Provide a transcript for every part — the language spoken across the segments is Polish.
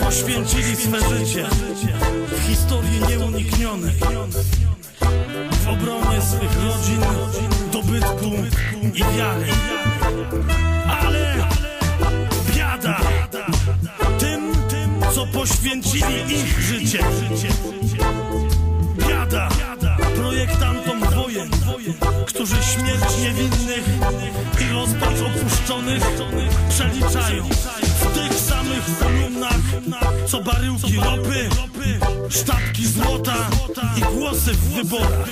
poświęcili swe życie w historii nieuniknionej w obronie swych rodzin, dobytku i wiary. Ale biada tym, co poświęcili ich życie. Biada projektantom wojen, którzy śmierć niewinnych i rozpacz opuszczonych przeliczają w tych samych kolumnach, co baryłki ropy, sztabki złota i głosy w wyborach.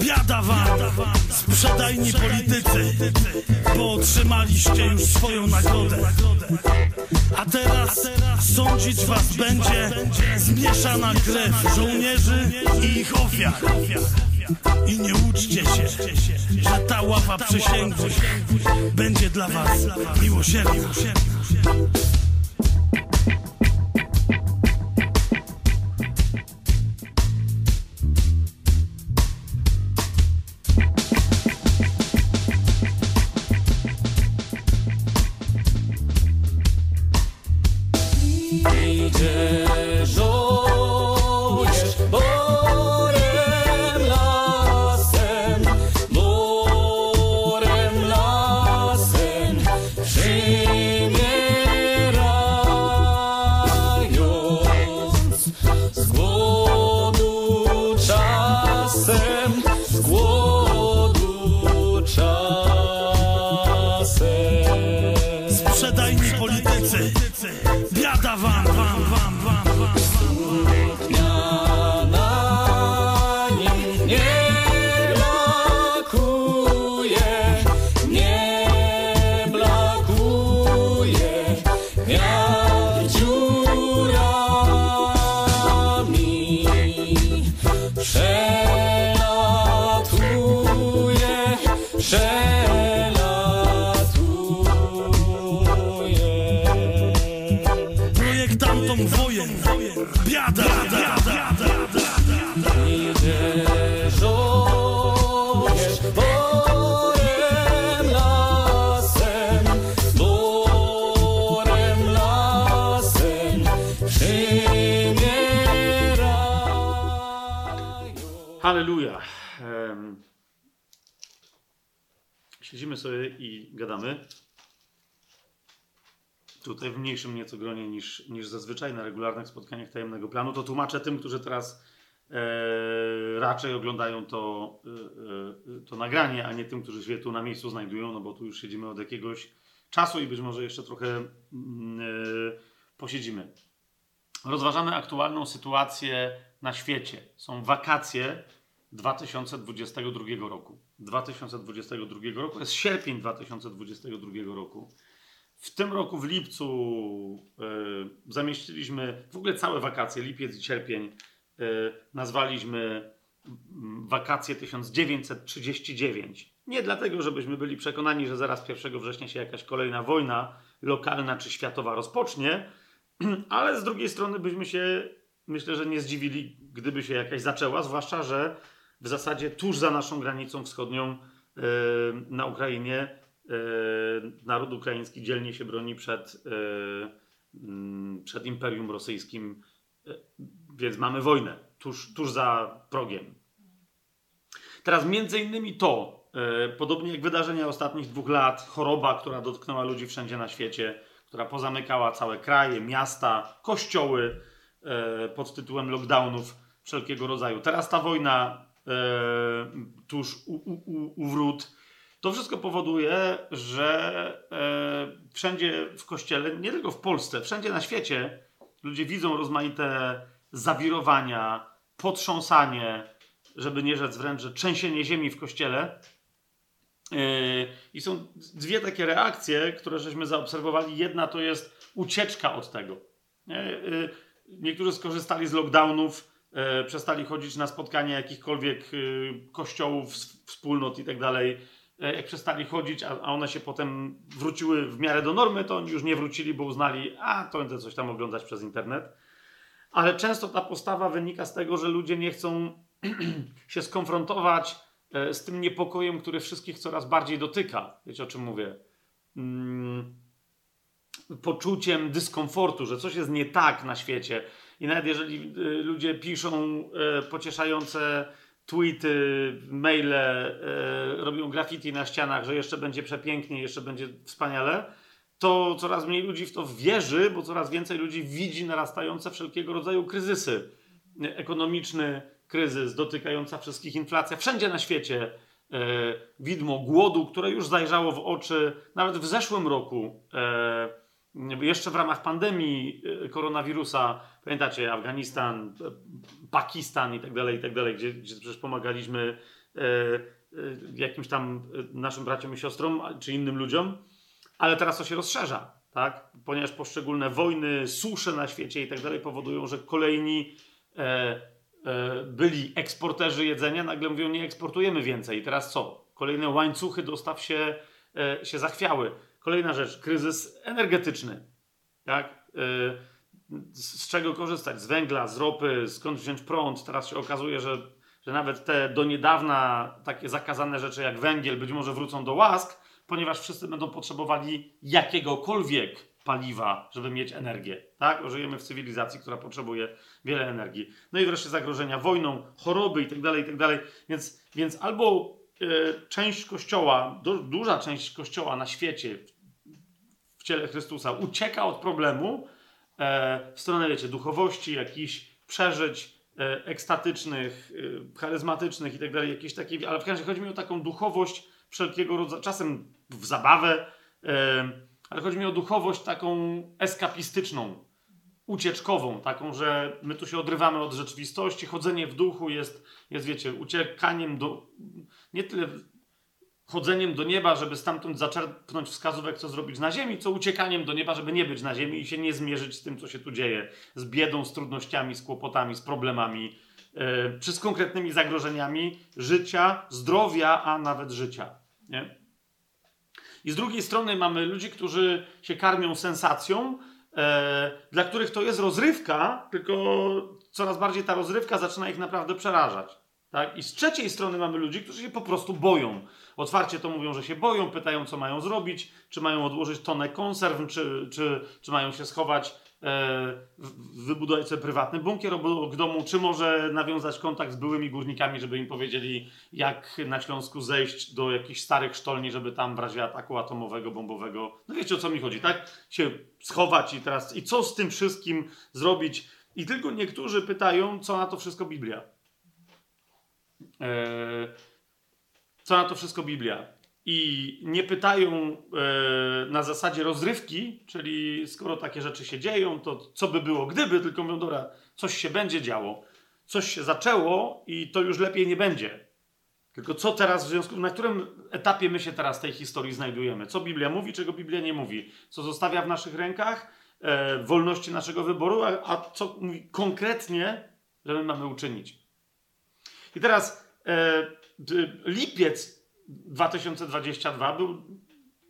Biada wam, sprzedajni politycy, bo otrzymaliście już swoją nagrodę. A teraz sądzić was będzie zmieszana krew żołnierzy i ich ofiar. I nie uczcie się, że ta ława przysięgłych będzie dla was miłosierdziem. Zazwyczaj na regularnych spotkaniach tajemnego planu. To tłumaczę tym, którzy teraz e, raczej oglądają to, e, e, to nagranie, a nie tym, którzy się tu na miejscu znajdują, no bo tu już siedzimy od jakiegoś czasu i być może jeszcze trochę mm, e, posiedzimy. Rozważamy aktualną sytuację na świecie. Są wakacje 2022 roku. 2022 roku jest sierpień 2022 roku. W tym roku w lipcu y, zamieściliśmy w ogóle całe wakacje, lipiec i sierpień, y, nazwaliśmy mm, wakacje 1939. Nie dlatego, żebyśmy byli przekonani, że zaraz 1 września się jakaś kolejna wojna lokalna czy światowa rozpocznie, ale z drugiej strony byśmy się, myślę, że nie zdziwili, gdyby się jakaś zaczęła, zwłaszcza, że w zasadzie tuż za naszą granicą wschodnią yy, na Ukrainie naród ukraiński dzielnie się broni przed, yy, mm, przed Imperium Rosyjskim, yy, więc mamy wojnę tuż, tuż za progiem. Teraz między innymi to, podobnie jak wydarzenia ostatnich dwóch lat, choroba, która dotknęła ludzi wszędzie na świecie, która pozamykała całe kraje, miasta, kościoły pod tytułem lockdownów wszelkiego rodzaju. Teraz ta wojna tuż u, u, u, u wrót. To wszystko powoduje, że yy, wszędzie w kościele, nie tylko w Polsce, wszędzie na świecie ludzie widzą rozmaite zawirowania, potrząsanie, żeby nie rzec wręcz, że trzęsienie ziemi w kościele. Yy, I są dwie takie reakcje, które żeśmy zaobserwowali. Jedna to jest ucieczka od tego. Nie? Yy, Niektórzy skorzystali z lockdownów, przestali chodzić na spotkania jakichkolwiek kościołów, wspólnot i tak Jak przestali chodzić, a, one się potem wróciły w miarę do normy, to oni już nie wrócili, bo uznali, a to będę coś tam oglądać przez internet. Ale często ta postawa wynika z tego, że ludzie nie chcą się skonfrontować e, z tym niepokojem, który wszystkich coraz bardziej dotyka. Wiecie o czym mówię? Mm, poczuciem dyskomfortu, że coś jest nie tak na świecie. I nawet jeżeli y, ludzie piszą pocieszające tweety, maile, y, robią graffiti na ścianach, że jeszcze będzie przepięknie, jeszcze będzie wspaniale, to coraz mniej ludzi w to wierzy, bo coraz więcej ludzi widzi narastające wszelkiego rodzaju kryzysy. Ekonomiczny kryzys, dotykająca wszystkich inflacja, wszędzie na świecie e, widmo głodu, które już zajrzało w oczy, nawet w zeszłym roku, e, jeszcze w ramach pandemii e, koronawirusa, pamiętacie, Afganistan, e, Pakistan i tak dalej, i tak dalej, gdzie, gdzie przecież pomagaliśmy e, e, jakimś tam e, naszym braciom i siostrom, czy innym ludziom, ale teraz to się rozszerza, tak? Ponieważ poszczególne wojny, susze na świecie i tak dalej powodują, że kolejni e, byli eksporterzy jedzenia nagle mówią, nie eksportujemy więcej. I teraz co? Kolejne łańcuchy dostaw się, się zachwiały. Kolejna rzecz, kryzys energetyczny. Tak? E, z, czego korzystać? Z węgla, z ropy, skąd wziąć prąd? Teraz się okazuje, że, że nawet te do niedawna takie zakazane rzeczy jak węgiel być może wrócą do łask, ponieważ wszyscy będą potrzebowali jakiegokolwiek paliwa, żeby mieć energię. Tak? Żyjemy w cywilizacji, która potrzebuje wiele energii. No i wreszcie zagrożenia wojną, choroby itd. itd. Więc, więc albo e, część kościoła, du, duża część kościoła na świecie ciele Chrystusa ucieka od problemu e, w stronę, wiecie, duchowości, jakichś przeżyć e, ekstatycznych, e, charyzmatycznych i tak dalej, jakieś takie, ale w każdym razie chodzi mi o taką duchowość wszelkiego rodzaju, czasem w zabawę, e, ale chodzi mi o duchowość taką eskapistyczną, ucieczkową, taką, że my tu się odrywamy od rzeczywistości, chodzenie w duchu jest, jest wiecie, uciekaniem do, nie tyle chodzeniem do nieba, żeby stamtąd zaczerpnąć wskazówek, co zrobić na ziemi, co uciekaniem do nieba, żeby nie być na ziemi i się nie zmierzyć z tym, co się tu dzieje, z biedą, z trudnościami, z kłopotami, z problemami, yy, czy z konkretnymi zagrożeniami życia, zdrowia, a nawet życia. Nie? I z drugiej strony mamy ludzi, którzy się karmią sensacją, e, dla których to jest rozrywka, tylko coraz bardziej ta rozrywka zaczyna ich naprawdę przerażać. Tak? I z trzeciej strony mamy ludzi, którzy się po prostu boją. Otwarcie to mówią, że się boją, pytają, co mają zrobić, czy mają odłożyć tonę konserw, czy, czy, czy mają się schować, e, wybudować sobie prywatny bunkier obok domu, czy może nawiązać kontakt z byłymi górnikami, żeby im powiedzieli, jak na Śląsku zejść do jakichś starych sztolni, żeby tam w razie ataku atomowego, bombowego, no wiecie o co mi chodzi, tak? Się schować i teraz, i co z tym wszystkim zrobić? I tylko niektórzy pytają, co na to wszystko Biblia. E, co na to wszystko Biblia. I nie pytają e, na zasadzie rozrywki, czyli skoro takie rzeczy się dzieją, to co by było gdyby, tylko mówią, dobra, coś się będzie działo, coś się zaczęło i to już lepiej nie będzie. Tylko co teraz w związku, na którym etapie my się teraz tej historii znajdujemy? Co Biblia mówi, czego Biblia nie mówi? Co zostawia w naszych rękach? E, wolności naszego wyboru, a, a co mówi konkretnie, że my mamy uczynić? I teraz e, lipiec 2022 był.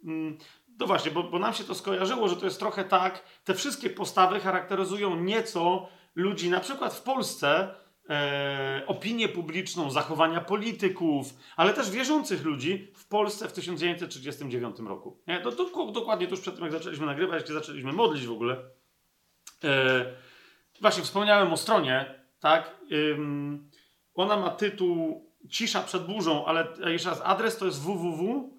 Mm, no właśnie, bo, bo nam się to skojarzyło, że to jest trochę tak. Te wszystkie postawy charakteryzują nieco ludzi, na przykład w Polsce, e, opinię publiczną, zachowania polityków, ale też wierzących ludzi w Polsce w 1939 roku. Nie? To, dokładnie tuż przed tym, jak zaczęliśmy nagrywać, jak zaczęliśmy modlić w ogóle. E, właśnie wspomniałem o stronie, tak? Ym, ona ma tytuł Cisza przed burzą, ale jeszcze raz, adres to jest www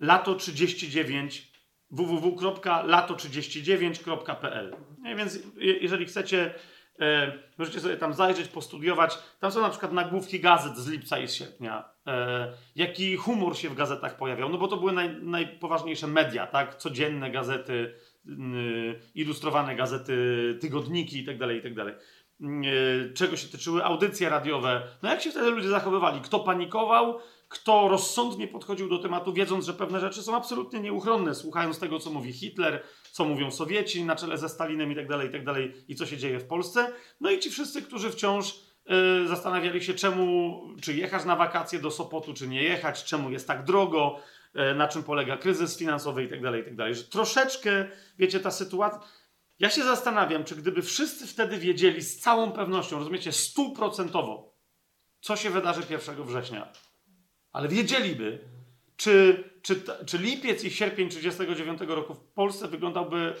lato39 www.lato39.pl Nie, Więc je- jeżeli chcecie, e, możecie sobie tam zajrzeć, postudiować. Tam są na przykład nagłówki gazet z lipca i z sierpnia. E, jaki humor się w gazetach pojawiał. No bo to były naj, najpoważniejsze media, tak? Codzienne gazety, ilustrowane gazety, tygodniki itd., itd. Y, czego się tyczyły audycje radiowe. No jak się wtedy ludzie zachowywali? Kto panikował? Kto rozsądnie podchodził do tematu, wiedząc, że pewne rzeczy są absolutnie nieuchronne, słuchając tego, co mówi Hitler, co mówią Sowieci na czele ze Stalinem i tak dalej, i tak i co się dzieje w Polsce. No i ci wszyscy, którzy wciąż y, zastanawiali się, czemu, czy jechać na wakacje do Sopotu, czy nie jechać, czemu jest tak drogo, y, na czym polega kryzys finansowy i tak dalej, i tak dalej. Że troszeczkę, wiecie, ta sytuacja... Ja się zastanawiam, czy gdyby wszyscy wtedy wiedzieli z całą pewnością, rozumiecie, stuprocentowo, co się wydarzy 1 września, ale wiedzieliby, czy, czy, czy lipiec i sierpień 1939 roku w Polsce wyglądałby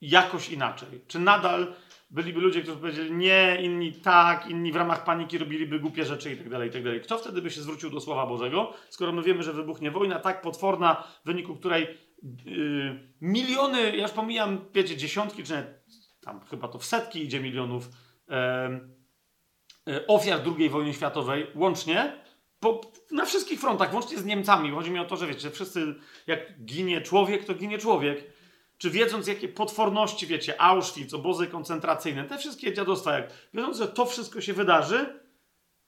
jakoś inaczej? Czy nadal byliby ludzie, którzy powiedzieli nie, inni tak, inni w ramach paniki robiliby głupie rzeczy i tak dalej, i tak. Kto wtedy by się zwrócił do Słowa Bożego, skoro my wiemy, że wybuchnie wojna tak potworna, w wyniku której yy, miliony, ja już pomijam, wiecie, dziesiątki, czy nawet tam chyba to w setki idzie milionów em, e, ofiar II wojny światowej łącznie, po, na wszystkich frontach, łącznie z Niemcami. Chodzi mi o to, że wiecie, wszyscy, jak ginie człowiek, to ginie człowiek. Czy wiedząc, jakie potworności, wiecie, Auschwitz, obozy koncentracyjne, te wszystkie dziadostwa, jak wiedząc, że to wszystko się wydarzy,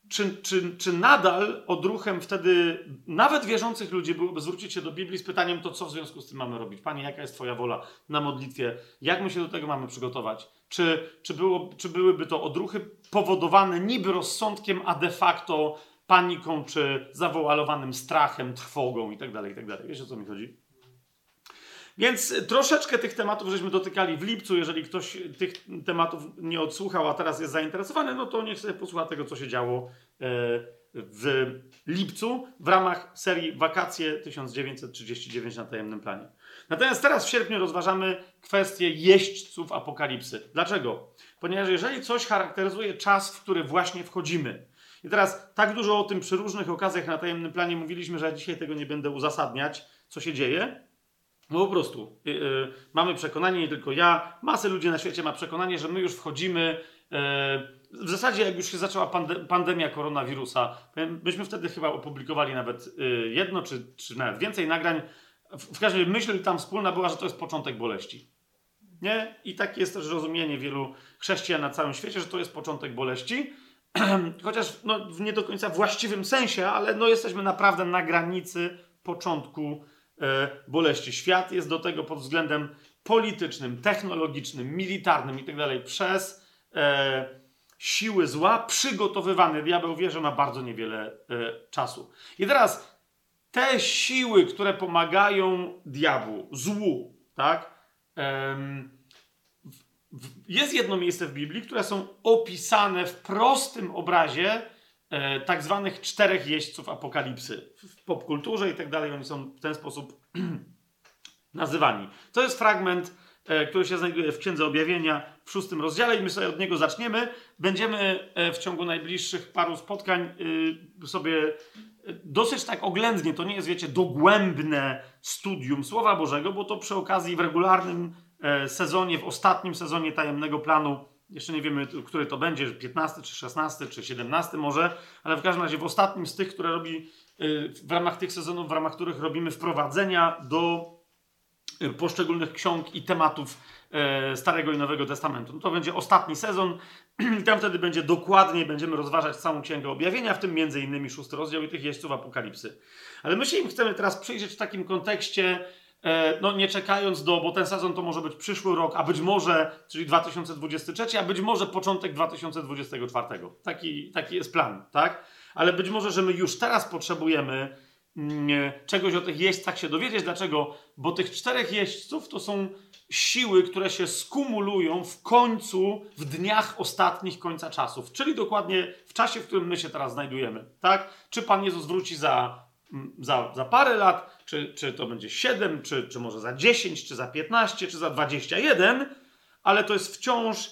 czy, czy, czy nadal odruchem wtedy nawet wierzących ludzi byłoby zwrócić się do Biblii z pytaniem, to co w związku z tym mamy robić? Panie, jaka jest Twoja wola na modlitwie? Jak my się do tego mamy przygotować? Czy, czy, było, czy byłyby to odruchy powodowane niby rozsądkiem, a de facto paniką, czy zawoalowanym strachem, trwogą itd., itd. Wiesz o co mi chodzi? Więc y, troszeczkę tych tematów żeśmy dotykali w lipcu. Jeżeli ktoś tych tematów nie odsłuchał, a teraz jest zainteresowany, no to niech sobie posłucha tego, co się działo e, w lipcu w ramach serii Wakacje 1939 na tajemnym planie. Natomiast teraz w sierpniu rozważamy kwestię jeźdźców apokalipsy. Dlaczego? Ponieważ jeżeli coś charakteryzuje czas, w który właśnie wchodzimy, i teraz tak dużo o tym przy różnych okazjach na tajemnym planie mówiliśmy, że ja dzisiaj tego nie będę uzasadniać, co się dzieje, no po prostu yy, yy, mamy przekonanie, nie tylko ja, masę ludzi na świecie ma przekonanie, że my już wchodzimy. Yy, w zasadzie, jak już się zaczęła pande pandemia koronawirusa, myśmy wtedy chyba opublikowali nawet yy, jedno, czy, czy nawet więcej nagrań. W, w każdym razie myśl tam wspólna była, że to jest początek boleści. Nie? I tak jest też rozumienie wielu chrześcijan na całym świecie, że to jest początek boleści. Chociaż no, w nie do końca właściwym sensie, ale no, jesteśmy naprawdę na granicy początku e, boleści. Świat jest do tego pod względem politycznym, technologicznym, militarnym itd. przez e, siły zła przygotowywany. Diabeł wie, że ma bardzo niewiele e, czasu. I teraz te siły, które pomagają diabłu, złu, tak? Em, w- jest jedno miejsce w Biblii, które są opisane w prostym obrazie e, tak zwanych czterech jeźdźców apokalipsy. W popkulturze i tak dalej oni są w ten sposób nazywani. To jest fragment, e, który się znajduje w Księdze Objawienia w szóstym rozdziale i my sobie od niego zaczniemy. Będziemy e, w ciągu najbliższych paru spotkań sobie dosyć tak oględnie, to nie jest, wiecie, dogłębne studium Słowa Bożego, bo to przy okazji w regularnym sezonie, w ostatnim sezonie Tajemnego Planu, jeszcze nie wiemy, który to będzie, 15 czy 16 czy 17 może, ale w każdym razie w ostatnim z tych, które robi y, w ramach tych sezonów, w ramach których robimy wprowadzenia do y, poszczególnych ksiąg i tematów e, Starego i Nowego Testamentu. No to będzie ostatni sezon i tam wtedy będzie dokładnie, będziemy rozważać całą Księgę Objawienia, w tym między innymi szósty rozdział i tych jeźdźców Apokalipsy. Ale my się im chcemy teraz przyjrzeć w takim kontekście, no nie czekając do, bo ten sezon to może być przyszły rok, a być może, czyli 2023, a być może początek 2024. Taki, taki jest plan, tak? Ale być może, że my już teraz potrzebujemy mm, czegoś o tych jeźdźcach się dowiedzieć. Dlaczego? Bo tych czterech jeźdźców to są siły, które się skumulują w końcu, w dniach ostatnich końca czasów, czyli dokładnie w czasie, w którym my się teraz znajdujemy. Tak? Czy Pan Jezus wróci za, mm, za, za parę lat, czy, czy to będzie 7, czy, czy może za 10, czy za 15, czy za 21, ale to jest wciąż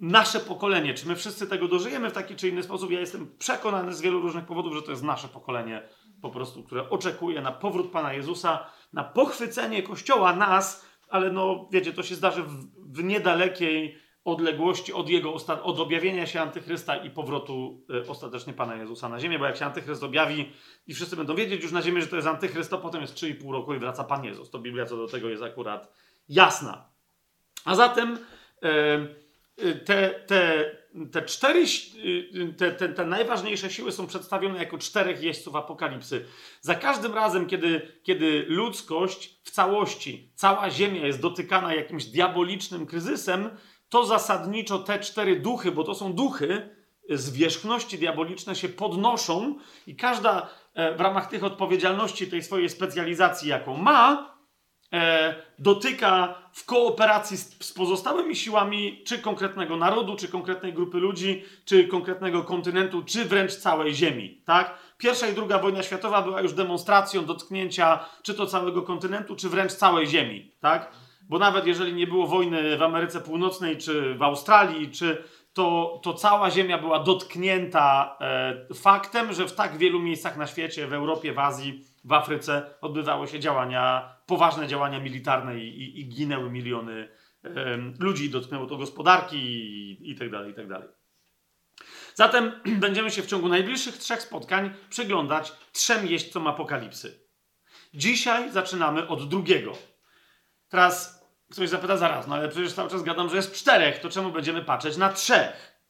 nasze pokolenie. Czy my wszyscy tego dożyjemy w taki czy inny sposób? Ja jestem przekonany z wielu różnych powodów, że to jest nasze pokolenie po prostu, które oczekuje na powrót Pana Jezusa, na pochwycenie Kościoła nas, ale no wiecie, to się zdarzy w, w niedalekiej odległości od jego od objawienia się Antychrysta i powrotu y, ostatecznie Pana Jezusa na ziemię, bo jak się Antychryst objawi i wszyscy będą wiedzieć już na ziemię, że to jest Antychryst, to potem jest 3,5 roku i wraca Pan Jezus. To Biblia co do tego jest akurat jasna. A zatem e, e, te, te, te cztery, te, te, te najważniejsze siły są przedstawione jako czterech jeźdźców apokalipsy. Za każdym razem, kiedy, kiedy ludzkość w całości, cała Ziemia jest dotykana jakimś diabolicznym kryzysem, to zasadniczo te cztery duchy, bo to są duchy, zwierzchności diaboliczne się podnoszą i każda e, w ramach tych odpowiedzialności, tej swojej specjalizacji, jaką ma, e, dotyka w kooperacji z, pozostałymi siłami czy konkretnego narodu, czy konkretnej grupy ludzi, czy konkretnego kontynentu, czy wręcz całej Ziemi. Tak? Pierwsza i druga wojna światowa była już demonstracją dotknięcia czy to całego kontynentu, czy wręcz całej Ziemi. Tak? Bo nawet jeżeli nie było wojny w Ameryce Północnej, czy w Australii, czy to, to cała Ziemia była dotknięta e, faktem, że w tak wielu miejscach na świecie, w Europie, w Azji, w Afryce odbywały się działania, poważne działania militarne i, i, i ginęły miliony e, ludzi, dotknęło to gospodarki i, i tak dalej, i tak dalej. Zatem będziemy się w ciągu najbliższych trzech spotkań przyglądać trzem jeźdźcom apokalipsy. Dzisiaj zaczynamy od drugiego. Teraz ktoś zapyta zaraz, no ale przecież cały czas gadam, że jest czterech, to czemu będziemy patrzeć na trzech?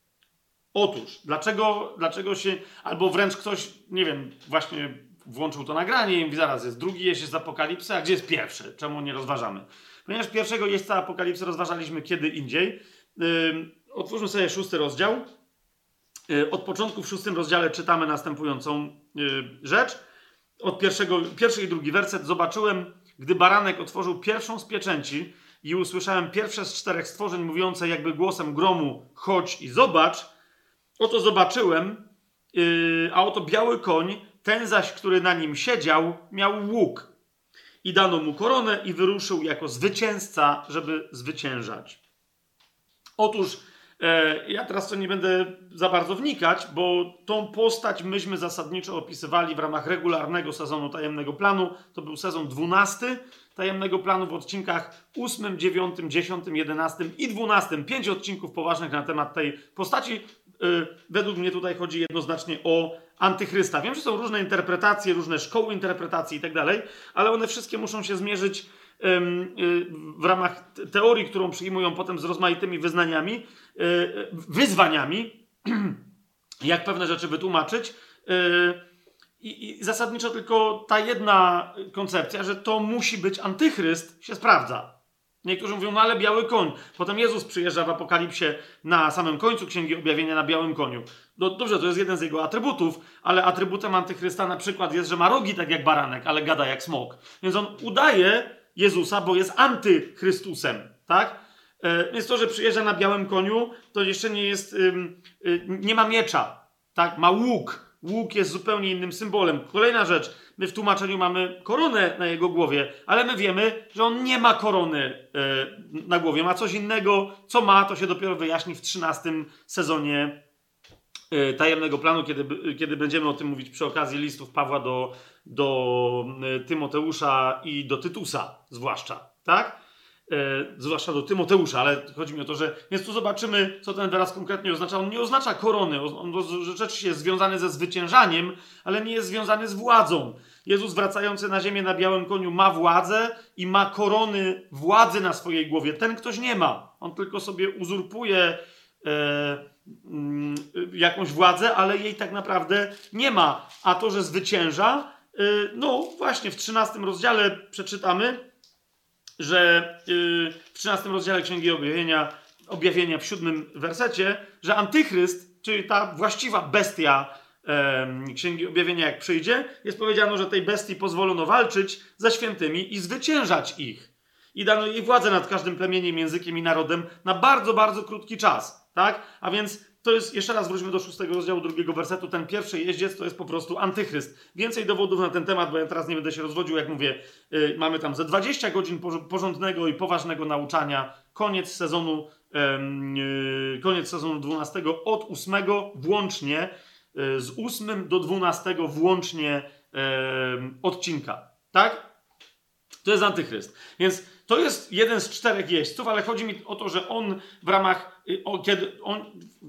Otóż, dlaczego, dlaczego się, albo wręcz ktoś, nie wiem, właśnie włączył to nagranie i mówi, zaraz jest drugi jeździec z Apokalipsy, a gdzie jest pierwszy? Czemu nie rozważamy? Ponieważ pierwszego jeźdźca Apokalipsy rozważaliśmy kiedy indziej. Yy, otwórzmy sobie szósty rozdział. Yy, od początku w szóstym rozdziale czytamy następującą yy, rzecz. Od pierwszego, pierwszy i drugi werset. Zobaczyłem, gdy baranek otworzył pierwszą z pieczęci i usłyszałem pierwsze z czterech stworzeń mówiące jakby głosem gromu chodź i zobacz. Oto zobaczyłem, yy, a oto biały koń, ten zaś, który na nim siedział, miał łuk. I dano mu koronę i wyruszył jako zwycięzca, żeby zwyciężać. Otóż e, ja teraz to nie będę za bardzo wnikać, bo tą postać myśmy zasadniczo opisywali w ramach regularnego sezonu Tajemnego Planu. To był sezon 12 Tajemnego Planu w odcinkach 8, 9, 10, 11 i 12. Pięć odcinków poważnych na temat tej postaci. E, według mnie tutaj chodzi jednoznacznie o antychrysta. Wiem, że są różne interpretacje, różne szkoły interpretacji i tak dalej, ale one wszystkie muszą się zmierzyć w ramach teorii, którą przyjmują potem z rozmaitymi wyznaniami, y, wyzwaniami, jak pewne rzeczy wytłumaczyć. Y, I, I, zasadniczo tylko ta jedna koncepcja, że to musi być antychryst, się sprawdza. Niektórzy mówią, no ale biały koń. Potem Jezus przyjeżdża w Apokalipsie na samym końcu Księgi Objawienia na białym koniu. No dobrze, to jest jeden z jego atrybutów, ale atrybutem antychrysta na przykład jest, że ma rogi tak jak baranek, ale gada jak smok. Więc on udaje Jezusa, bo jest antychrystusem, tak? E, więc to, że przyjeżdża na białym koniu, to jeszcze nie jest, nie ma miecza, tak? Ma łuk. Łuk jest zupełnie innym symbolem. Kolejna rzecz. My w tłumaczeniu mamy koronę na jego głowie, ale my wiemy, że on nie ma korony e, na głowie. Ma coś innego. Co ma, to się dopiero wyjaśni w 13 sezonie e, tajemnego planu, kiedy, kiedy będziemy o tym mówić przy okazji listów Pawła do, do Tymoteusza i do Tytusa, zwłaszcza, tak? E, zwłaszcza do Tymoteusza, ale chodzi mi o to, że. Więc tu zobaczymy, co ten wyraz konkretnie oznacza. On nie oznacza korony, on rzeczywiście jest związany ze zwyciężaniem, ale nie jest związany z władzą. Jezus wracający na ziemię na białym koniu ma władzę i ma korony władzy na swojej głowie. Ten ktoś nie ma. On tylko sobie uzurpuje e, mm, jakąś władzę, ale jej tak naprawdę nie ma. A to, że zwycięża, e, no właśnie w 13 rozdziale przeczytamy, że y, w 13 rozdziale Księgi Objawienia, objawienia w siódmym wersecie, że antychryst, czyli ta właściwa bestia Księgi Objawienia, jak przyjdzie, jest powiedziano, że tej bestii pozwolono walczyć ze świętymi i zwyciężać ich. I dano jej władzę nad każdym plemieniem, językiem i narodem na bardzo, bardzo krótki czas. Tak? A więc to jest, jeszcze raz wróćmy do szóstego rozdziału drugiego wersetu, ten pierwszy jeździec to jest po prostu antychryst. Więcej dowodów na ten temat, bo ja teraz nie będę się rozwodził, jak mówię, yy, mamy tam ze 20 godzin porządnego i poważnego nauczania, koniec sezonu, yy, koniec sezonu 12, od 8 włącznie, yy, z 8 do 12 włącznie odcinka, tak? To jest antychryst. Więc to jest jeden z czterech jeźdźców, ale chodzi mi o to, że on w ramach, y, kiedy on,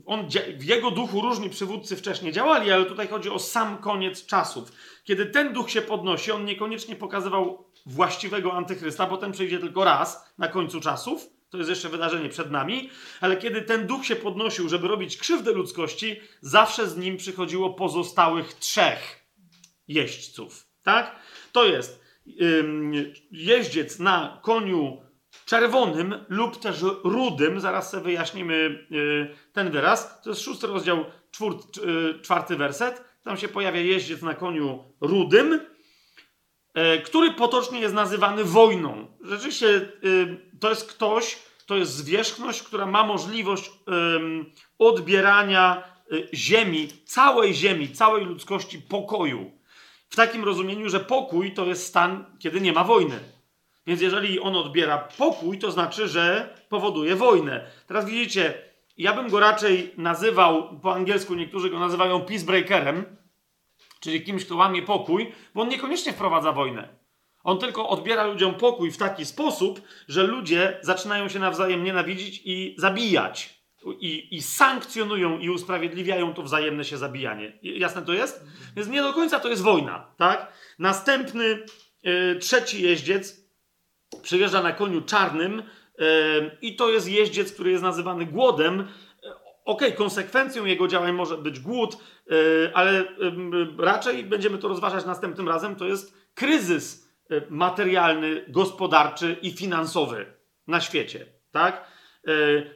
on, w jego duchu różni przywódcy wcześniej działali, ale tutaj chodzi o sam koniec czasów. Kiedy ten duch się podnosi, on niekoniecznie pokazywał właściwego antychrysta, bo ten przyjdzie tylko raz na końcu czasów. To jest jeszcze wydarzenie przed nami, ale kiedy ten duch się podnosił, żeby robić krzywdę ludzkości, zawsze z nim przychodziło pozostałych trzech jeźdźców. Tak? To jest jeździec na koniu czerwonym lub też rudym, zaraz sobie wyjaśnimy y, ten wyraz, to jest szósty rozdział, y, czwarty werset, tam się pojawia jeździec na koniu rudym, e, który potocznie jest nazywany wojną. Rzeczywiście to jest ktoś, to jest zwierzchność, która ma możliwość odbierania ziemi, całej ziemi, całej ludzkości pokoju. W takim rozumieniu, że pokój to jest stan, kiedy nie ma wojny. Więc jeżeli on odbiera pokój, to znaczy, że powoduje wojnę. Teraz widzicie, ja bym go raczej nazywał, po angielsku niektórzy go nazywają peacebreakerem, czyli kimś, kto łamie pokój, bo on niekoniecznie wprowadza wojnę. On tylko odbiera ludziom pokój w taki sposób, że ludzie zaczynają się nawzajem nienawidzić i zabijać. I, i sankcjonują i usprawiedliwiają to wzajemne się zabijanie. Jasne to jest? Więc nie do końca to jest wojna, tak? Następny, yy, trzeci jeździec przyjeżdża na koniu czarnym, i to jest jeździec, który jest nazywany głodem. E, okay, konsekwencją jego działań może być głód, e, ale raczej będziemy to rozważać następnym razem. To jest kryzys materialny, gospodarczy i finansowy na świecie. Tak?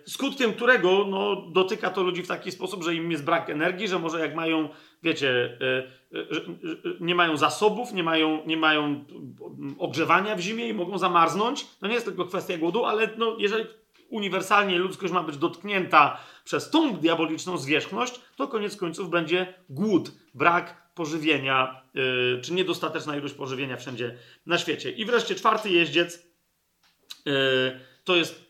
Skutkiem którego no, dotyka to ludzi w taki sposób, że im jest brak energii, że może jak mają wiecie, e, e, e, nie mają zasobów, nie mają, nie mają ogrzewania w zimie i mogą zamarznąć. To nie jest tylko kwestia głodu, ale no, jeżeli uniwersalnie ludzkość ma być dotknięta przez tą diaboliczną zwierzchność, to koniec końców będzie głód, brak pożywienia, czy niedostateczna ilość pożywienia wszędzie na świecie. I wreszcie czwarty jeździec to jest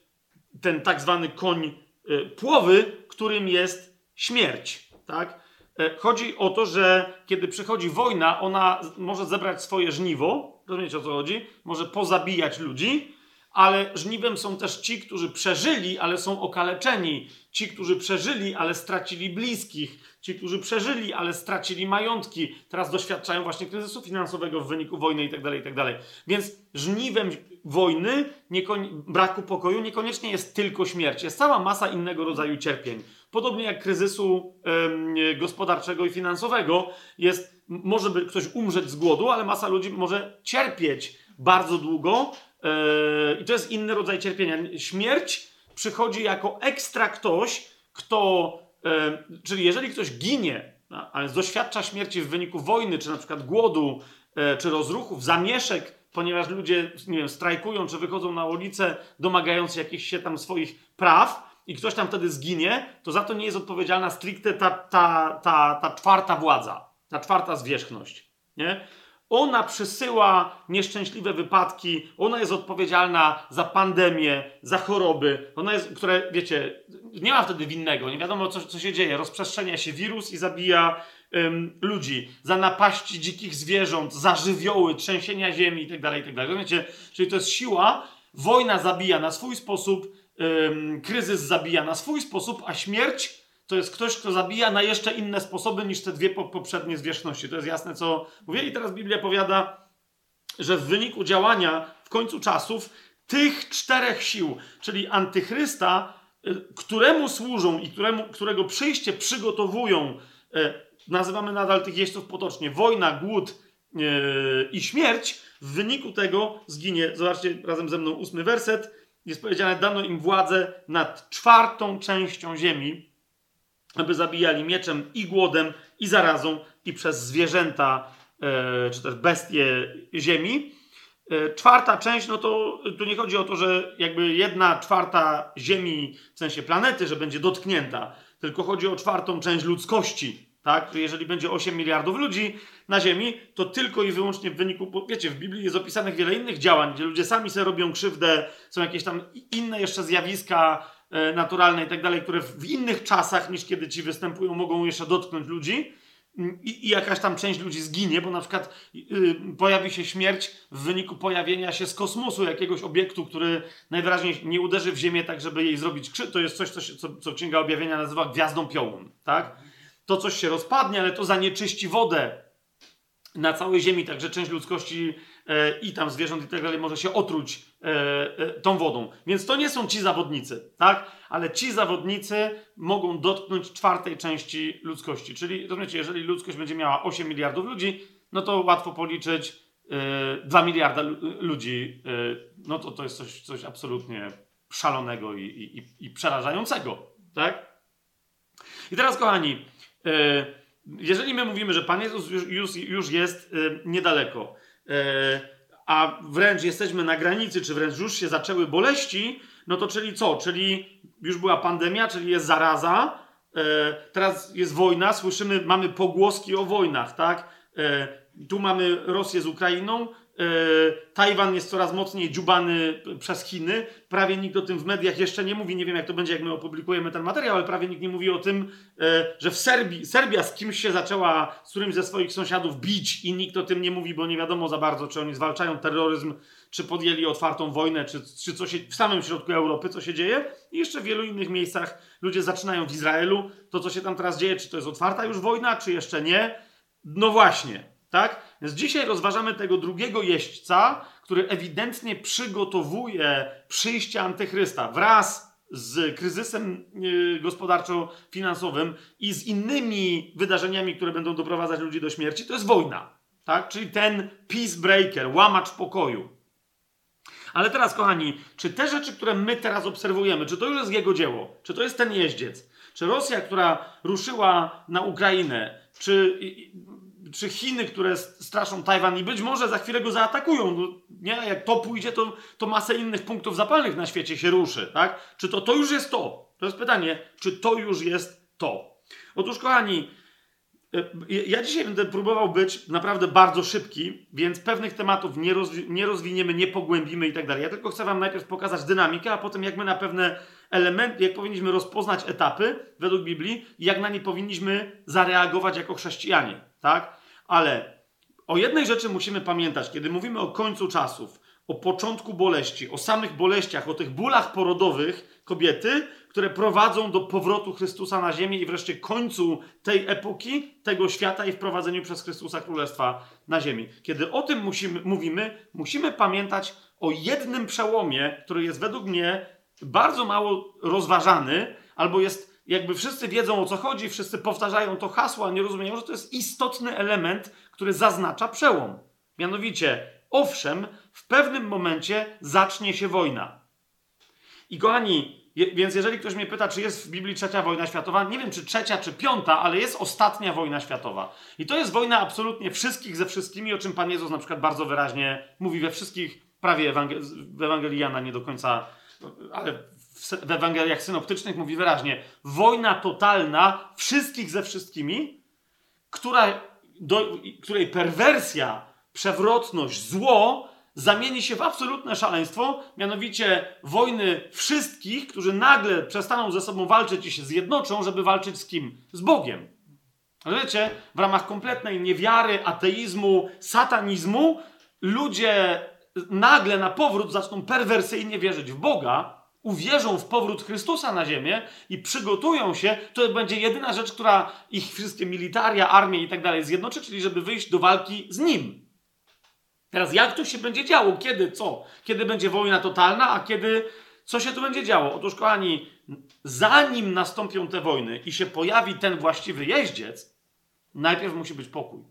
ten tak zwany koń yy, płowy, którym jest śmierć. Tak? E, chodzi o to, że kiedy przychodzi wojna, ona może zebrać swoje żniwo, rozumiecie o co chodzi? Może pozabijać ludzi, ale żniwem są też ci, którzy przeżyli, ale są okaleczeni. Ci, którzy przeżyli, ale stracili bliskich. Ci, którzy przeżyli, ale stracili majątki. Teraz doświadczają właśnie kryzysu finansowego w wyniku wojny itd. Tak itd. Tak Więc żniwem wojny, braku pokoju niekoniecznie jest tylko śmierć. Jest cała masa innego rodzaju cierpień. Podobnie jak kryzysu gospodarczego i finansowego, jest, może by ktoś umrzeć z głodu, ale masa ludzi może cierpieć bardzo długo. Yy, I to jest inny rodzaj cierpienia. Śmierć przychodzi jako ekstra ktoś, kto, yy, czyli jeżeli ktoś ginie, ale doświadcza śmierci w wyniku wojny, czy na przykład głodu, yy, czy rozruchów, zamieszek, ponieważ ludzie, nie wiem, strajkują, czy wychodzą na ulicę, domagając się jakichś się tam swoich praw, i ktoś tam wtedy zginie, to za to nie jest odpowiedzialna stricte ta, ta, ta, ta czwarta władza, ta czwarta zwierzchność. Nie? Ona przysyła nieszczęśliwe wypadki, ona jest odpowiedzialna za pandemię, za choroby, ona jest, które, wiecie, nie ma wtedy winnego, nie wiadomo co, co się dzieje, rozprzestrzenia się wirus i zabija ym, ludzi, za napaści dzikich zwierząt, za żywioły, trzęsienia ziemi itd., tak itd. Tak wiecie, czyli to jest siła, wojna zabija na swój sposób, kryzys zabija na swój sposób, a śmierć to jest ktoś, kto zabija na jeszcze inne sposoby niż te dwie poprzednie zwierzchności. To jest jasne, co mówię. I teraz Biblia powiada, że w wyniku działania w końcu czasów tych czterech sił, czyli antychrysta, y, któremu służą i któremu, którego przyjście przygotowują, y, nazywamy nadal tych jeźdźców potocznie, wojna, głód y, i śmierć, w wyniku tego zginie, zobaczcie razem ze mną ósmy werset, jest powiedziane, dano im władzę nad czwartą częścią ziemi, aby zabijali mieczem i głodem, i zarazą, i przez zwierzęta, e, czy też bestie ziemi. E, czwarta część, no to tu nie chodzi o to, że jakby jedna czwarta ziemi, w sensie planety, że będzie dotknięta, tylko chodzi o czwartą część ludzkości, tak? Jeżeli będzie 8 miliardów ludzi na Ziemi, to tylko i wyłącznie w wyniku, wiecie, w Biblii jest opisanych wiele innych działań, gdzie ludzie sami sobie robią krzywdę, są jakieś tam inne jeszcze zjawiska naturalne i tak dalej, które w innych czasach niż kiedy ci występują, mogą jeszcze dotknąć ludzi. I, I, jakaś tam część ludzi zginie, bo na przykład yy, pojawi się śmierć w wyniku pojawienia się z kosmosu jakiegoś obiektu, który najwyraźniej nie uderzy w Ziemię tak, żeby jej zrobić krzywdę. To jest coś, co, co, co Księga Objawienia nazywa gwiazdą piołun, tak? to coś się rozpadnie, ale to zanieczyści wodę na całej ziemi, także część ludzkości e, i tam zwierząt i tak dalej może się otruć e, e, tą wodą. Więc to nie są ci zawodnicy, tak? Ale ci zawodnicy mogą dotknąć czwartej części ludzkości. Czyli, rozumiecie, jeżeli ludzkość będzie miała 8 miliardów ludzi, no to łatwo policzyć e, 2 miliarda ludzi. E, no to to jest coś, coś absolutnie szalonego i, i, i przerażającego, tak? I teraz, kochani, E, jeżeli my mówimy, że Pan Jezus już, już jest e, niedaleko, e, a wręcz jesteśmy na granicy, czy wręcz już się zaczęły boleści, no to czyli co? Czyli już była pandemia, czyli jest zaraza, e, teraz jest wojna, słyszymy, mamy pogłoski o wojnach, tak? E, tu mamy Rosję z Ukrainą, e, Tajwan jest coraz mocniej dziubany przez Chiny. Prawie nikt o tym w mediach jeszcze nie mówi. Nie wiem, jak to będzie, jak my opublikujemy ten materiał, ale prawie nikt nie mówi o tym, e, że w Serbii, Serbia z kimś się zaczęła, z którymś ze swoich sąsiadów bić i nikt o tym nie mówi, bo nie wiadomo za bardzo, czy oni zwalczają terroryzm, czy podjęli otwartą wojnę, czy, czy co się w samym środku Europy, co się dzieje. I jeszcze w wielu innych miejscach ludzie zaczynają w Izraelu. To, co się tam teraz dzieje, czy to jest otwarta już wojna, czy jeszcze nie? No właśnie. Tak? Więc dzisiaj rozważamy tego drugiego jeźdźca, który ewidentnie przygotowuje przyjście antychrysta wraz z kryzysem yy, gospodarczo-finansowym i z innymi wydarzeniami, które będą doprowadzać ludzi do śmierci. To jest wojna. Tak? Czyli ten peacebreaker, łamacz pokoju. Ale teraz, kochani, czy te rzeczy, które my teraz obserwujemy, czy to już jest jego dzieło? Czy to jest ten jeździec? Czy Rosja, która ruszyła na Ukrainę, czy czy Chiny, które straszą Tajwan i być może za chwilę go zaatakują. No, nie? Jak to pójdzie, to, to masę innych punktów zapalnych na świecie się ruszy. Tak? Czy to, to już jest to? To jest pytanie, czy to już jest to? Otóż, kochani, e, ja dzisiaj będę próbował być naprawdę bardzo szybki, więc pewnych tematów nie, rozwi nie rozwiniemy, nie pogłębimy i tak dalej. Ja tylko chcę Wam najpierw pokazać dynamikę, a potem jak my na pewne elementy, jak powinniśmy rozpoznać etapy według Biblii i jak na nie powinniśmy zareagować jako chrześcijanie. Tak? Ale o jednej rzeczy musimy pamiętać, kiedy mówimy o końcu czasów, o początku boleści, o samych boleściach, o tych bólach porodowych kobiety, które prowadzą do powrotu Chrystusa na ziemię i wreszcie końcu tej epoki, tego świata i wprowadzeniu przez Chrystusa Królestwa na ziemi. Kiedy o tym musimy, mówimy, musimy pamiętać o jednym przełomie, który jest według mnie bardzo mało rozważany, albo jest jakby wszyscy wiedzą o co chodzi, wszyscy powtarzają to hasło, a nie rozumieją, że to jest istotny element, który zaznacza przełom. Mianowicie, owszem, w pewnym momencie zacznie się wojna. I kochani, je, więc jeżeli ktoś mnie pyta, czy jest w Biblii trzecia wojna światowa, nie wiem czy trzecia, czy piąta, ale jest ostatnia wojna światowa. I to jest wojna absolutnie wszystkich ze wszystkimi, o czym Pan Jezus na przykład bardzo wyraźnie mówi we wszystkich, prawie w Ewangelii Jana nie do końca, ale w Ewangeliach synoptycznych mówi wyraźnie: wojna totalna wszystkich ze wszystkimi, która, do, której perwersja, przewrotność, zło zamieni się w absolutne szaleństwo, mianowicie wojny wszystkich, którzy nagle przestaną ze sobą walczyć i się zjednoczą, żeby walczyć z kim? Z Bogiem. Ale wiecie, w ramach kompletnej niewiary, ateizmu, satanizmu, ludzie nagle na powrót zaczną perwersyjnie wierzyć w Boga, uwierzą w powrót Chrystusa na ziemię i przygotują się, to będzie jedyna rzecz, która ich wszystkie militaria, armie i tak dalej zjednoczy, czyli żeby wyjść do walki z Nim. Teraz jak to się będzie działo? Kiedy? Co? Kiedy będzie wojna totalna, a kiedy... Co się tu będzie działo? Otóż, kochani, zanim nastąpią te wojny i się pojawi ten właściwy jeździec, najpierw musi być pokój.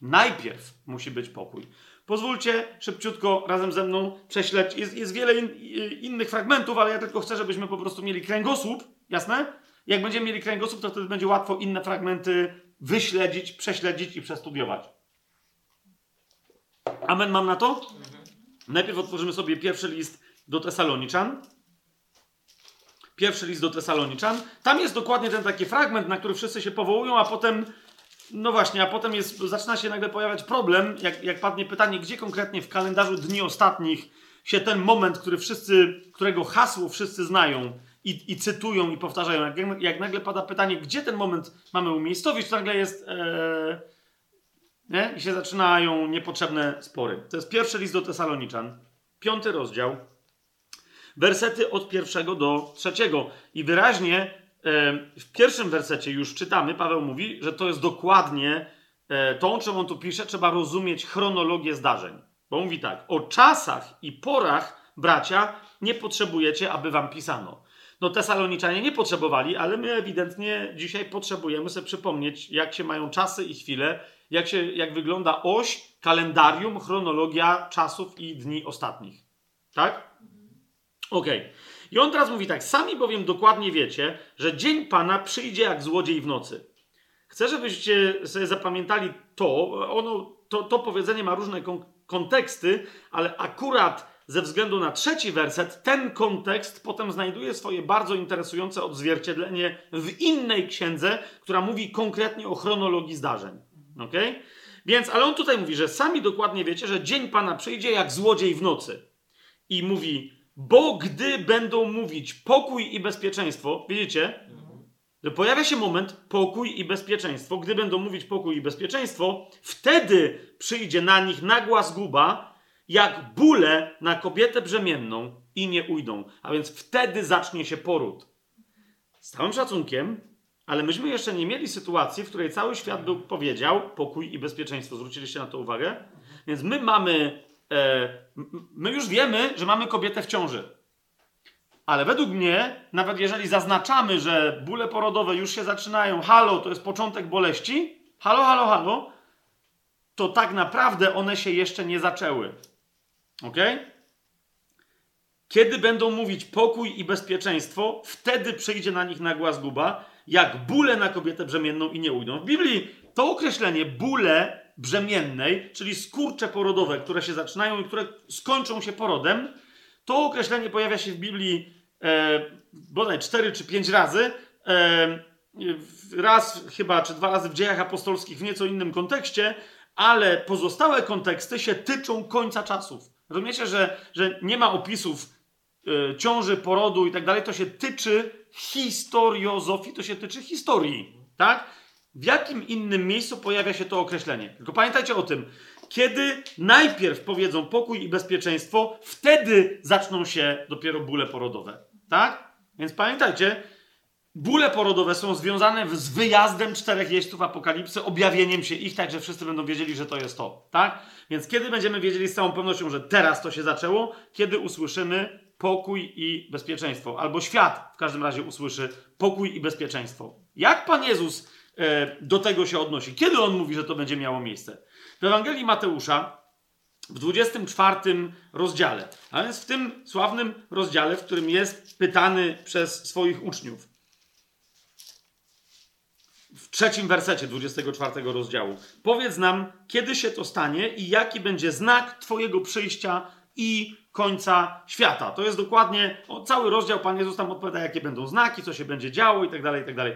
Najpierw musi być pokój. Pozwólcie szybciutko razem ze mną prześledź. Jest, jest wiele in, innych fragmentów, ale ja tylko chcę, żebyśmy po prostu mieli kręgosłup. Jasne? Jak będziemy mieli kręgosłup, to wtedy będzie łatwo inne fragmenty wyśledzić, prześledzić i przestudiować. Amen, mam na to? Najpierw otworzymy sobie pierwszy list do Tesaloniczan. Pierwszy list do Tesaloniczan. Tam jest dokładnie ten taki fragment, na który wszyscy się powołują, a potem no właśnie, a potem jest, zaczyna się nagle pojawiać problem, jak, jak padnie pytanie, gdzie konkretnie w kalendarzu dni ostatnich się ten moment, który wszyscy, którego hasło wszyscy znają i, i cytują i powtarzają, jak, jak, nagle pada pytanie, gdzie ten moment mamy umiejscowić, to nagle jest. E, nie? I się zaczynają niepotrzebne spory. To jest pierwszy list do Tesaloniczan, piąty rozdział, wersety od pierwszego do trzeciego. I wyraźnie w pierwszym wersecie już czytamy, Paweł mówi, że to jest dokładnie e, to, o czym on tu pisze, trzeba rozumieć chronologię zdarzeń. Bo mówi tak, o czasach i porach, bracia, nie potrzebujecie, aby wam pisano. No Tesaloniczanie nie potrzebowali, ale my ewidentnie dzisiaj potrzebujemy sobie przypomnieć, jak się mają czasy i chwile, jak, się, jak wygląda oś, kalendarium, chronologia czasów i dni ostatnich. Tak? Okej. Okay. I on teraz mówi tak: Sami bowiem dokładnie wiecie, że dzień Pana przyjdzie jak złodziej w nocy. Chcę, żebyście sobie zapamiętali to. Ono, to, to powiedzenie ma różne kon konteksty, ale akurat ze względu na trzeci werset, ten kontekst potem znajduje swoje bardzo interesujące odzwierciedlenie w innej księdze, która mówi konkretnie o chronologii zdarzeń. Okay? Więc, ale on tutaj mówi, że sami dokładnie wiecie, że dzień Pana przyjdzie jak złodziej w nocy. I mówi, bo gdy będą mówić pokój i bezpieczeństwo, widzicie, że pojawia się moment pokój i bezpieczeństwo. Gdy będą mówić pokój i bezpieczeństwo, wtedy przyjdzie na nich nagła zguba, jak bóle na kobietę brzemienną i nie ujdą. A więc wtedy zacznie się poród. Z całym szacunkiem, ale myśmy jeszcze nie mieli sytuacji, w której cały świat był powiedział pokój i bezpieczeństwo. Zwróciliście na to uwagę? Więc my mamy, my już wiemy, że mamy kobietę w ciąży. Ale według mnie, nawet jeżeli zaznaczamy, że bóle porodowe już się zaczynają, halo, to jest początek boleści, halo, halo, halo, to tak naprawdę one się jeszcze nie zaczęły. Ok? Kiedy będą mówić pokój i bezpieczeństwo, wtedy przyjdzie na nich nagła zguba, jak bóle na kobietę brzemienną i nie ujdą. W Biblii to określenie bóle brzemiennej, czyli skurcze porodowe, które się zaczynają i które skończą się porodem, to określenie pojawia się w Biblii e, bodaj 4 czy 5 razy. E, raz chyba, czy dwa razy w dziejach apostolskich w nieco innym kontekście, ale pozostałe konteksty się tyczą końca czasów. Rozumiecie, że, że nie ma opisów y, ciąży, porodu i tak dalej, to się tyczy historiozofii, to się tyczy historii, tak? W jakim innym miejscu pojawia się to określenie? Tylko pamiętajcie o tym, kiedy najpierw powiedzą pokój i bezpieczeństwo, wtedy zaczną się dopiero bóle porodowe, tak? Więc pamiętajcie, Bóle porodowe są związane z wyjazdem czterech jeźdźców apokalipsy, objawieniem się ich, tak że wszyscy będą wiedzieli, że to jest to. Tak? Więc kiedy będziemy wiedzieli z całą pewnością, że teraz to się zaczęło? Kiedy usłyszymy pokój i bezpieczeństwo. Albo świat w każdym razie usłyszy pokój i bezpieczeństwo. Jak Pan Jezus do tego się odnosi? Kiedy On mówi, że to będzie miało miejsce? W Ewangelii Mateusza w 24 rozdziale, a więc w tym sławnym rozdziale, w którym jest pytany przez swoich uczniów w trzecim wersecie 24 rozdziału. Powiedz nam, kiedy się to stanie i jaki będzie znak Twojego przyjścia i końca świata. To jest dokładnie o, cały rozdział. Pan Jezus tam odpowiada, jakie będą znaki, co się będzie działo i tak dalej, i tak dalej.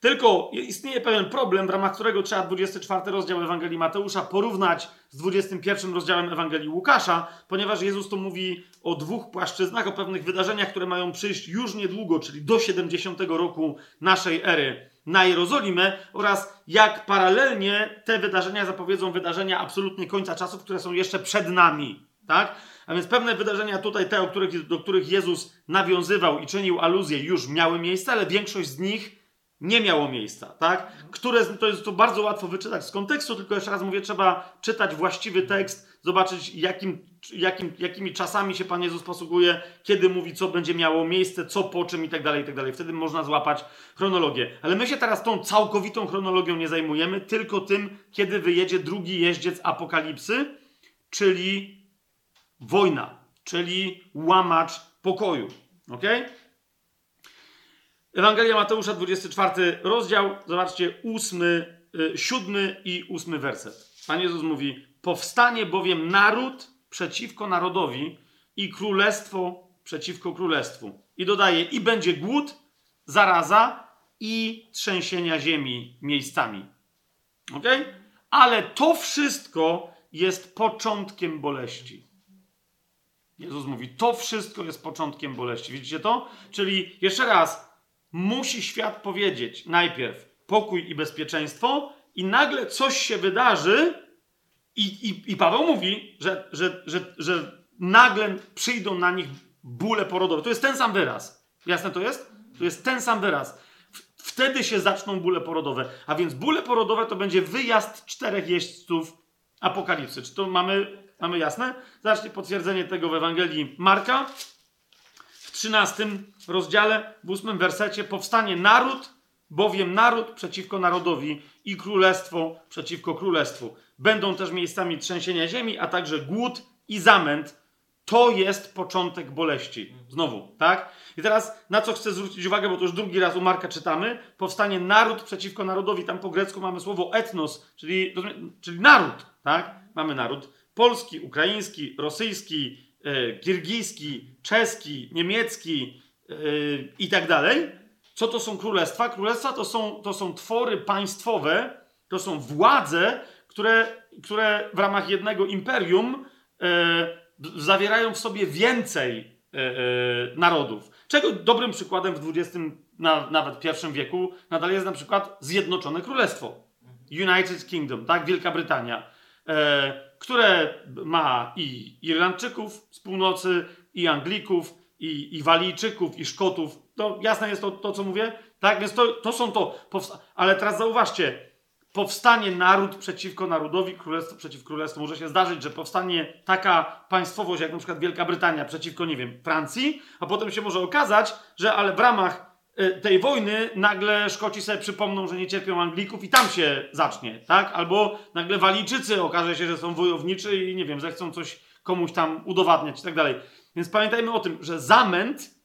Tylko istnieje pewien problem, w ramach którego trzeba 24 rozdział Ewangelii Mateusza porównać z 21 rozdziałem Ewangelii Łukasza, ponieważ Jezus tu mówi o dwóch płaszczyznach, o pewnych wydarzeniach, które mają przyjść już niedługo, czyli do 70 roku naszej ery na Jerozolimę oraz jak paralelnie te wydarzenia zapowiedzą wydarzenia absolutnie końca czasów, które są jeszcze przed nami. Tak? A więc pewne wydarzenia tutaj, te, do których Jezus nawiązywał i czynił aluzję, już miały miejsce, ale większość z nich nie miało miejsca, tak? Które, to jest to bardzo łatwo wyczytać z kontekstu, tylko jeszcze raz mówię, trzeba czytać właściwy tekst, zobaczyć jakim, jakim, jakimi czasami się Pan Jezus posługuje, kiedy mówi, co będzie miało miejsce, co po czym i tak dalej, i tak dalej. Wtedy można złapać chronologię. Ale my się teraz tą całkowitą chronologią nie zajmujemy, tylko tym, kiedy wyjedzie drugi jeździec apokalipsy, czyli wojna, czyli łamacz pokoju. Okej? Okay? Ewangelia Mateusza, 24 rozdział, zobaczcie, 8, 7 y, i 8 werset. Pan Jezus mówi: Powstanie bowiem naród przeciwko narodowi i królestwo przeciwko królestwu. I dodaje: I będzie głód, zaraza i trzęsienia ziemi miejscami. Ok? Ale to wszystko jest początkiem boleści. Jezus mówi: To wszystko jest początkiem boleści. Widzicie to? Czyli jeszcze raz, musi świat powiedzieć najpierw pokój i bezpieczeństwo, i nagle coś się wydarzy, i, i, i Paweł mówi, że, że, że, że nagle przyjdą na nich bóle porodowe. To jest ten sam wyraz. Jasne to jest? To jest ten sam wyraz. Wtedy się zaczną bóle porodowe. A więc bóle porodowe to będzie wyjazd czterech jeźdźców apokalipsy. Czy to mamy, mamy jasne? Zobaczcie potwierdzenie tego w Ewangelii Marka, 13 rozdziale, w 8 wersecie, powstanie naród, bowiem naród przeciwko narodowi i królestwo przeciwko królestwu. Będą też miejscami trzęsienia ziemi, a także głód i zamęt To jest początek boleści. Znowu, tak? I teraz na co chcę zwrócić uwagę, bo to już drugi raz u Marka czytamy. Powstanie naród przeciwko narodowi. Tam po grecku mamy słowo etnos, czyli, czyli naród, tak? Mamy naród polski, ukraiński, rosyjski, e, kirgijski, czeski, niemiecki e, i tak dalej. Co to są królestwa? Królestwa to są, to są twory państwowe, to są władze, które, które w ramach jednego imperium e, zawierają w sobie więcej e, narodów. Czego dobrym przykładem w XX, na, nawet I wieku nadal jest na przykład Zjednoczone Królestwo. United Kingdom, tak? Wielka Brytania, które ma i Irlandczyków z północy, i Anglików, i, i Walijczyków, i Szkotów. To jasne jest to, to co mówię? Tak, więc to, to są to. Ale teraz zauważcie, powstanie naród przeciwko narodowi, królestwo przeciw królestwu. Może się zdarzyć, że powstanie taka państwowość, jak na przykład Wielka Brytania przeciwko, nie wiem, Francji, a potem się może okazać, że ale w ramach y, tej wojny nagle Szkoci sobie przypomną, że nie cierpią Anglików i tam się zacznie, tak? Albo nagle Walijczycy okaże się, że są wojowniczy i nie wiem, zechcą coś komuś tam udowadniać i tak dalej. Więc pamiętajmy o tym, że zamęt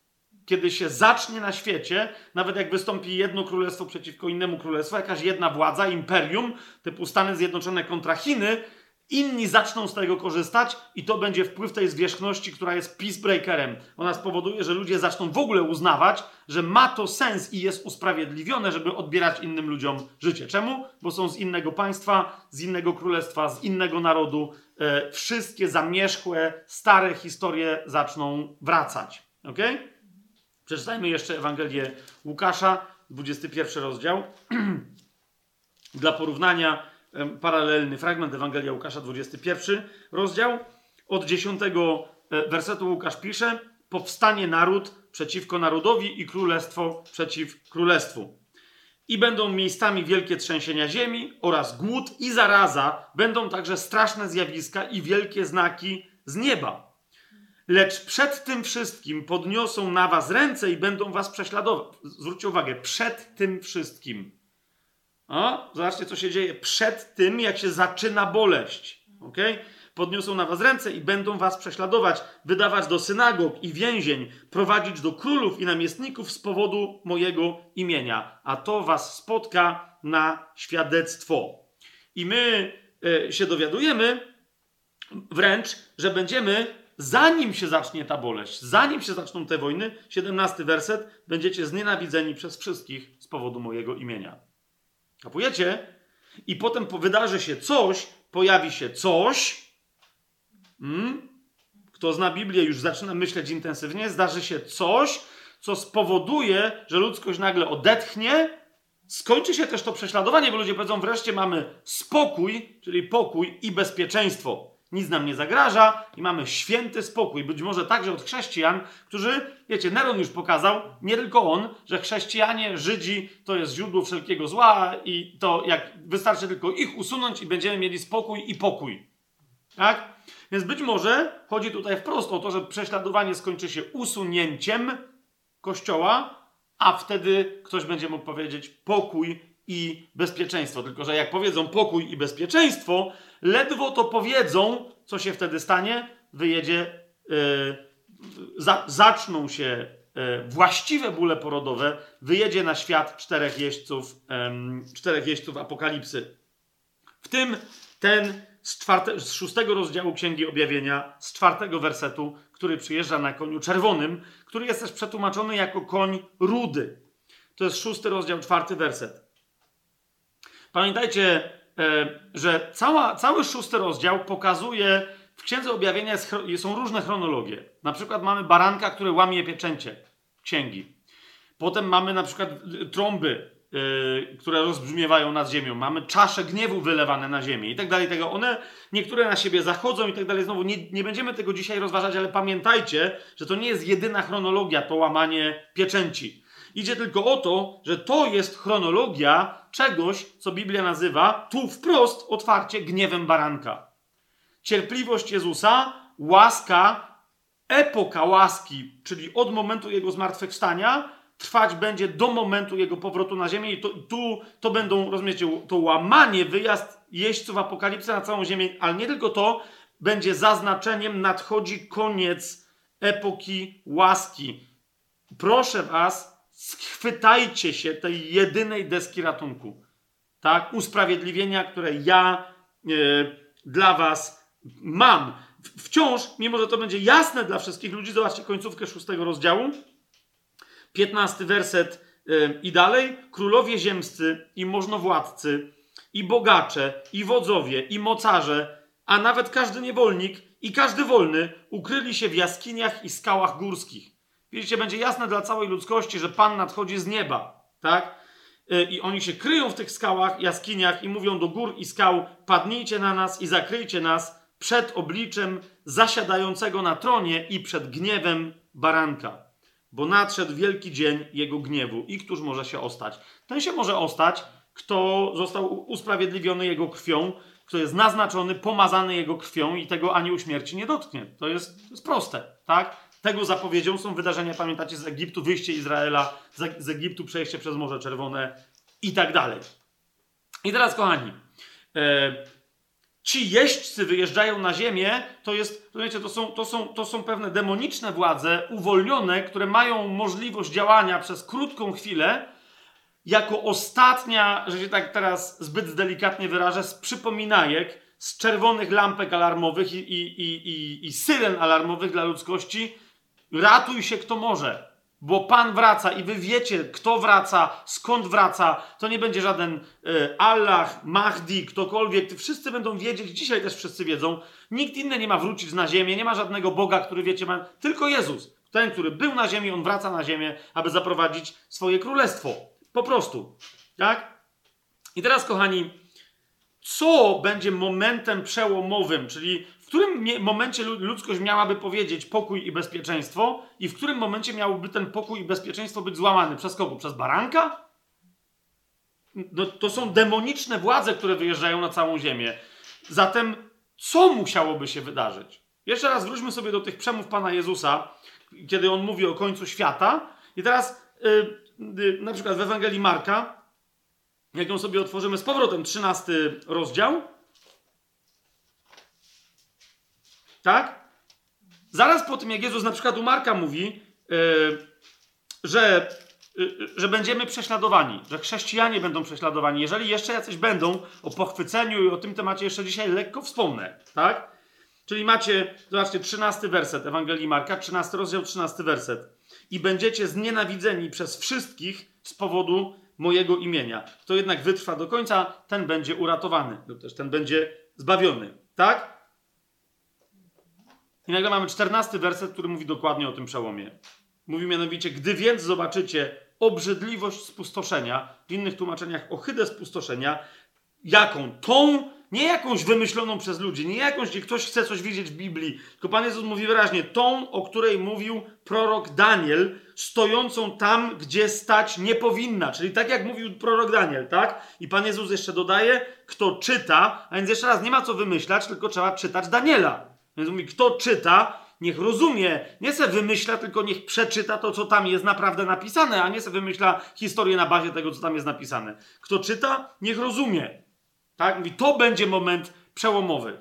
kiedy się zacznie na świecie, nawet jak wystąpi jedno królestwo przeciwko innemu królestwu, jakaś jedna władza, imperium, typu Stany Zjednoczone kontra Chiny, inni zaczną z tego korzystać i to będzie wpływ tej zwierzchności, która jest peacebreakerem. Ona spowoduje, że ludzie zaczną w ogóle uznawać, że ma to sens i jest usprawiedliwione, żeby odbierać innym ludziom życie. Czemu? Bo są z innego państwa, z innego królestwa, z innego narodu. E, wszystkie zamierzchłe, stare historie zaczną wracać. Okay? Przeczytajmy jeszcze Ewangelię Łukasza, 21 rozdział. Dla porównania paralelny fragment Ewangelia Łukasza, 21 rozdział. Od 10 e, wersetu Łukasz pisze: Powstanie naród przeciwko narodowi i królestwo przeciw królestwu. I będą miejscami wielkie trzęsienia ziemi oraz głód i zaraza, będą także straszne zjawiska i wielkie znaki z nieba. Lecz przed tym wszystkim podniosą na was ręce i będą was prześladować. Zwróćcie uwagę, przed tym wszystkim. O, zobaczcie, co się dzieje przed tym, jak się zaczyna boleść. Okay? Podniosą na was ręce i będą was prześladować, wydawać do synagog i więzień, prowadzić do królów i namiestników z powodu mojego imienia. A to was spotka na świadectwo. I my y, się dowiadujemy wręcz, że będziemy zanim się zacznie ta boleść, zanim się zaczną te wojny, 17 werset, będziecie znienawidzeni przez wszystkich z powodu mojego imienia. Kapujecie? I potem wydarzy się coś, pojawi się coś. Hmm? Kto zna Biblię, już zaczyna myśleć intensywnie. Zdarzy się coś, co spowoduje, że ludzkość nagle odetchnie. Skończy się też to prześladowanie, bo ludzie powiedzą: wreszcie mamy spokój, czyli pokój i bezpieczeństwo nic nam nie zagraża i mamy święty spokój. Być może także od chrześcijan, którzy, wiecie, Neron już pokazał, nie tylko on, że chrześcijanie, Żydzi to jest źródło wszelkiego zła i to jak wystarczy tylko ich usunąć i będziemy mieli spokój i pokój. Tak? Więc być może chodzi tutaj wprost o to, że prześladowanie skończy się usunięciem kościoła, a wtedy ktoś będzie mógł powiedzieć pokój i bezpieczeństwo. Tylko, że jak powiedzą pokój i bezpieczeństwo, ledwo to powiedzą, co się wtedy stanie, wyjedzie, yy, za, zaczną się yy, właściwe bóle porodowe, wyjedzie na świat czterech jeźdźców, yy, czterech jeźdźców apokalipsy. W tym ten z, czwarte, z szóstego rozdziału Księgi Objawienia, z czwartego wersetu, który przyjeżdża na koniu czerwonym, który jest też przetłumaczony jako koń rudy. To jest szósty rozdział, czwarty werset. Pamiętajcie, e, że cała, cały szósty rozdział pokazuje, w Księdze Objawienia są różne chronologie. Na przykład mamy baranka, który łamie pieczęcie księgi. Potem mamy na przykład e, trąby, yy, które rozbrzmiewają nad ziemią. Mamy czasze gniewu wylewane na ziemię i tak dalej. Tego. One niektóre na siebie zachodzą i tak dalej. Znowu nie, nie będziemy tego dzisiaj rozważać, ale pamiętajcie, że to nie jest jedyna chronologia, to łamanie pieczęci. Idzie tylko o to, że to jest chronologia czegoś, co Biblia nazywa tu wprost otwarcie gniewem baranka. Cierpliwość Jezusa, łaska, epoka łaski, czyli od momentu jego zmartwychwstania, trwać będzie do momentu jego powrotu na ziemię i to, tu to będą, rozumiecie, to łamanie, wyjazd jeźdźców apokalipsy na całą ziemię, ale nie tylko to, będzie zaznaczeniem, nadchodzi koniec epoki łaski. Proszę was, schwytajcie się tej jedynej deski ratunku. Tak? Usprawiedliwienia, które ja e, dla was mam. Wciąż, mimo że to będzie jasne dla wszystkich ludzi, zobaczcie końcówkę szóstego rozdziału. 15 werset y, i dalej. Królowie ziemscy i możnowładcy, i bogacze, i wodzowie, i mocarze, a nawet każdy niewolnik i każdy wolny ukryli się w jaskiniach i skałach górskich. Widzicie, będzie jasne dla całej ludzkości, że Pan nadchodzi z nieba, tak? Y, I oni się kryją w tych skałach, jaskiniach i mówią do gór i skał: Padnijcie na nas i zakryjcie nas przed obliczem zasiadającego na tronie i przed gniewem baranka bo nadszedł wielki dzień jego gniewu. I któż może się ostać? Ten się może ostać, kto został usprawiedliwiony jego krwią, kto jest naznaczony, pomazany jego krwią i tego anioł śmierci nie dotknie. To jest, to jest proste, tak? Tego zapowiedzią są wydarzenia, pamiętacie, z Egiptu, wyjście Izraela z, Egiptu, przejście przez Morze Czerwone i tak dalej. I teraz, kochani, e, ci jeźdźcy wyjeżdżają na ziemię, to jest, to są, to, są, to są pewne demoniczne władze uwolnione, które mają możliwość działania przez krótką chwilę, jako ostatnia, że się tak teraz zbyt delikatnie wyrażę, z przypominajek, z czerwonych lampek alarmowych i, i, i, i syren alarmowych dla ludzkości, ratuj się kto może. Bo Pan wraca i wy wiecie, kto wraca, skąd wraca. To nie będzie żaden e, Allah, Mahdi, ktokolwiek. Wszyscy będą wiedzieć, dzisiaj też wszyscy wiedzą. Nikt inny nie ma wrócić na ziemię, nie ma żadnego Boga, który wiecie, ma tylko Jezus. Ten, który był na ziemi, on wraca na ziemię, aby zaprowadzić swoje królestwo. Po prostu. Tak? I teraz, kochani, co będzie momentem przełomowym, czyli którym momencie lu- ludzkość miałaby powiedzieć pokój i bezpieczeństwo i w którym momencie miałby ten pokój i bezpieczeństwo być złamany? Przez kogo? Przez baranka? No, to są demoniczne władze, które wyjeżdżają na całą ziemię. Zatem co musiałoby się wydarzyć? Jeszcze raz wróćmy sobie do tych przemów Pana Jezusa, kiedy On mówi o końcu świata. I teraz y, y, na przykład w Ewangelii Marka, jak ją sobie otworzymy z powrotem, 13 rozdział. Tak? Zaraz po tym, jak Jezus na przykład u Marka mówi, yy, że, yy, że będziemy prześladowani, że chrześcijanie będą prześladowani. Jeżeli jeszcze jacyś będą, o pochwyceniu i o tym temacie jeszcze dzisiaj lekko wspomnę. Tak? Czyli macie, zobaczcie, 13 werset Ewangelii Marka, 13 rozdział, 13 werset. I będziecie znienawidzeni przez wszystkich z powodu mojego imienia. Kto jednak wytrwa do końca, ten będzie uratowany, lub też ten będzie zbawiony. Tak? I nagle mamy 14 werset, który mówi dokładnie o tym przełomie. Mówi mianowicie, gdy więc zobaczycie obrzydliwość spustoszenia, w innych tłumaczeniach ohydę spustoszenia, jaką? Tą, nie jakąś wymyśloną przez ludzi, nie jakąś, gdzie ktoś chce coś widzieć w Biblii, tylko Pan Jezus mówi wyraźnie, tą, o której mówił prorok Daniel, stojącą tam, gdzie stać nie powinna. Czyli tak jak mówił prorok Daniel, tak? I Pan Jezus jeszcze dodaje, kto czyta, a więc jeszcze raz, nie ma co wymyślać, tylko trzeba czytać Daniela. Więc mówi, kto czyta, niech rozumie, nie se wymyśla, tylko niech przeczyta to, co tam jest naprawdę napisane, a nie se wymyśla historię na bazie tego, co tam jest napisane. Kto czyta, niech rozumie. Tak? Mówi, to będzie moment przełomowy.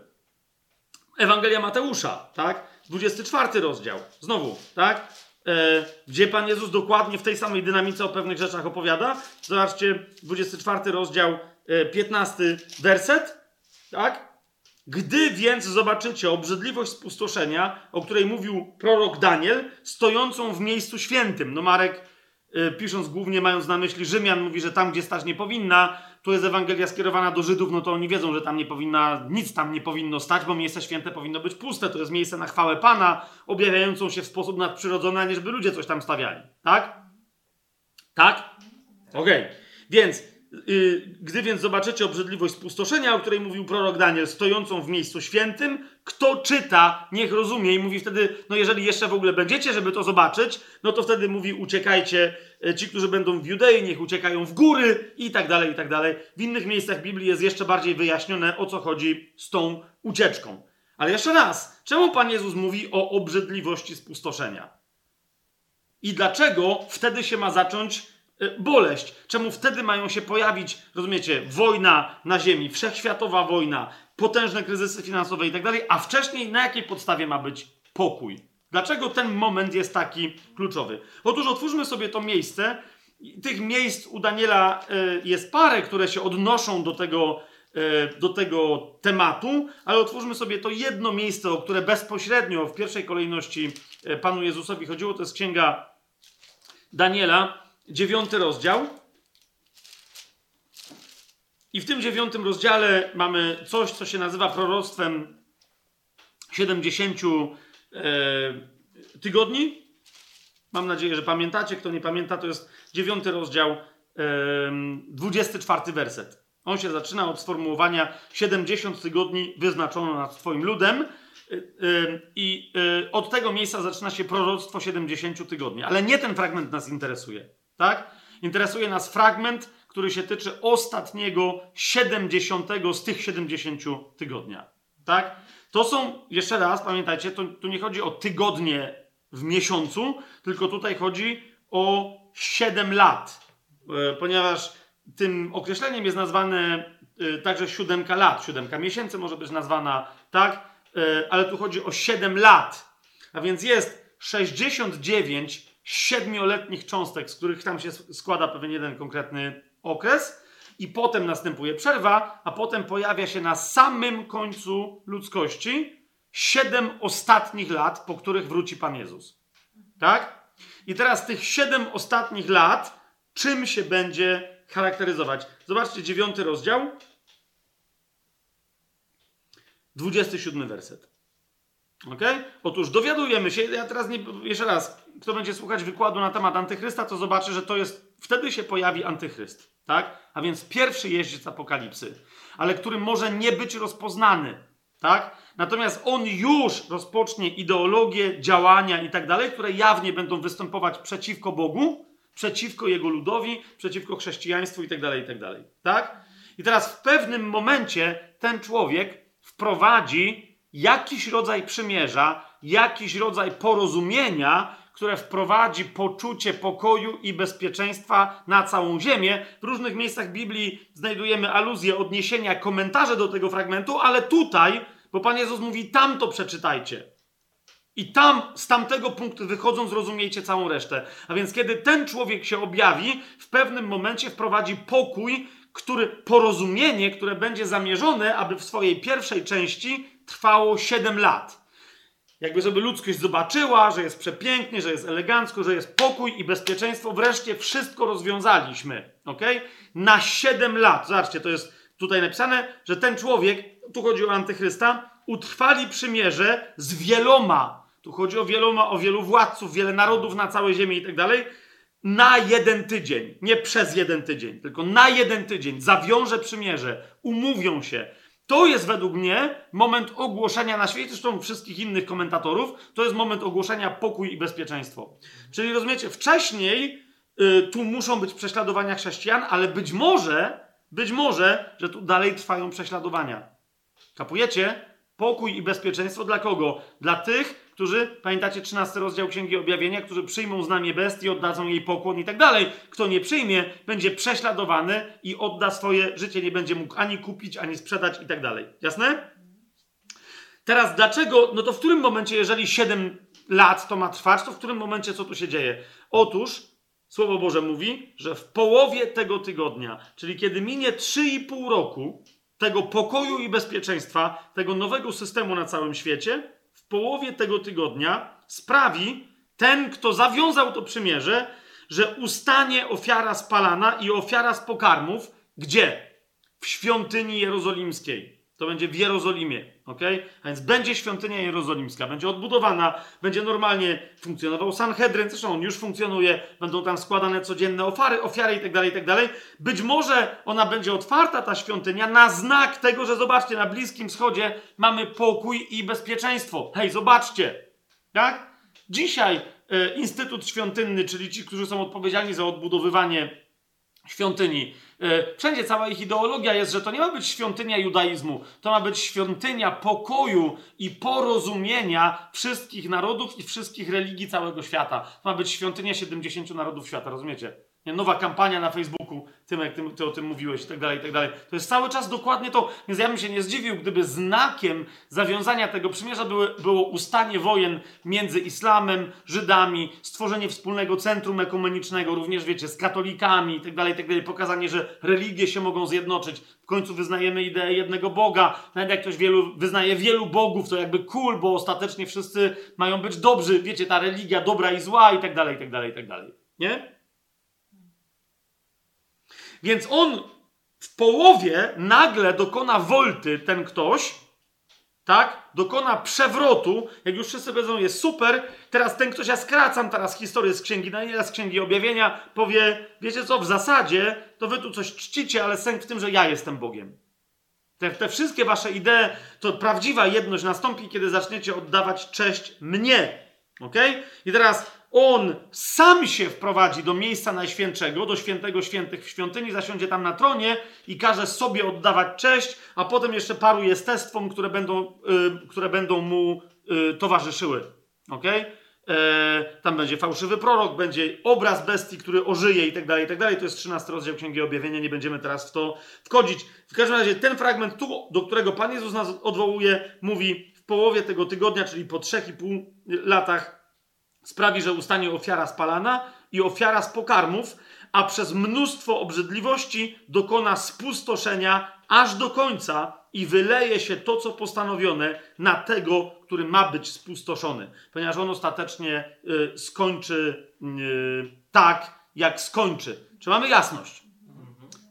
Ewangelia Mateusza, tak? 24 rozdział. Znowu, tak? E, gdzie Pan Jezus dokładnie w tej samej dynamice o pewnych rzeczach opowiada. Zobaczcie, 24 rozdział, e, 15 werset, tak? Gdy więc zobaczycie obrzydliwość spustoszenia, o której mówił prorok Daniel, stojącą w miejscu świętym. No Marek, y, pisząc głównie mając na myśli Rzymian, mówi, że tam, gdzie stać nie powinna, tu jest Ewangelia skierowana do Żydów, no to oni wiedzą, że tam nie powinna, nic tam nie powinno stać, bo miejsce święte powinno być puste. To jest miejsce na chwałę Pana, objawiającą się w sposób nadprzyrodzony, nie żeby ludzie coś tam stawiali. Tak? Tak? Okej. Więc, y, gdy więc zobaczycie obrzydliwość spustoszenia, o której mówił prorok Daniel, stojącą w miejscu świętym, kto czyta, niech rozumie i mówi wtedy, no jeżeli jeszcze w ogóle będziecie, żeby to zobaczyć, no to wtedy mówi uciekajcie, y, ci, którzy będą w Judei, niech uciekają w góry i tak dalej, i tak dalej. W innych miejscach Biblii jest jeszcze bardziej wyjaśnione, o co chodzi z tą ucieczką. Ale jeszcze raz, czemu Pan Jezus mówi o obrzydliwości spustoszenia? I dlaczego wtedy się ma zacząć boleść? Czemu wtedy mają się pojawić, rozumiecie, wojna na ziemi, wszechświatowa wojna, potężne kryzysy finansowe i tak dalej, a wcześniej na jakiej podstawie ma być pokój? Dlaczego ten moment jest taki kluczowy? Otóż otwórzmy sobie to miejsce. Tych miejsc u Daniela y, jest parę, które się odnoszą do tego, y, do tego tematu, ale otwórzmy sobie to jedno miejsce, o które bezpośrednio w pierwszej kolejności Panu Jezusowi chodziło. To jest księga Daniela, dziewiąty rozdział. I w tym dziewiątym rozdziale mamy coś, co się nazywa proroctwem 70 e, tygodni. Mam nadzieję, że pamiętacie. Kto nie pamięta, to jest dziewiąty rozdział, e, 24 werset. On się zaczyna od sformułowania 70 tygodni wyznaczono nad Twoim ludem. E, e, I od tego miejsca zaczyna się proroctwo 70 tygodni. Ale nie ten fragment nas interesuje. Tak? Interesuje nas fragment, który się tyczy ostatniego 70 z tych 70 tygodnia. Tak? To są, jeszcze raz, pamiętajcie, to, tu nie chodzi o tygodnie w miesiącu, tylko tutaj chodzi o 7 lat. E, ponieważ tym określeniem jest nazwane e, także siódemka lat. Siódemka miesięcy może być nazwana tak, e, ale tu chodzi o 7 lat. A więc jest 69 siedmioletnich cząstek, z których tam się składa pewien jeden konkretny okres, i potem następuje przerwa, a potem pojawia się na samym końcu ludzkości siedem ostatnich lat, po których wróci Pan Jezus. Tak? I teraz tych siedem ostatnich lat, czym się będzie charakteryzować? Zobaczcie, dziewiąty rozdział, 27 werset. Ok? Otóż dowiadujemy się, ja teraz nie, jeszcze raz, kto będzie słuchać wykładu na temat antychrysta, to zobaczy, że to jest, wtedy się pojawi antychryst, tak? A więc pierwszy jeździec apokalipsy, ale który może nie być rozpoznany, tak? Natomiast on już rozpocznie ideologię, działania i tak dalej, które jawnie będą występować przeciwko Bogu, przeciwko jego ludowi, przeciwko chrześcijaństwu i tak dalej, i tak dalej, tak? I teraz w pewnym momencie ten człowiek wprowadzi jakiś rodzaj przymierza, jakiś rodzaj porozumienia, które wprowadzi poczucie pokoju i bezpieczeństwa na całą ziemię. W różnych miejscach Biblii znajdujemy aluzje, odniesienia, komentarze do tego fragmentu, ale tutaj, bo Pan Jezus mówi, tam to przeczytajcie. I tam, z tamtego punktu wychodząc, zrozumiejcie całą resztę. A więc kiedy ten człowiek się objawi, w pewnym momencie wprowadzi pokój, który, porozumienie, które będzie zamierzone, aby w swojej pierwszej części trwało 7 lat. Jakby żeby ludzkość zobaczyła, że jest przepięknie, że jest elegancko, że jest pokój i bezpieczeństwo. Wreszcie wszystko rozwiązaliśmy. ok? Na 7 lat. Zobaczcie, to jest tutaj napisane, że ten człowiek, tu chodzi o antychrysta, utrwali przymierze z wieloma. Tu chodzi o wieloma, o wielu władców, wiele narodów na całej ziemi i tak dalej. Na jeden tydzień. Nie przez jeden tydzień, tylko na jeden tydzień. Zawiąże przymierze. Umówią się to jest według mnie moment ogłoszenia na świecie, zresztą wszystkich innych komentatorów, to jest moment ogłoszenia pokój i bezpieczeństwo. Czyli rozumiecie, wcześniej y, tu muszą być prześladowania chrześcijan, ale być może, być może, że tu dalej trwają prześladowania. Kapujecie? Pokój i bezpieczeństwo dla kogo? Dla tych, którzy, pamiętacie 13 rozdział Księgi Objawienia, którzy przyjmą znamię bestii, oddadzą jej pokłon i tak dalej. Kto nie przyjmie, będzie prześladowany i odda swoje życie, nie będzie mógł ani kupić, ani sprzedać i tak dalej. Jasne? Teraz dlaczego, no to w którym momencie, jeżeli 7 lat to ma trwać, to w którym momencie co tu się dzieje? Otóż Słowo Boże mówi, że w połowie tego tygodnia, czyli kiedy minie 3,5 roku tego pokoju i bezpieczeństwa, tego nowego systemu na całym świecie, połowie tego tygodnia sprawi ten, kto zawiązał to przymierze, że ustanie ofiara spalana i ofiara z pokarmów. Gdzie? W świątyni jerozolimskiej. To będzie w Jerozolimie, ok? A więc będzie świątynia jerozolimska, będzie odbudowana, będzie normalnie funkcjonował Sanhedryn, zresztą on już funkcjonuje, będą tam składane codzienne ofiary, ofiary itd., tak itd. Tak Być może ona będzie otwarta, ta świątynia, na znak tego, że zobaczcie, na Bliskim Wschodzie mamy pokój i bezpieczeństwo. Hej, zobaczcie, tak? Dzisiaj e, Instytut Świątynny, czyli ci, którzy są odpowiedzialni za odbudowywanie świątyni. E, wszędzie cała ich ideologia jest, że to nie ma być świątynia judaizmu, to ma być świątynia pokoju i porozumienia wszystkich narodów i wszystkich religii całego świata. To ma być świątynia 70 narodów świata, rozumiecie? Nowa kampania na Facebooku, tym jak ty, ty o tym mówiłeś i tak dalej, i tak dalej. To jest cały czas dokładnie to. Więc ja bym się nie zdziwił, gdyby znakiem zawiązania tego przymierza były, było ustanie wojen między islamem, Żydami, stworzenie wspólnego centrum ekumenicznego, również wiecie, z katolikami i tak dalej, i tak dalej. Pokazanie, że religie się mogą zjednoczyć. W końcu wyznajemy ideę jednego Boga. Nawet jak ktoś wielu, wyznaje wielu bogów, to jakby cool, bo ostatecznie wszyscy mają być dobrzy. Wiecie, ta religia dobra i zła i tak dalej, i tak dalej, i tak dalej. Nie? Więc on w połowie nagle dokona wolty, ten ktoś, tak? Dokona przewrotu, jak już wszyscy powiedzą, jest super, teraz ten ktoś, ja skracam teraz historię z Księgi Daniela, z Księgi Objawienia, powie, wiecie co, w zasadzie to wy tu coś czcicie, ale sęk w tym, że ja jestem Bogiem. Te, te wszystkie wasze idee, to prawdziwa jedność nastąpi, kiedy zaczniecie oddawać cześć mnie. Ok? I teraz on sam się wprowadzi do miejsca najświętszego, do świętego świętych w świątyni, zasiądzie tam na tronie i każe sobie oddawać cześć, a potem jeszcze paru jestestwom, które będą, y, które będą mu y, towarzyszyły. Ok? E, tam będzie fałszywy prorok, będzie obraz bestii, który ożyje i tak dalej, i tak dalej. To jest 13 rozdział Księgi Objawienia, nie będziemy teraz w to wchodzić. W każdym razie ten fragment tu, do którego Pan Jezus nas odwołuje, mówi w połowie tego tygodnia, czyli po trzech i pół latach sprawi, że ustanie ofiara spalana i ofiara z pokarmów, a przez mnóstwo obrzydliwości dokona spustoszenia aż do końca i wyleje się to, co postanowione na tego, który ma być spustoszony. Ponieważ on ostatecznie y, skończy y, tak, jak skończy. Czy mamy jasność?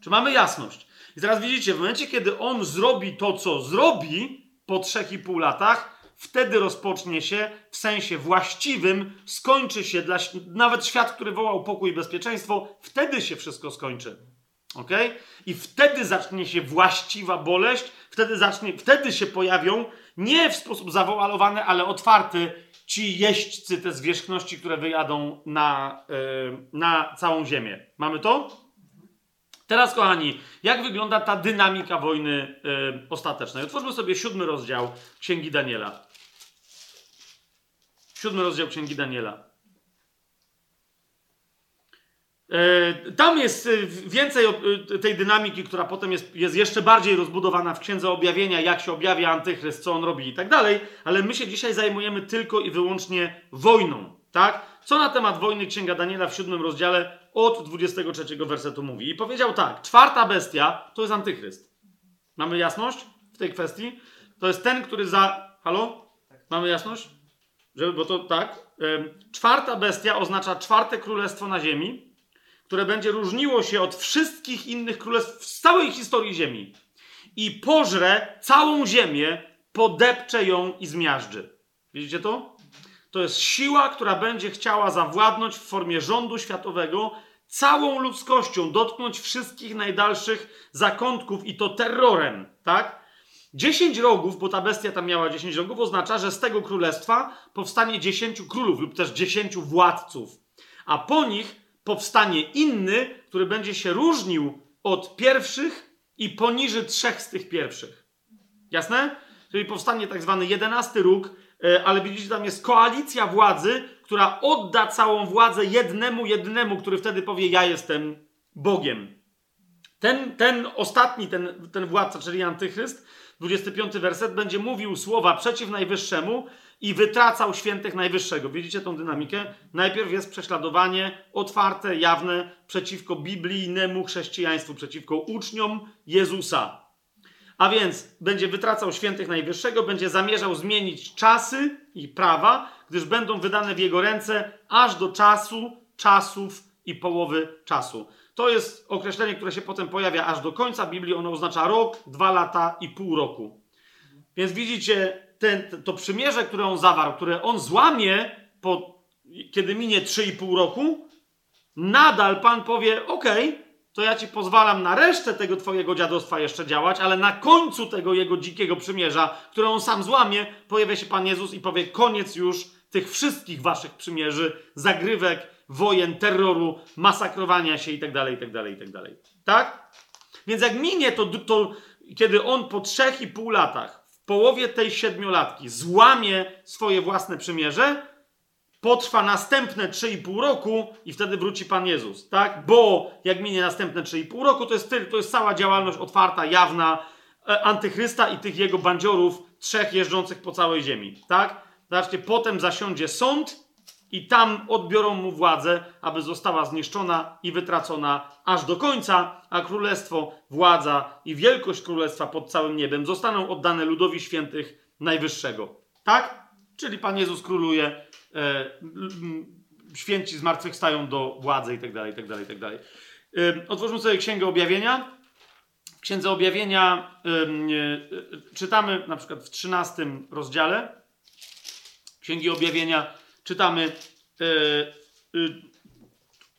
Czy mamy jasność? I teraz widzicie, w momencie, kiedy on zrobi to, co zrobi po trzech i pół latach, wtedy rozpocznie się w sensie właściwym, skończy się dla nawet świat, który wołał pokój i bezpieczeństwo, wtedy się wszystko skończy. Ok? I wtedy zacznie się właściwa boleść, wtedy, zacznie, wtedy się pojawią nie w sposób zawoalowany, ale otwarty ci jeźdźcy te zwierzchności, które wyjadą na, yy, na całą ziemię. Mamy to? Teraz, kochani, jak wygląda ta dynamika wojny yy, ostatecznej? Otwórzmy sobie siódmy rozdział Księgi Daniela. Siódmy rozdział Księgi Daniela. E, tam jest e, więcej e, tej dynamiki, która potem jest, jest jeszcze bardziej rozbudowana w Księdze Objawienia, jak się objawia Antychryst, co on robi i tak dalej, ale my się dzisiaj zajmujemy tylko i wyłącznie wojną, tak? Co na temat wojny Księga Daniela w siódmym rozdziale od 23 wersetu mówi. I powiedział tak, czwarta bestia to jest Antychryst. Mamy jasność w tej kwestii? To jest ten, który za... Halo? Mamy jasność? Żeby, bo to tak. Czwarta bestia oznacza czwarte królestwo na ziemi, które będzie różniło się od wszystkich innych królestw z całej historii ziemi. I pożre całą ziemię, podepcze ją i zmiażdży. Widzicie to? To jest siła, która będzie chciała zawładnąć w formie rządu światowego całą ludzkością, dotknąć wszystkich najdalszych zakątków i to terrorem, tak? Dziesięć rogów, bo ta bestia tam miała dziesięć rogów, oznacza, że z tego królestwa powstanie dziesięciu królów lub też dziesięciu władców. A po nich powstanie inny, który będzie się różnił od pierwszych i poniży trzech z tych pierwszych. Jasne? Czyli powstanie tak zwany jedenasty róg, e, ale widzicie, tam jest koalicja władzy, która odda całą władzę jednemu, jednemu, który wtedy powie: Ja jestem Bogiem. Ten, ten ostatni, ten, ten władca, czyli Antychryst, 25 werset, będzie mówił słowa przeciw Najwyższemu i wytracał świętych Najwyższego. Widzicie tą dynamikę? Najpierw jest prześladowanie otwarte, jawne przeciwko biblijnemu chrześcijaństwu, przeciwko uczniom Jezusa. A więc będzie wytracał świętych Najwyższego, będzie zamierzał zmienić czasy i prawa, gdyż będą wydane w jego ręce aż do czasu, czasów i połowy czasu. To jest określenie, które się potem pojawia aż do końca Biblii. Ono oznacza rok, dwa lata i pół roku. Więc widzicie, ten, to przymierze, które on zawarł, które on złamie, po, kiedy minie 3,5 roku, nadal Pan powie: OK, to ja ci pozwalam na resztę tego twojego dziadostwa jeszcze działać, ale na końcu tego jego dzikiego przymierza, które on sam złamie, pojawia się Pan Jezus i powie: koniec już tych wszystkich waszych przymierzy, zagrywek, wojen, terroru, masakrowania się itd., itd., itd. Tak? Więc jak minie to, to kiedy on po trzech i pół latach, w połowie tej siedmiolatki, złamie swoje własne przymierze, potrwa następne 3,5 roku i wtedy wróci Pan Jezus, tak? Bo jak minie następne 3,5 roku, to jest, ty- to jest cała działalność otwarta, jawna e, antychrysta i tych jego bandziorów, trzech jeżdżących po całej ziemi, tak? Zobaczcie, potem zasiądzie sąd i tam odbiorą mu władzę, aby została zniszczona i wytracona aż do końca, a królestwo, władza i wielkość królestwa pod całym niebem zostaną oddane ludowi świętych Najwyższego. Tak? Czyli Pan Jezus króluje, e, święci zmartwychwstają do władzy i tak dalej, i tak dalej, i tak dalej. E, Otwórzmy sobie Księgę Objawienia. W Księdze Objawienia e, e, czytamy na przykład w 13 rozdziale Księgi Objawienia czytamy e, e,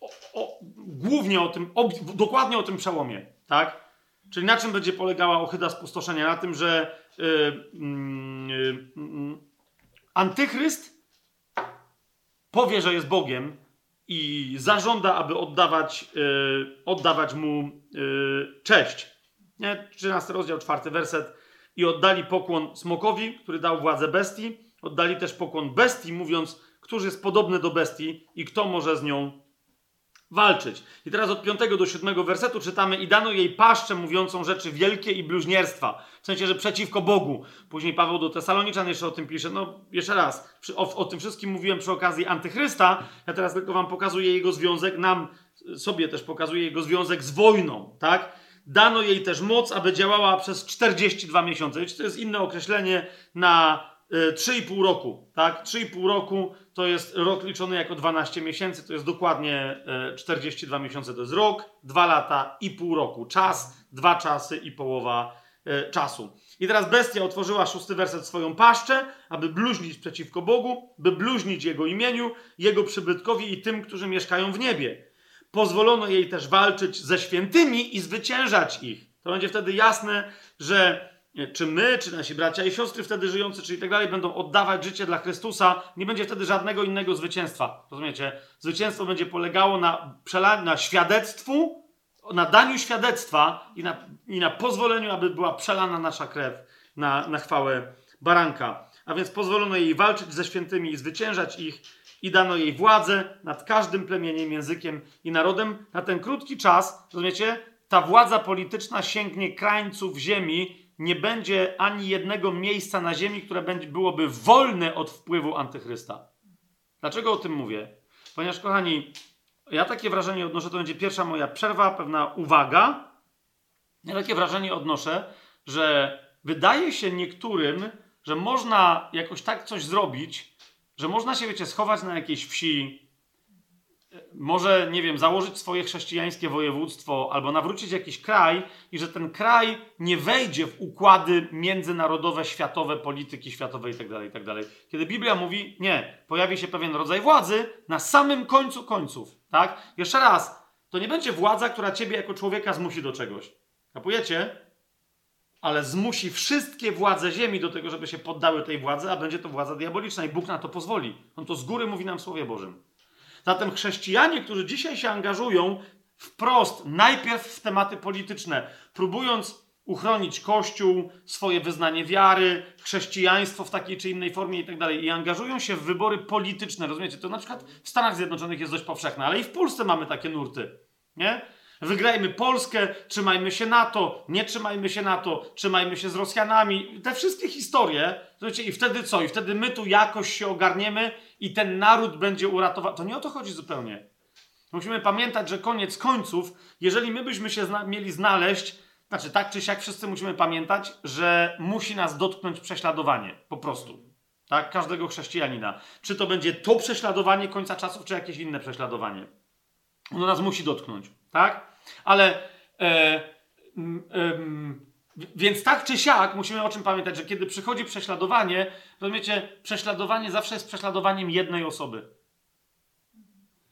o, o, głównie o tym, ob, dokładnie o tym przełomie, tak? Czyli na czym będzie polegała ohyda spustoszenia? Na tym, że e, mm, e, mm, antychryst powie, że jest Bogiem i zażąda, aby oddawać, oddawać mu cześć. Nie? 13 rozdział, 4 werset. I oddali pokłon smokowi, który dał władzę bestii. Oddali też pokłon bestii, mówiąc, któż jest podobny do bestii i kto może z nią walczyć. I teraz od 5 do 7 wersetu czytamy i dano jej paszczę mówiącą rzeczy wielkie i bluźnierstwa. W sensie, że przeciwko Bogu. Później Paweł do Tesaloniczan jeszcze o tym pisze. No, jeszcze raz, o, o tym wszystkim mówiłem przy okazji antychrysta. Ja teraz tylko wam pokazuję jego związek, nam sobie też pokazuję jego związek z wojną, tak? Dano jej też moc, aby działała przez 42 miesiące. Wiecie, to jest inne określenie na 3,5 roku, tak? 3,5 roku to jest rok liczony jako 12 miesięcy, to jest dokładnie y, 42 miesiące, to jest rok, 2 lata i pół roku. Czas, dwa czasy i połowa y, czasu. I teraz bestia otworzyła szósty werset swoją paszczę, aby bluźnić przeciwko Bogu, by bluźnić Jego imieniu, Jego przybytkowi i tym, którzy mieszkają w niebie. Pozwolono jej też walczyć ze świętymi i zwyciężać ich. To będzie wtedy jasne, że czy my, czy nasi bracia i siostry wtedy żyjący, czy i tak dalej, będą oddawać życie dla Chrystusa, nie będzie wtedy żadnego innego zwycięstwa. Rozumiecie? Zwycięstwo będzie polegało na, na świadectwu, na daniu świadectwa i na, i na pozwoleniu, aby była przelana nasza krew na, na chwałę baranka. A więc pozwolono jej walczyć ze świętymi i zwyciężać ich, i dano jej władzę nad każdym plemieniem, językiem i narodem na ten krótki czas. Rozumiecie? Ta władza polityczna sięgnie krańców ziemi. Nie będzie ani jednego miejsca na ziemi, które byłoby wolne od wpływu antychrysta. Dlaczego o tym mówię? Ponieważ, kochani, ja takie wrażenie odnoszę, to będzie pierwsza moja przerwa, pewna uwaga. Ja takie wrażenie odnoszę, że wydaje się niektórym, że można jakoś tak coś zrobić, że można się, wiecie, schować na jakiejś wsi, może, nie wiem, założyć swoje chrześcijańskie województwo albo nawrócić jakiś kraj i że ten kraj nie wejdzie w układy międzynarodowe, światowe, polityki światowej itd., itd. Kiedy Biblia mówi, nie, pojawi się pewien rodzaj władzy na samym końcu końców, tak? Jeszcze raz, to nie będzie władza, która ciebie jako człowieka zmusi do czegoś. Kapujecie? ale zmusi wszystkie władze ziemi do tego, żeby się poddały tej władzy, a będzie to władza diaboliczna i Bóg na to pozwoli. On to z góry mówi nam w Słowie Bożym. Zatem chrześcijanie, którzy dzisiaj się angażują wprost, najpierw w tematy polityczne, próbując uchronić Kościół, swoje wyznanie wiary, chrześcijaństwo w takiej czy innej formie i tak dalej, i angażują się w wybory polityczne, rozumiecie? To na przykład w Stanach Zjednoczonych jest dość powszechne, ale i w Polsce mamy takie nurty, nie? Wygrajmy Polskę, trzymajmy się NATO, nie trzymajmy się NATO, trzymajmy się z Rosjanami. Te wszystkie historie, słuchajcie, i wtedy co? I wtedy my tu jakoś się ogarniemy i ten naród będzie uratowany. To nie o to chodzi zupełnie. Musimy pamiętać, że koniec końców, jeżeli my byśmy się zna mieli znaleźć, znaczy tak czy siak wszyscy musimy pamiętać, że musi nas dotknąć prześladowanie. Po prostu. Tak? Każdego chrześcijanina. Czy to będzie to prześladowanie końca czasów, czy jakieś inne prześladowanie. Ono nas musi dotknąć. Tak? Ale e, m, w- więc tak czy siak musimy o czym pamiętać, że kiedy przychodzi prześladowanie, rozumiecie, prześladowanie zawsze jest prześladowaniem jednej osoby.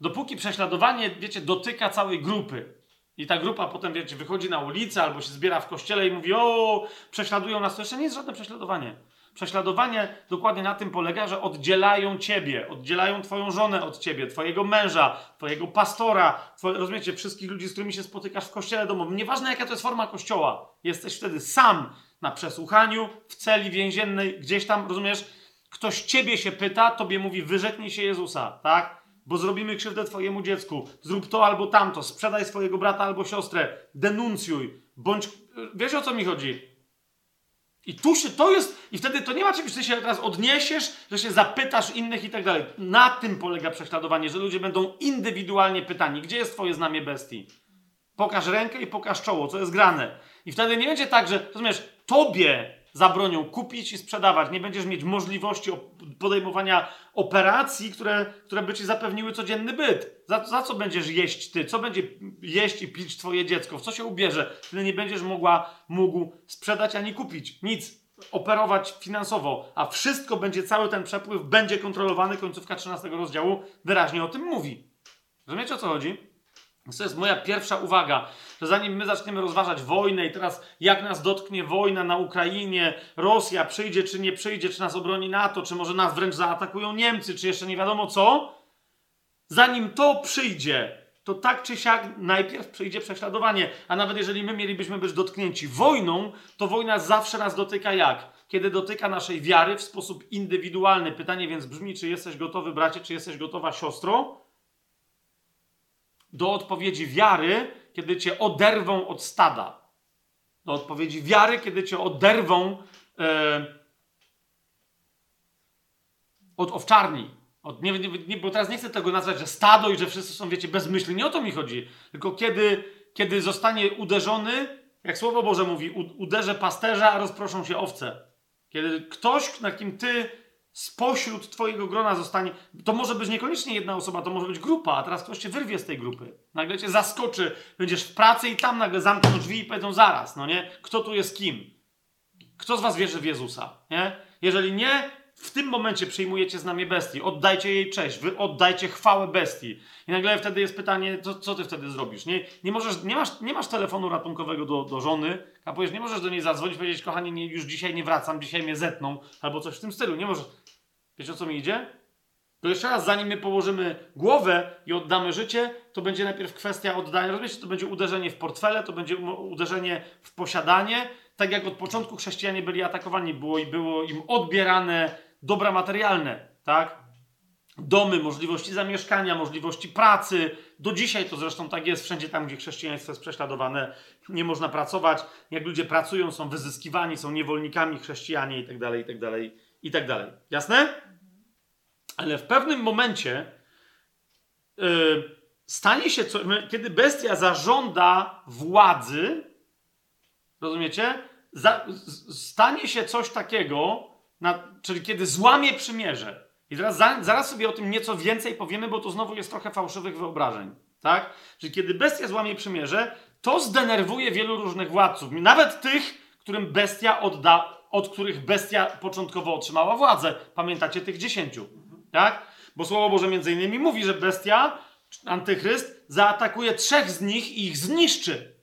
Dopóki prześladowanie, wiecie, dotyka całej grupy i ta grupa potem, wiecie, wychodzi na ulicę albo się zbiera w kościele i mówi, o, prześladują nas, to jeszcze nie jest żadne prześladowanie. Prześladowanie dokładnie na tym polega, że oddzielają ciebie, oddzielają twoją żonę od ciebie, twojego męża, twojego pastora, twoje, rozumiecie, wszystkich ludzi, z którymi się spotykasz w kościele domowym. Nieważne jaka to jest forma kościoła. Jesteś wtedy sam na przesłuchaniu, w celi więziennej, gdzieś tam, rozumiesz? ktoś ciebie się pyta, tobie mówi, wyrzeknij się Jezusa, tak? Bo zrobimy krzywdę twojemu dziecku. Zrób to albo tamto. Sprzedaj swojego brata albo siostrę. Denuncjuj. Bądź... Wiesz o co mi chodzi? I tu się, to jest, i wtedy to nie ma czegoś, że ty się teraz odniesiesz, że się zapytasz innych i tak dalej. Na tym polega prześladowanie, że ludzie będą indywidualnie pytani, gdzie jest twoje znamie bestii? Pokaż rękę i pokaż czoło, co jest grane. I wtedy nie będzie tak, że, rozumiesz, tobie zabronią kupić i sprzedawać. Nie będziesz mieć możliwości podejmowania operacji, które, które by ci zapewniły codzienny byt. Za, za co będziesz jeść ty? Co będzie jeść i pić twoje dziecko? W co się ubierze? Wtedy nie będziesz mogła, mógł sprzedać ani kupić. Nic. Operować finansowo. A wszystko będzie, cały ten przepływ będzie kontrolowany. Końcówka 13 rozdziału wyraźnie o tym mówi. Rozumiecie o co chodzi? To jest moja pierwsza uwaga, że zanim my zaczniemy rozważać wojnę i teraz jak nas dotknie wojna na Ukrainie, Rosja przyjdzie czy nie przyjdzie, czy nas obroni NATO, czy może nas wręcz zaatakują Niemcy, czy jeszcze nie wiadomo co, zanim to przyjdzie, to tak czy siak najpierw przyjdzie prześladowanie. A nawet jeżeli my mielibyśmy być dotknięci wojną, to wojna zawsze nas dotyka jak? Kiedy dotyka naszej wiary w sposób indywidualny. Pytanie więc brzmi, czy jesteś gotowy, bracie, czy jesteś gotowa, siostro? Do odpowiedzi wiary, kiedy cię oderwą od stada. Do odpowiedzi wiary, kiedy cię oderwą e, od owczarni. Od, nie, nie, bo teraz nie chcę tego nazwać, że stado i że wszyscy są, wiecie, bezmyślni. Nie o to mi chodzi. Tylko kiedy, kiedy zostanie uderzony, jak Słowo Boże mówi, uderzę pasterza, a rozproszą się owce. Kiedy ktoś, na kim ty spośród twojego grona zostanie, to może być niekoniecznie jedna osoba, to może być grupa, a teraz ktoś cię wyrwie z tej grupy. Nagle cię zaskoczy, będziesz w pracy i tam nagle zamkną drzwi i powiedzą zaraz, no nie? Kto tu jest kim? Kto z was wierzy w Jezusa, nie? Jeżeli nie, w tym momencie przyjmujecie znamie bestii, oddajcie jej cześć, wy oddajcie chwałę bestii. I nagle wtedy jest pytanie, co, co ty wtedy zrobisz? Nie, nie, możesz, nie, masz, nie masz telefonu ratunkowego do, do żony, a powiesz, nie możesz do niej zadzwonić, powiedzieć, kochanie, nie, już dzisiaj nie wracam, dzisiaj mnie zetną, albo coś w tym stylu. Nie możesz. Wiecie o co mi idzie? To jeszcze raz, zanim my położymy głowę i oddamy życie, to będzie najpierw kwestia oddania. Rozumiecie, to będzie uderzenie w portfele, to będzie uderzenie w posiadanie. Tak jak od początku chrześcijanie byli atakowani, było i było im odbierane dobra materialne, tak? Domy, możliwości zamieszkania, możliwości pracy. Do dzisiaj to zresztą tak jest, wszędzie tam, gdzie chrześcijaństwo jest prześladowane, nie można pracować. Jak ludzie pracują, są wyzyskiwani, są niewolnikami chrześcijanie i tak dalej, i tak dalej, i tak dalej. Jasne? Ale w pewnym momencie yy, stanie się, co, kiedy bestia zażąda władzy, rozumiecie? Za, stanie się coś takiego, na, czyli kiedy złamie przymierze. I teraz za, zaraz sobie o tym nieco więcej powiemy, bo to znowu jest trochę fałszywych wyobrażeń. Tak? Czyli kiedy bestia złamie przymierze, to zdenerwuje wielu różnych władców. Nawet tych, którym bestia odda, od których bestia początkowo otrzymała władzę. Pamiętacie tych dziesięciu. Tak? Bo Słowo Boże między innymi mówi, że bestia, antychryst, zaatakuje trzech z nich i ich zniszczy.